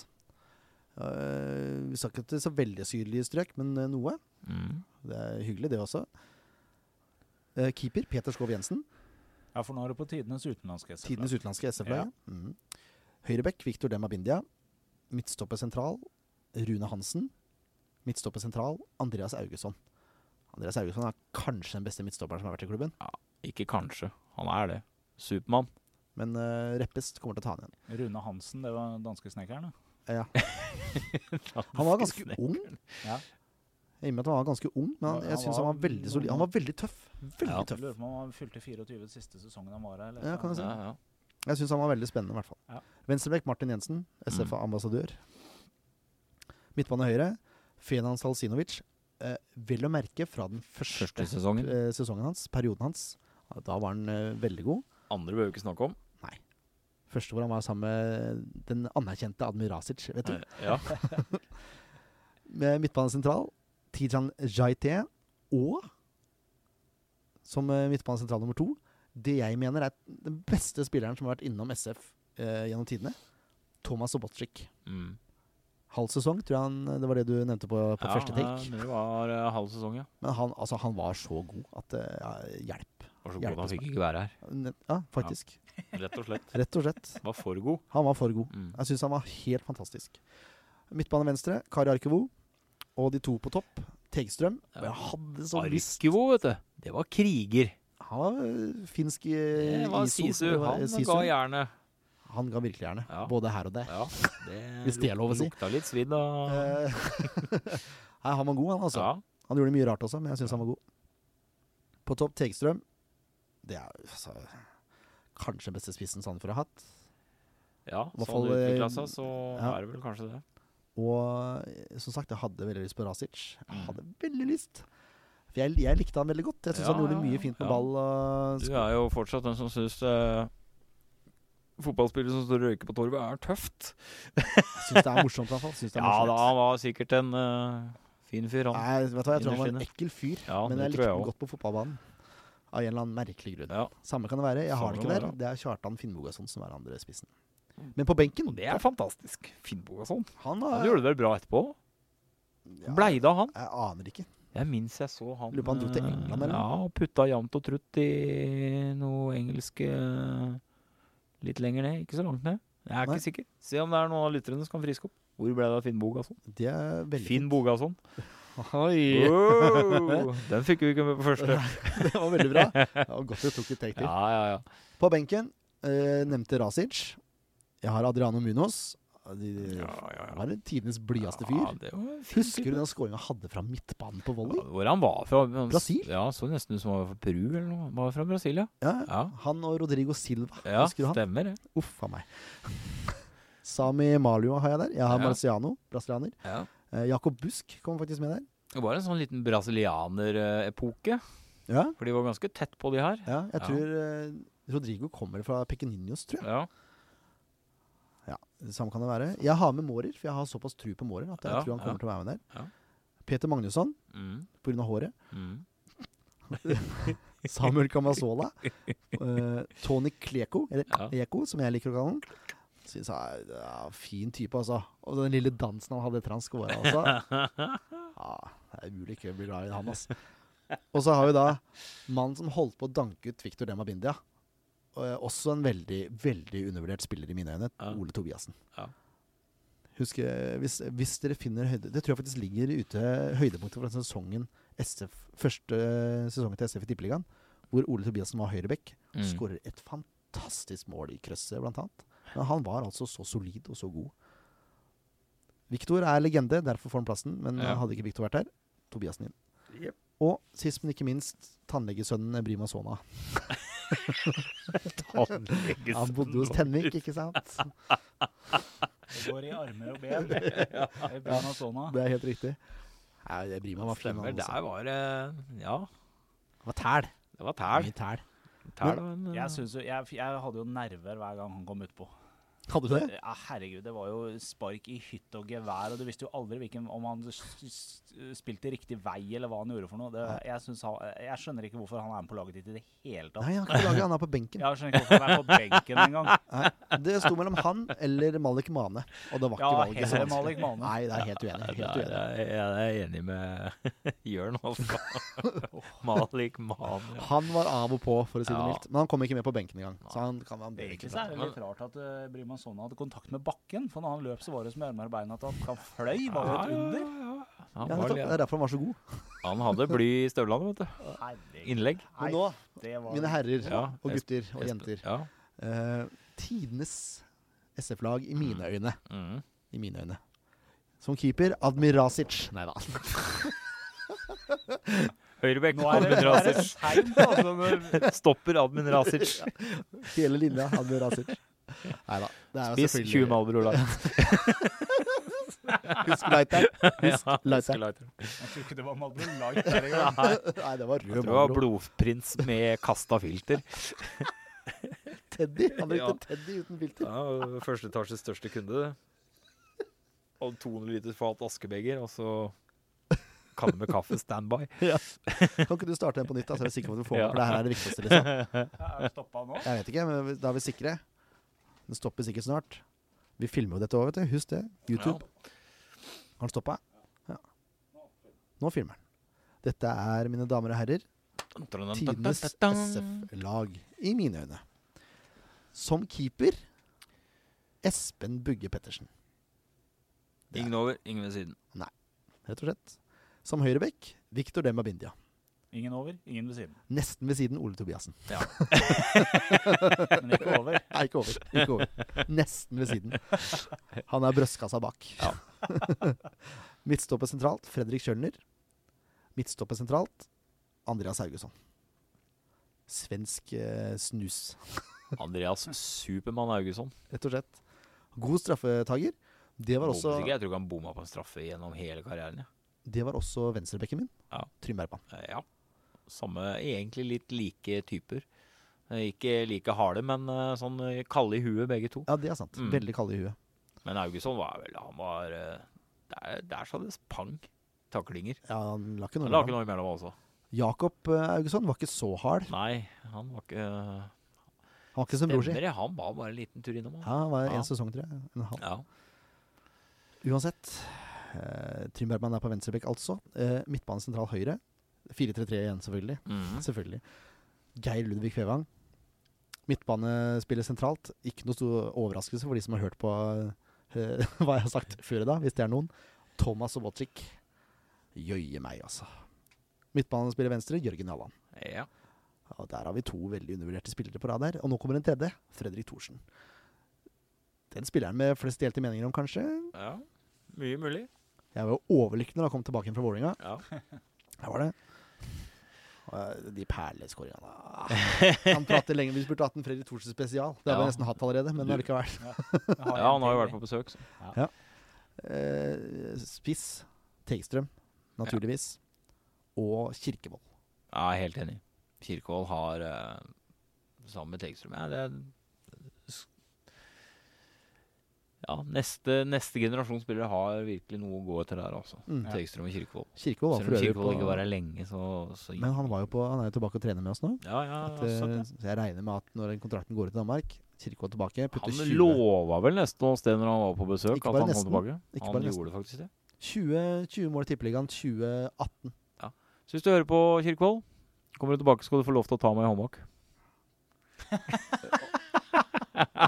[SPEAKER 1] Eh, vi sa ikke er så veldig sydlige strøk, men eh, noe.
[SPEAKER 4] Mm.
[SPEAKER 1] Det er hyggelig, det også. Uh, keeper Peter Skov Jensen.
[SPEAKER 3] Ja, for nå er det på tidenes utenlandske SF.
[SPEAKER 1] Tidenes utenlandske SF-lag. Mm. Høyrebekk Victor Demabindia. Midtstopper sentral Rune Hansen. Midtstopper sentral Andreas Augesson. Andreas Augesson er kanskje den beste midtstopperen som har vært i klubben.
[SPEAKER 4] Ja, Ikke kanskje. Han er det. Supermann.
[SPEAKER 1] Men uh, Reppest kommer til å ta han igjen.
[SPEAKER 3] Rune Hansen, det var danskesnekkeren.
[SPEAKER 1] Ja. Han var ganske ung.
[SPEAKER 3] Ja.
[SPEAKER 1] Jeg med at han var ganske ung, men han, jeg syns han var veldig solid. Han var veldig tøff. Veldig
[SPEAKER 4] Ja.
[SPEAKER 1] Tøff.
[SPEAKER 3] lurer på om han fylte 24 siste sesongen han var her. eller
[SPEAKER 1] Ja, kan jeg si.
[SPEAKER 4] Ja, ja.
[SPEAKER 1] Jeg syns han var veldig spennende, i hvert fall.
[SPEAKER 3] Ja.
[SPEAKER 1] Venstrebekk Martin Jensen,
[SPEAKER 4] Mm.
[SPEAKER 1] SFA-ambassadør. Midtbane høyre Fenan Salsinovic. Eh, vel å merke fra den første,
[SPEAKER 4] Første sesongen.
[SPEAKER 1] eh, sesongen hans, perioden hans. Da var han eh, veldig god.
[SPEAKER 4] Andre bør vi ikke snakke om.
[SPEAKER 1] Første hvor han var sammen med den anerkjente Admirasic, vet du.
[SPEAKER 4] Ja.
[SPEAKER 1] Med midtbanesentral Tijan Jaité og som midtbanesentral nummer to det jeg mener er den beste spilleren som har vært innom SF eh, gjennom tidene. Thomas Sobotsjik.
[SPEAKER 4] Mm.
[SPEAKER 1] Halv sesong, tror jeg han Det var det du nevnte på, på
[SPEAKER 4] Ja,
[SPEAKER 1] første take.
[SPEAKER 4] Ja, Det var uh, halv sesong, ja.
[SPEAKER 1] Men han, altså, han var så god at ja, hjelp.
[SPEAKER 4] Var så god han fikk ikke være her.
[SPEAKER 1] Ja, faktisk.
[SPEAKER 4] Rett og slett.
[SPEAKER 1] Rett og slett.
[SPEAKER 4] Var for god.
[SPEAKER 1] Han var for god.
[SPEAKER 4] Mm.
[SPEAKER 1] Jeg syns han var helt fantastisk. Midtbane venstre, Kari Arkevo. Og de to på topp, Tegstrøm. Og
[SPEAKER 4] Ja.
[SPEAKER 1] jeg hadde så
[SPEAKER 4] Arkevo, vet du. Det var kriger.
[SPEAKER 1] Han var øh, finsk i
[SPEAKER 4] Det var
[SPEAKER 1] ISO.
[SPEAKER 4] Sisu. Han
[SPEAKER 1] Sisu.
[SPEAKER 4] ga jernet.
[SPEAKER 1] Han ga virkelig gjerne.
[SPEAKER 4] Ja.
[SPEAKER 1] Både her og der.
[SPEAKER 4] Ja, det
[SPEAKER 1] Hvis det er lov å si.
[SPEAKER 4] Lukta litt svidd av
[SPEAKER 1] Eh, Nei, han var god, han altså.
[SPEAKER 4] Ja.
[SPEAKER 1] Han gjorde mye rart også, men jeg syns han var god. På topp Tegstrøm. Det er altså, kanskje beste spissen Sandefjord har hatt.
[SPEAKER 4] ja, sånn utvikla
[SPEAKER 1] eh,
[SPEAKER 4] seg, så
[SPEAKER 1] ja.
[SPEAKER 4] er det vel kanskje det.
[SPEAKER 1] Og eh, som sagt, jeg hadde veldig lyst på Rasic. Jeg
[SPEAKER 4] Mm.
[SPEAKER 1] hadde veldig lyst. For jeg, jeg likte han veldig godt. Jeg syns
[SPEAKER 4] Ja,
[SPEAKER 1] han gjorde
[SPEAKER 4] ja,
[SPEAKER 1] mye fint med
[SPEAKER 4] ja.
[SPEAKER 1] ball. Og
[SPEAKER 4] Du er jo fortsatt den som syns uh, fotballspillere som står og røyker på torvet, er tøft.
[SPEAKER 1] syns det er morsomt, i hvert fall. Synes det er
[SPEAKER 4] Ja da, han var sikkert en uh, fin fyr, han.
[SPEAKER 1] Nei, vet du hva, jeg tror han var en ekkel fyr,
[SPEAKER 4] Ja,
[SPEAKER 1] men jeg likte
[SPEAKER 4] jeg
[SPEAKER 1] han godt på fotballbanen. Av en eller annen merkelig grunn.
[SPEAKER 4] Ja.
[SPEAKER 1] Samme kan det være. Jeg har
[SPEAKER 4] Samme
[SPEAKER 1] det ikke der.
[SPEAKER 4] det
[SPEAKER 1] Det er Kjartan Finnbogason som er andre spissen. Men på benken
[SPEAKER 4] det er fantastisk. Finnbogason. Han, sånn.
[SPEAKER 1] Han
[SPEAKER 4] gjorde det vel bra etterpå.
[SPEAKER 1] ja,
[SPEAKER 4] Blei det av han?
[SPEAKER 1] Jeg aner ikke.
[SPEAKER 4] Jeg minnes jeg så han
[SPEAKER 1] Lurer på han dro til
[SPEAKER 4] eh,
[SPEAKER 1] England, eller?
[SPEAKER 4] Ja, og putta jevnt og trutt i noe engelske litt lenger ned. Ikke så langt ned. Jeg er
[SPEAKER 1] Nei.
[SPEAKER 4] ikke sikker. Se om det er noen av lytterne som kan friske opp. Hvor ble det av Finn Bogason?
[SPEAKER 1] Det er veldig
[SPEAKER 4] Finn Bogason.
[SPEAKER 1] Oi!
[SPEAKER 4] Wow, den fikk vi ikke med på første.
[SPEAKER 1] det var veldig bra. Ja, godt du tok et take til.
[SPEAKER 4] Ja, ja, ja.
[SPEAKER 1] På benken eh, nevnte Rasic. Jeg har Adriano Munoz. De,
[SPEAKER 4] ja, ja,
[SPEAKER 1] ja. var tidenes blideste fyr.
[SPEAKER 4] fin
[SPEAKER 1] Husker du den skåringa han hadde fra midtbanen på
[SPEAKER 4] Ja,
[SPEAKER 1] volley?
[SPEAKER 4] Hvor han var fra? Han-
[SPEAKER 1] Brasil?
[SPEAKER 4] Ja, så nesten ut som han var fra Peru eller noe. Han var fra Brasil, ja.
[SPEAKER 1] Ja.
[SPEAKER 4] Ja,
[SPEAKER 1] Han og Rodrigo Silva.
[SPEAKER 4] ja stemmer det.
[SPEAKER 1] Uff a meg. Sami Malua har jeg der. Jeg har
[SPEAKER 4] Ja.
[SPEAKER 1] Marciano, brasilianer.
[SPEAKER 4] Ja.
[SPEAKER 1] Eh, Jakob Busk kom faktisk med der.
[SPEAKER 4] Det var en sånn liten brasilianer-epoke.
[SPEAKER 1] Ja,
[SPEAKER 4] For de var ganske tett på, de her.
[SPEAKER 1] ja jeg
[SPEAKER 4] Ja.
[SPEAKER 1] tror eh, Rodrigo kommer fra Pequeninos, tror jeg.
[SPEAKER 4] Ja.
[SPEAKER 1] Ja, det Samme kan det være. Jeg har med Mårer, for jeg har såpass tru på Mårer at jeg
[SPEAKER 4] Ja,
[SPEAKER 1] tror han kommer
[SPEAKER 4] ja.
[SPEAKER 1] til å være med der.
[SPEAKER 4] Ja.
[SPEAKER 1] Peter Magnusson,
[SPEAKER 4] Mm,
[SPEAKER 1] pga. håret.
[SPEAKER 4] mm.
[SPEAKER 1] Samuel Camasola. eh, Tony Kleko, eller
[SPEAKER 4] Ja.
[SPEAKER 1] Eko, som jeg liker å kalle han. Syns jeg er ja, fin type, altså. Og den lille dansen han hadde etter han scora, altså. Ja, det er umulig ikke å bli glad i han, altså. Og så har vi da mannen som holdt på å danke ut Victor Demabindia. Og, eh, også en veldig, veldig undervurdert spiller i mine øyne. Ole Tobiassen.
[SPEAKER 4] Ja.
[SPEAKER 1] Husk, eh, hvis, hvis dere finner høyde Det tror jeg faktisk ligger ute høydepunktet fra sesongen SF, første sesongen til SF i Tippeligaen, hvor Ole Tobiassen var høyrebekk.
[SPEAKER 4] Mm.
[SPEAKER 1] Skårer et fantastisk mål i krøsset, blant annet. Men han var altså så solid og så god. Viktor er legende, derfor får han plassen. Men
[SPEAKER 4] Ja.
[SPEAKER 1] hadde ikke Viktor vært her, Tobiassen inn.
[SPEAKER 4] Yep.
[SPEAKER 1] Og sist, men ikke minst, tannlegesønnen Brima Sona. Han bodde hos Tenvik, ikke sant?
[SPEAKER 3] Det går i armer og ben. ja. Sona.
[SPEAKER 1] Det er helt riktig. Nei, det Brima var fin. Han.
[SPEAKER 4] Der var det Ja,
[SPEAKER 1] Det var tæl.
[SPEAKER 4] det var tæl.
[SPEAKER 1] Mye tæl.
[SPEAKER 4] Tæl men, men,
[SPEAKER 3] Jeg, synes jo, jeg, jeg hadde jo nerver hver gang han kom utpå.
[SPEAKER 1] Hadde du det?
[SPEAKER 3] Ja, herregud, det var jo spark i hytt og gevær, og du visste jo aldri hvilken, om han spilte riktig vei, eller hva han gjorde for noe. Det, jeg, synes han, jeg skjønner ikke hvorfor han er med på laget ditt i det hele tatt.
[SPEAKER 1] Nei, han kan ikke lage han er på benken.
[SPEAKER 3] Jeg skjønner ikke hvorfor han er på benken engang.
[SPEAKER 1] Det sto mellom han eller Malik Mane, og det var ikke
[SPEAKER 3] Ja,
[SPEAKER 1] valget.
[SPEAKER 3] heller? Malik Mane.
[SPEAKER 1] Nei, det er helt uenig. Helt uenig.
[SPEAKER 4] er jeg, jeg er enig med Jørn. Malik Mane.
[SPEAKER 1] Han var av og på, for å si det
[SPEAKER 4] Ja.
[SPEAKER 1] mildt. Men han kom ikke med på benken engang. Så han kan være
[SPEAKER 3] Egentlig er det litt rart at uh, Brima Sona hadde kontakt med bakken. For når han løp, så var det som med armer og bein at han, fløy. Var jo et under.
[SPEAKER 1] Ja, det er derfor han var så god.
[SPEAKER 4] han hadde bly i støvlene, vet du.
[SPEAKER 3] Herregud.
[SPEAKER 4] Innlegg.
[SPEAKER 1] Men nå, mine herrer
[SPEAKER 4] Ja,
[SPEAKER 1] og gutter og jenter
[SPEAKER 4] Ja.
[SPEAKER 1] eh, Tidenes SF-lag i mine øyne.
[SPEAKER 4] Mm.
[SPEAKER 1] I mine øyne. Som keeper Admirasic. Nei da.
[SPEAKER 4] Høyrebekk, Admin Rasic. Stopper Admin Rasic.
[SPEAKER 1] Hele linja Admirasic. Nei da. Det
[SPEAKER 4] Spiss 20 Malbro Light.
[SPEAKER 1] Husk lighteren. Husk
[SPEAKER 4] Ja,
[SPEAKER 1] Leiter.
[SPEAKER 3] Jeg tror ikke det var Malbro Light der engang.
[SPEAKER 1] Nei, det var rød
[SPEAKER 4] Malbro. det var blodprins med kasta filter.
[SPEAKER 1] Teddy. Han brukte
[SPEAKER 4] Ja.
[SPEAKER 1] Teddy uten filter.
[SPEAKER 4] Ja, Første etasjes største kunde. Og 200 liter fat askebeger, og så kanne med kaffe standby.
[SPEAKER 1] Kan ikke du starte den på nytt, da, så er vi sikre på at du får den?
[SPEAKER 4] Ja.
[SPEAKER 1] For det her er det viktigste, liksom.
[SPEAKER 3] Er stoppa nå?
[SPEAKER 1] Jeg vet ikke, men da er vi sikre. Den stopper sikkert snart. Vi filmer jo dette òg, vet du. Husk det. YouTube. Har den stoppa? Ja. Nå filmer den. Dette er, mine damer og herrer, tidenes SF-lag, i mine øyne. Som keeper Espen Bugge Pettersen,
[SPEAKER 4] Ingen over, ingen ved siden.
[SPEAKER 1] Nei, rett og slett. Som høyrebekk Victor Demba Bindia.
[SPEAKER 3] Ingen over, ingen ved siden.
[SPEAKER 1] Nesten ved siden Ole Tobiassen.
[SPEAKER 3] Men ikke over.
[SPEAKER 1] Nei, ikke over. Ikke over. Nesten ved siden. Han er brøstkassa bak. Midtstopper sentralt Fredrik Kjølner. Midtstopper sentralt Andreas Haugesson. Svensk eh, snus,
[SPEAKER 4] Andreas Supermann Haugesson.
[SPEAKER 1] rett og slett. God straffetaker. Det var også,
[SPEAKER 4] Jeg tror ikke han bomma på en straffe gjennom hele karrieren. Ja.
[SPEAKER 1] det var også venstrebekken min.
[SPEAKER 4] Ja.
[SPEAKER 1] Trym Bergman.
[SPEAKER 4] Eh, ja. Samme, egentlig litt like typer. Eh, Ikke like harde, men eh, sånn eh, kalde i huet begge to.
[SPEAKER 1] Ja, det er sant.
[SPEAKER 4] Mm.
[SPEAKER 1] Veldig kalde i huet.
[SPEAKER 4] Men Augusson var vel Han var Der, der sa det pang. Taklinger.
[SPEAKER 1] Ja, han la ikke noe
[SPEAKER 4] Han la ikke noe imellom også.
[SPEAKER 1] Jakob Augusson var ikke så hard.
[SPEAKER 4] Nei, han var ikke
[SPEAKER 1] Han var ikke som bror
[SPEAKER 4] sin. Han var bare en liten tur innom.
[SPEAKER 1] Ja,
[SPEAKER 4] Han.
[SPEAKER 1] han var
[SPEAKER 4] Ja.
[SPEAKER 1] en sesong, tror jeg. En halv.
[SPEAKER 4] Ja.
[SPEAKER 1] Uansett. Uh, Trym Bergman er på venstrebekk, altså. Uh, midtbane sentral høyre. 4-3-3 igjen, selvfølgelig.
[SPEAKER 4] Mm.
[SPEAKER 1] Selvfølgelig. Geir Ludvig Fevang. Midtbane spiller sentralt. Ikke noe stor overraskelse for de som har hørt på uh, hva jeg har sagt før i dag, hvis det er noen. Thomas Sobotic. Jøye meg, altså. Midtbane spiller venstre. Jørgen Jalland.
[SPEAKER 4] ja.
[SPEAKER 1] Og der har vi to veldig undervurderte spillere på rad her. Og nå kommer en tredje. Fredrik Thorsen. Den spilleren med flest delte meninger om, kanskje.
[SPEAKER 4] ja. Mye mulig.
[SPEAKER 1] Jeg var jo overlykkelig da jeg kom tilbake fra Vålerenga.
[SPEAKER 4] Ja.
[SPEAKER 1] Her var det. Eh, De perleskåringene. Han prater lenge. Vi burde hatt en Fredrik Thorsen spesial. Det har vi
[SPEAKER 4] Ja.
[SPEAKER 1] nesten hatt allerede, men
[SPEAKER 4] Du-
[SPEAKER 1] allikevel.
[SPEAKER 4] ja, han har jo vært på besøk. Så.
[SPEAKER 1] Eh, spiss Tegstrøm, naturligvis. Og Kirkevold.
[SPEAKER 4] Ja, jeg er helt enig. Kirkevold har uh, sammen med Tegstrøm ja, det er, ja, neste, neste generasjon spillere har virkelig noe å gå etter der, altså.
[SPEAKER 1] Mm.
[SPEAKER 4] Tegstrøm og Kirkevold.
[SPEAKER 1] Kirkevold var
[SPEAKER 4] Selv
[SPEAKER 1] for
[SPEAKER 4] om
[SPEAKER 1] øvrig
[SPEAKER 4] Kirkevold ikke var her lenge, så, så
[SPEAKER 1] Men han, var jo på, han er jo tilbake og trener med oss nå.
[SPEAKER 4] Ja, ja,
[SPEAKER 1] At,
[SPEAKER 4] jeg har
[SPEAKER 1] eh, så jeg regner med at når kontrakten går ut i Danmark, Kirkevold tilbake,
[SPEAKER 4] Han
[SPEAKER 1] 20,
[SPEAKER 4] lova vel nesten noe sted når han var på besøk,
[SPEAKER 1] Ikke
[SPEAKER 4] at
[SPEAKER 1] han
[SPEAKER 4] han kom tilbake.
[SPEAKER 1] Ikke
[SPEAKER 4] han
[SPEAKER 1] gjorde nesten.
[SPEAKER 4] faktisk det.
[SPEAKER 1] 20, 20 mål i Tippeligaen 2018.
[SPEAKER 4] Så hvis du hører på Kirkevold, kommer du tilbake, skal du få lov til å ta meg i håndbak.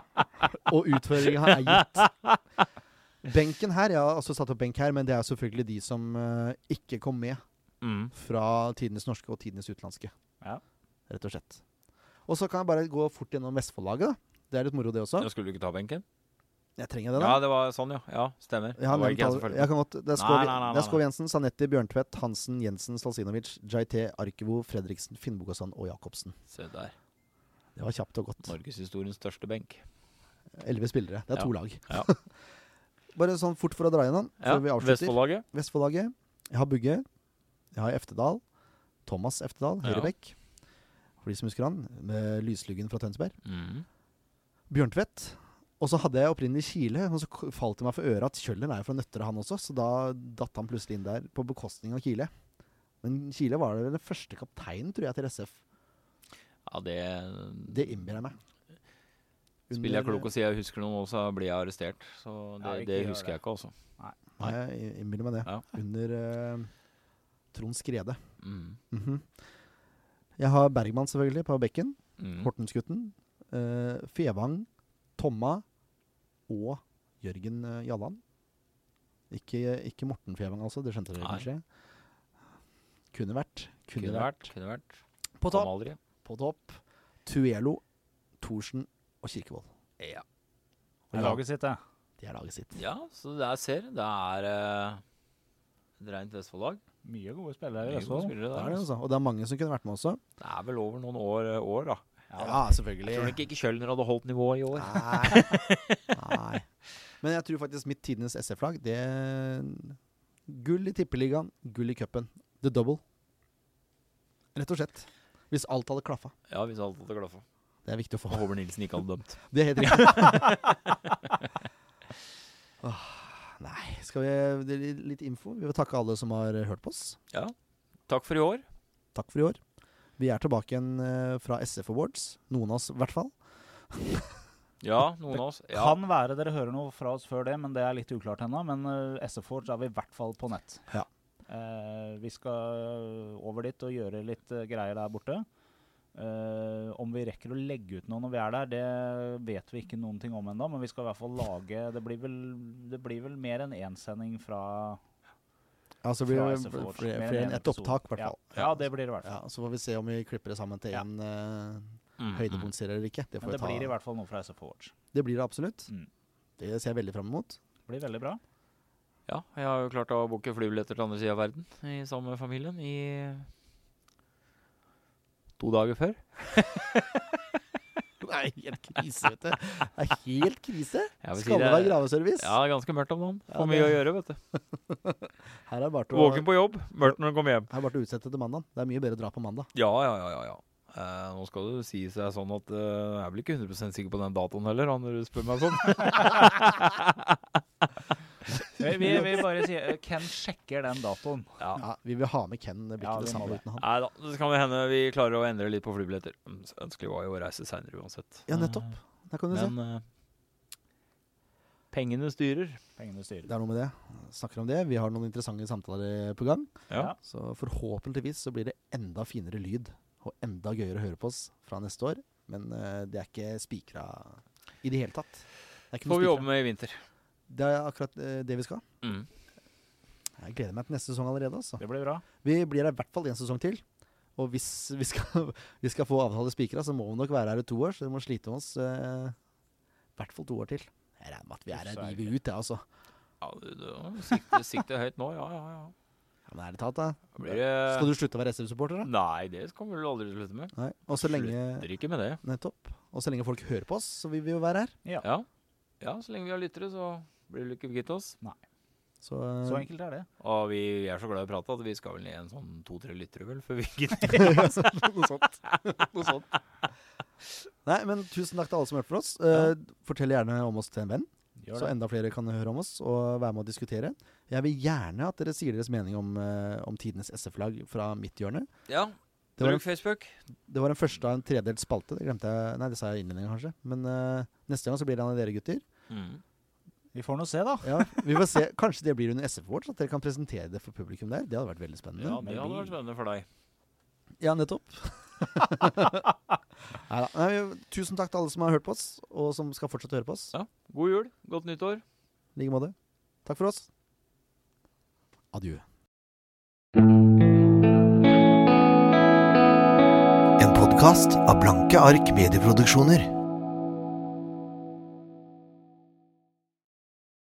[SPEAKER 1] Og utfordringa er gitt. Benken her, jeg har også satt opp benk her, men det er selvfølgelig de som uh, ikke kom med
[SPEAKER 4] Mm.
[SPEAKER 1] fra tidenes norske og tidenes utenlandske.
[SPEAKER 3] Ja.
[SPEAKER 1] Rett og slett. Og så kan jeg bare gå fort gjennom Vestfoldlaget. Det er litt moro, det også.
[SPEAKER 4] Ja, skulle du ikke ta benken?
[SPEAKER 1] Jeg trenger det, da.
[SPEAKER 4] Ja, det var sånn, ja. Ja, Stemmer.
[SPEAKER 1] Ja,
[SPEAKER 4] det jeg,
[SPEAKER 1] kan godt, det er
[SPEAKER 4] Nei,
[SPEAKER 1] Skov,
[SPEAKER 4] nei, nei,
[SPEAKER 1] det er
[SPEAKER 4] nei,
[SPEAKER 1] Skov Jensen, Sanetti, Bjørntvedt, Hansen, Jensen, Stalsinovic, JT, Arkivo, Fredriksen, Finnbogason og Jacobsen.
[SPEAKER 4] Se der.
[SPEAKER 1] Det var kjapt og godt.
[SPEAKER 4] Norgeshistoriens største benk.
[SPEAKER 1] Elleve spillere. Det er to lag.
[SPEAKER 4] Ja.
[SPEAKER 1] Bare sånn fort for å dra gjennom
[SPEAKER 4] Ja. Vestfoldlaget.
[SPEAKER 1] Vestfoldlaget. Jeg har Bugge. Jeg har Eftedal. Thomas Eftedal, høyrebekk. For de som husker han. Med lysluggen fra Tønsberg.
[SPEAKER 4] Mm.
[SPEAKER 1] Bjørntvedt. Og så hadde jeg opprinnelig Kile, og så falt det meg for øret at Kjøller er jo fra Nøtterøy, han også. Så da datt han plutselig inn der på bekostning av Kile. Men Kile var den første kapteinen, tror jeg, til SF.
[SPEAKER 4] Ja, det,
[SPEAKER 1] Det innbiller jeg meg.
[SPEAKER 4] Spiller jeg klok og sier jeg husker noe nå, så blir jeg arrestert. Så det,
[SPEAKER 3] Ja,
[SPEAKER 4] det husker
[SPEAKER 3] det.
[SPEAKER 4] jeg ikke, altså.
[SPEAKER 1] Nei, jeg innbiller meg det.
[SPEAKER 4] Ja.
[SPEAKER 1] Under uh, Trond Skrede.
[SPEAKER 4] Mm.
[SPEAKER 1] Mhm. Jeg har Bergman selvfølgelig på bekken.
[SPEAKER 4] Mm.
[SPEAKER 1] Hortensgutten. Uh, Fevang, Tomma og Jørgen uh, Jalland. Ikke, ikke Morten Fevang, altså. Det skjønte dere
[SPEAKER 4] Nei.
[SPEAKER 1] kanskje? Kunne vært. Kunne,
[SPEAKER 4] Kunne
[SPEAKER 1] vært.
[SPEAKER 4] vært. Kunne vært.
[SPEAKER 1] På topp. På topp. Tuelo, Thorsen og Kirkevold.
[SPEAKER 4] Ja.
[SPEAKER 3] Det er laget sitt, det.
[SPEAKER 1] Det er laget sitt.
[SPEAKER 4] ja, så det jeg ser, det er eh, et rent Vestfold-lag.
[SPEAKER 3] Mye gode spillere i
[SPEAKER 4] Mye gode
[SPEAKER 3] Vestfold.
[SPEAKER 4] spillere
[SPEAKER 1] Det
[SPEAKER 4] der.
[SPEAKER 1] er det,
[SPEAKER 4] altså.
[SPEAKER 1] altså. Og det er mange som kunne vært med også.
[SPEAKER 4] Det er vel over noen år, år da.
[SPEAKER 1] Ja, selvfølgelig.
[SPEAKER 4] Jeg tror nok ikke Kjølner hadde holdt nivået i år.
[SPEAKER 1] Nei. Nei. Men jeg tror faktisk mitt tidenes SF-lag Det Gull i Tippeligaen, gull i cupen. The double. Rett og slett. Hvis alt hadde klaffa.
[SPEAKER 4] Ja, hvis alt hadde klaffa.
[SPEAKER 1] Det er viktig å få.
[SPEAKER 4] Håvard Nilsen ikke hadde dømt.
[SPEAKER 1] Det er helt riktig. Nei, skal vi det Litt info. Vi vil takke alle som har hørt på oss.
[SPEAKER 4] Ja. Takk for i år.
[SPEAKER 1] Takk for i år. Vi er tilbake igjen eh, fra SF Awards. Noen av oss, i hvert fall.
[SPEAKER 4] Ja, noen av oss. Ja.
[SPEAKER 3] Kan være dere hører noe fra oss før det, men det er litt uklart ennå. Men uh, SF Forge er vi i hvert fall på nett.
[SPEAKER 1] Ja.
[SPEAKER 3] Uh, vi skal over dit og gjøre litt uh, greier der borte. Eh, om vi rekker å legge ut noe når vi er der, det vet vi ikke noen ting om ennå. Men vi skal i hvert fall lage Det blir vel, det blir vel mer enn én sending fra,
[SPEAKER 1] Altså så blir
[SPEAKER 3] fra
[SPEAKER 1] det flere flere
[SPEAKER 3] enn en
[SPEAKER 1] ett opptak, i hvert
[SPEAKER 3] Ja.
[SPEAKER 1] fall.
[SPEAKER 3] Ja, det blir det i hvert
[SPEAKER 1] Ja,
[SPEAKER 3] fall.
[SPEAKER 1] så får vi se om vi klipper det sammen til
[SPEAKER 3] Ja.
[SPEAKER 1] en uh,
[SPEAKER 4] Mm,
[SPEAKER 1] høydepunktserie eller ikke. Det, får
[SPEAKER 3] Men det
[SPEAKER 1] vi ta.
[SPEAKER 3] blir i hvert fall noe fra SF Watch
[SPEAKER 1] det blir det absolutt.
[SPEAKER 3] Mm.
[SPEAKER 1] Det ser jeg veldig fram mot.
[SPEAKER 3] Det blir veldig bra.
[SPEAKER 4] Ja, jeg har jo klart å booke flybilletter til andre sida av verden i sammen med familien i to dager før.
[SPEAKER 1] Det er helt krise, vet du. Det er helt krise.
[SPEAKER 4] Si
[SPEAKER 1] Skal det være graveservice?
[SPEAKER 4] Ja, det er ganske mørkt om dagen.
[SPEAKER 1] Ja,
[SPEAKER 4] mye å gjøre, vet du.
[SPEAKER 1] Her er bare å,
[SPEAKER 4] Våken på jobb, mørkt når du kommer hjem.
[SPEAKER 1] her er bare å utsette til mandag. Det er mye bedre å dra på mandag.
[SPEAKER 4] Ja, ja, ja, ja. ja. Eh, nå skal det si seg sånn at eh, jeg er vel ikke 100% sikker på den datoen heller, når du spør meg sånn.
[SPEAKER 3] Vi, vi, vi bare sier eh, Ken sjekker den datoen.
[SPEAKER 4] ja.
[SPEAKER 1] Ja, vi vil ha med Ken. Det blir
[SPEAKER 3] Ja,
[SPEAKER 1] det samme uten han.
[SPEAKER 4] Nei da, det kan vi hende vi klarer å endre litt på flybilletter. Mm, så Ønskelig var jo å reise seinere uansett.
[SPEAKER 1] Ja, nettopp. Der kan du.
[SPEAKER 4] Men se. pengene styrer.
[SPEAKER 3] Pengene styrer.
[SPEAKER 1] Det er noe med det. Snakker om det. Vi har noen interessante samtaler på gang.
[SPEAKER 4] Ja.
[SPEAKER 1] Så forhåpentligvis så blir det enda finere lyd og enda gøyere å høre på oss fra neste år. Men uh, det er ikke spikra i det hele tatt. Det er ikke noe
[SPEAKER 4] Får vi jobbe med i vinter.
[SPEAKER 1] Det er akkurat eh, det vi skal.
[SPEAKER 4] Mm.
[SPEAKER 1] Jeg gleder meg til neste sesong allerede. Altså.
[SPEAKER 3] Det blir bra.
[SPEAKER 1] Vi blir her i hvert fall en sesong til. Og hvis vi skal, vi skal få avtale spikra, så må vi nok være her i to år. Så vi må slite med oss eh, i hvert fall to år til. Jeg regner med at vi er her
[SPEAKER 3] er
[SPEAKER 1] livet ut, jeg, altså.
[SPEAKER 4] Ja, du, du sikter, sikter høyt nå, ja, ja, ja.
[SPEAKER 1] Ja, men ærlig talt. Da
[SPEAKER 4] Blir.
[SPEAKER 1] Skal du slutte å være SV-supporter, da?
[SPEAKER 4] Nei, det skal vi vel aldri slutte med.
[SPEAKER 1] Nei. Og så lenge
[SPEAKER 4] Slutter ikke med det.
[SPEAKER 1] Nettopp. Og så lenge folk hører på oss, så vil vi jo være her.
[SPEAKER 3] Ja.
[SPEAKER 4] Ja. ja, så lenge vi har lyttere, så blir det ikke kvitt oss.
[SPEAKER 1] Så, eh,
[SPEAKER 3] Så enkelt er det.
[SPEAKER 4] Og vi er så glad i å prate at vi skal vel ned en sånn to-tre lyttere, vel, før vi gidder.
[SPEAKER 1] Noe sånt. Noe sånt. Nei, men tusen takk til alle som hørte på oss. Eh, Fortell gjerne om oss til en venn,
[SPEAKER 3] Gjør
[SPEAKER 1] så
[SPEAKER 3] det.
[SPEAKER 1] enda flere kan høre om oss og være med å diskutere. Jeg vil gjerne at dere sier deres mening om, eh, om tidenes SF-lag fra mitt hjørne.
[SPEAKER 4] Ja,
[SPEAKER 1] Det var, en,
[SPEAKER 4] Facebook.
[SPEAKER 1] det var en første av en tredelt spalte. Det glemte jeg Nei, det sa jeg i innledningen, kanskje. Men eh, neste gang så blir det en av dere gutter.
[SPEAKER 4] Mm.
[SPEAKER 3] Vi får nå se, da.
[SPEAKER 1] Ja, vi får se. Kanskje det blir under SF Awards, at dere kan presentere det for publikum der. Det hadde vært veldig spennende.
[SPEAKER 4] Ja, det hadde vært spennende for deg.
[SPEAKER 1] Ja, nettopp. Neida. Nei, tusen takk til alle som har hørt på oss, og som skal fortsette å høre på oss.
[SPEAKER 4] Ja. God jul, godt nyttår.
[SPEAKER 1] I like måte. Takk for oss. Adjø.
[SPEAKER 2] En podkast av Blanke ark medieproduksjoner.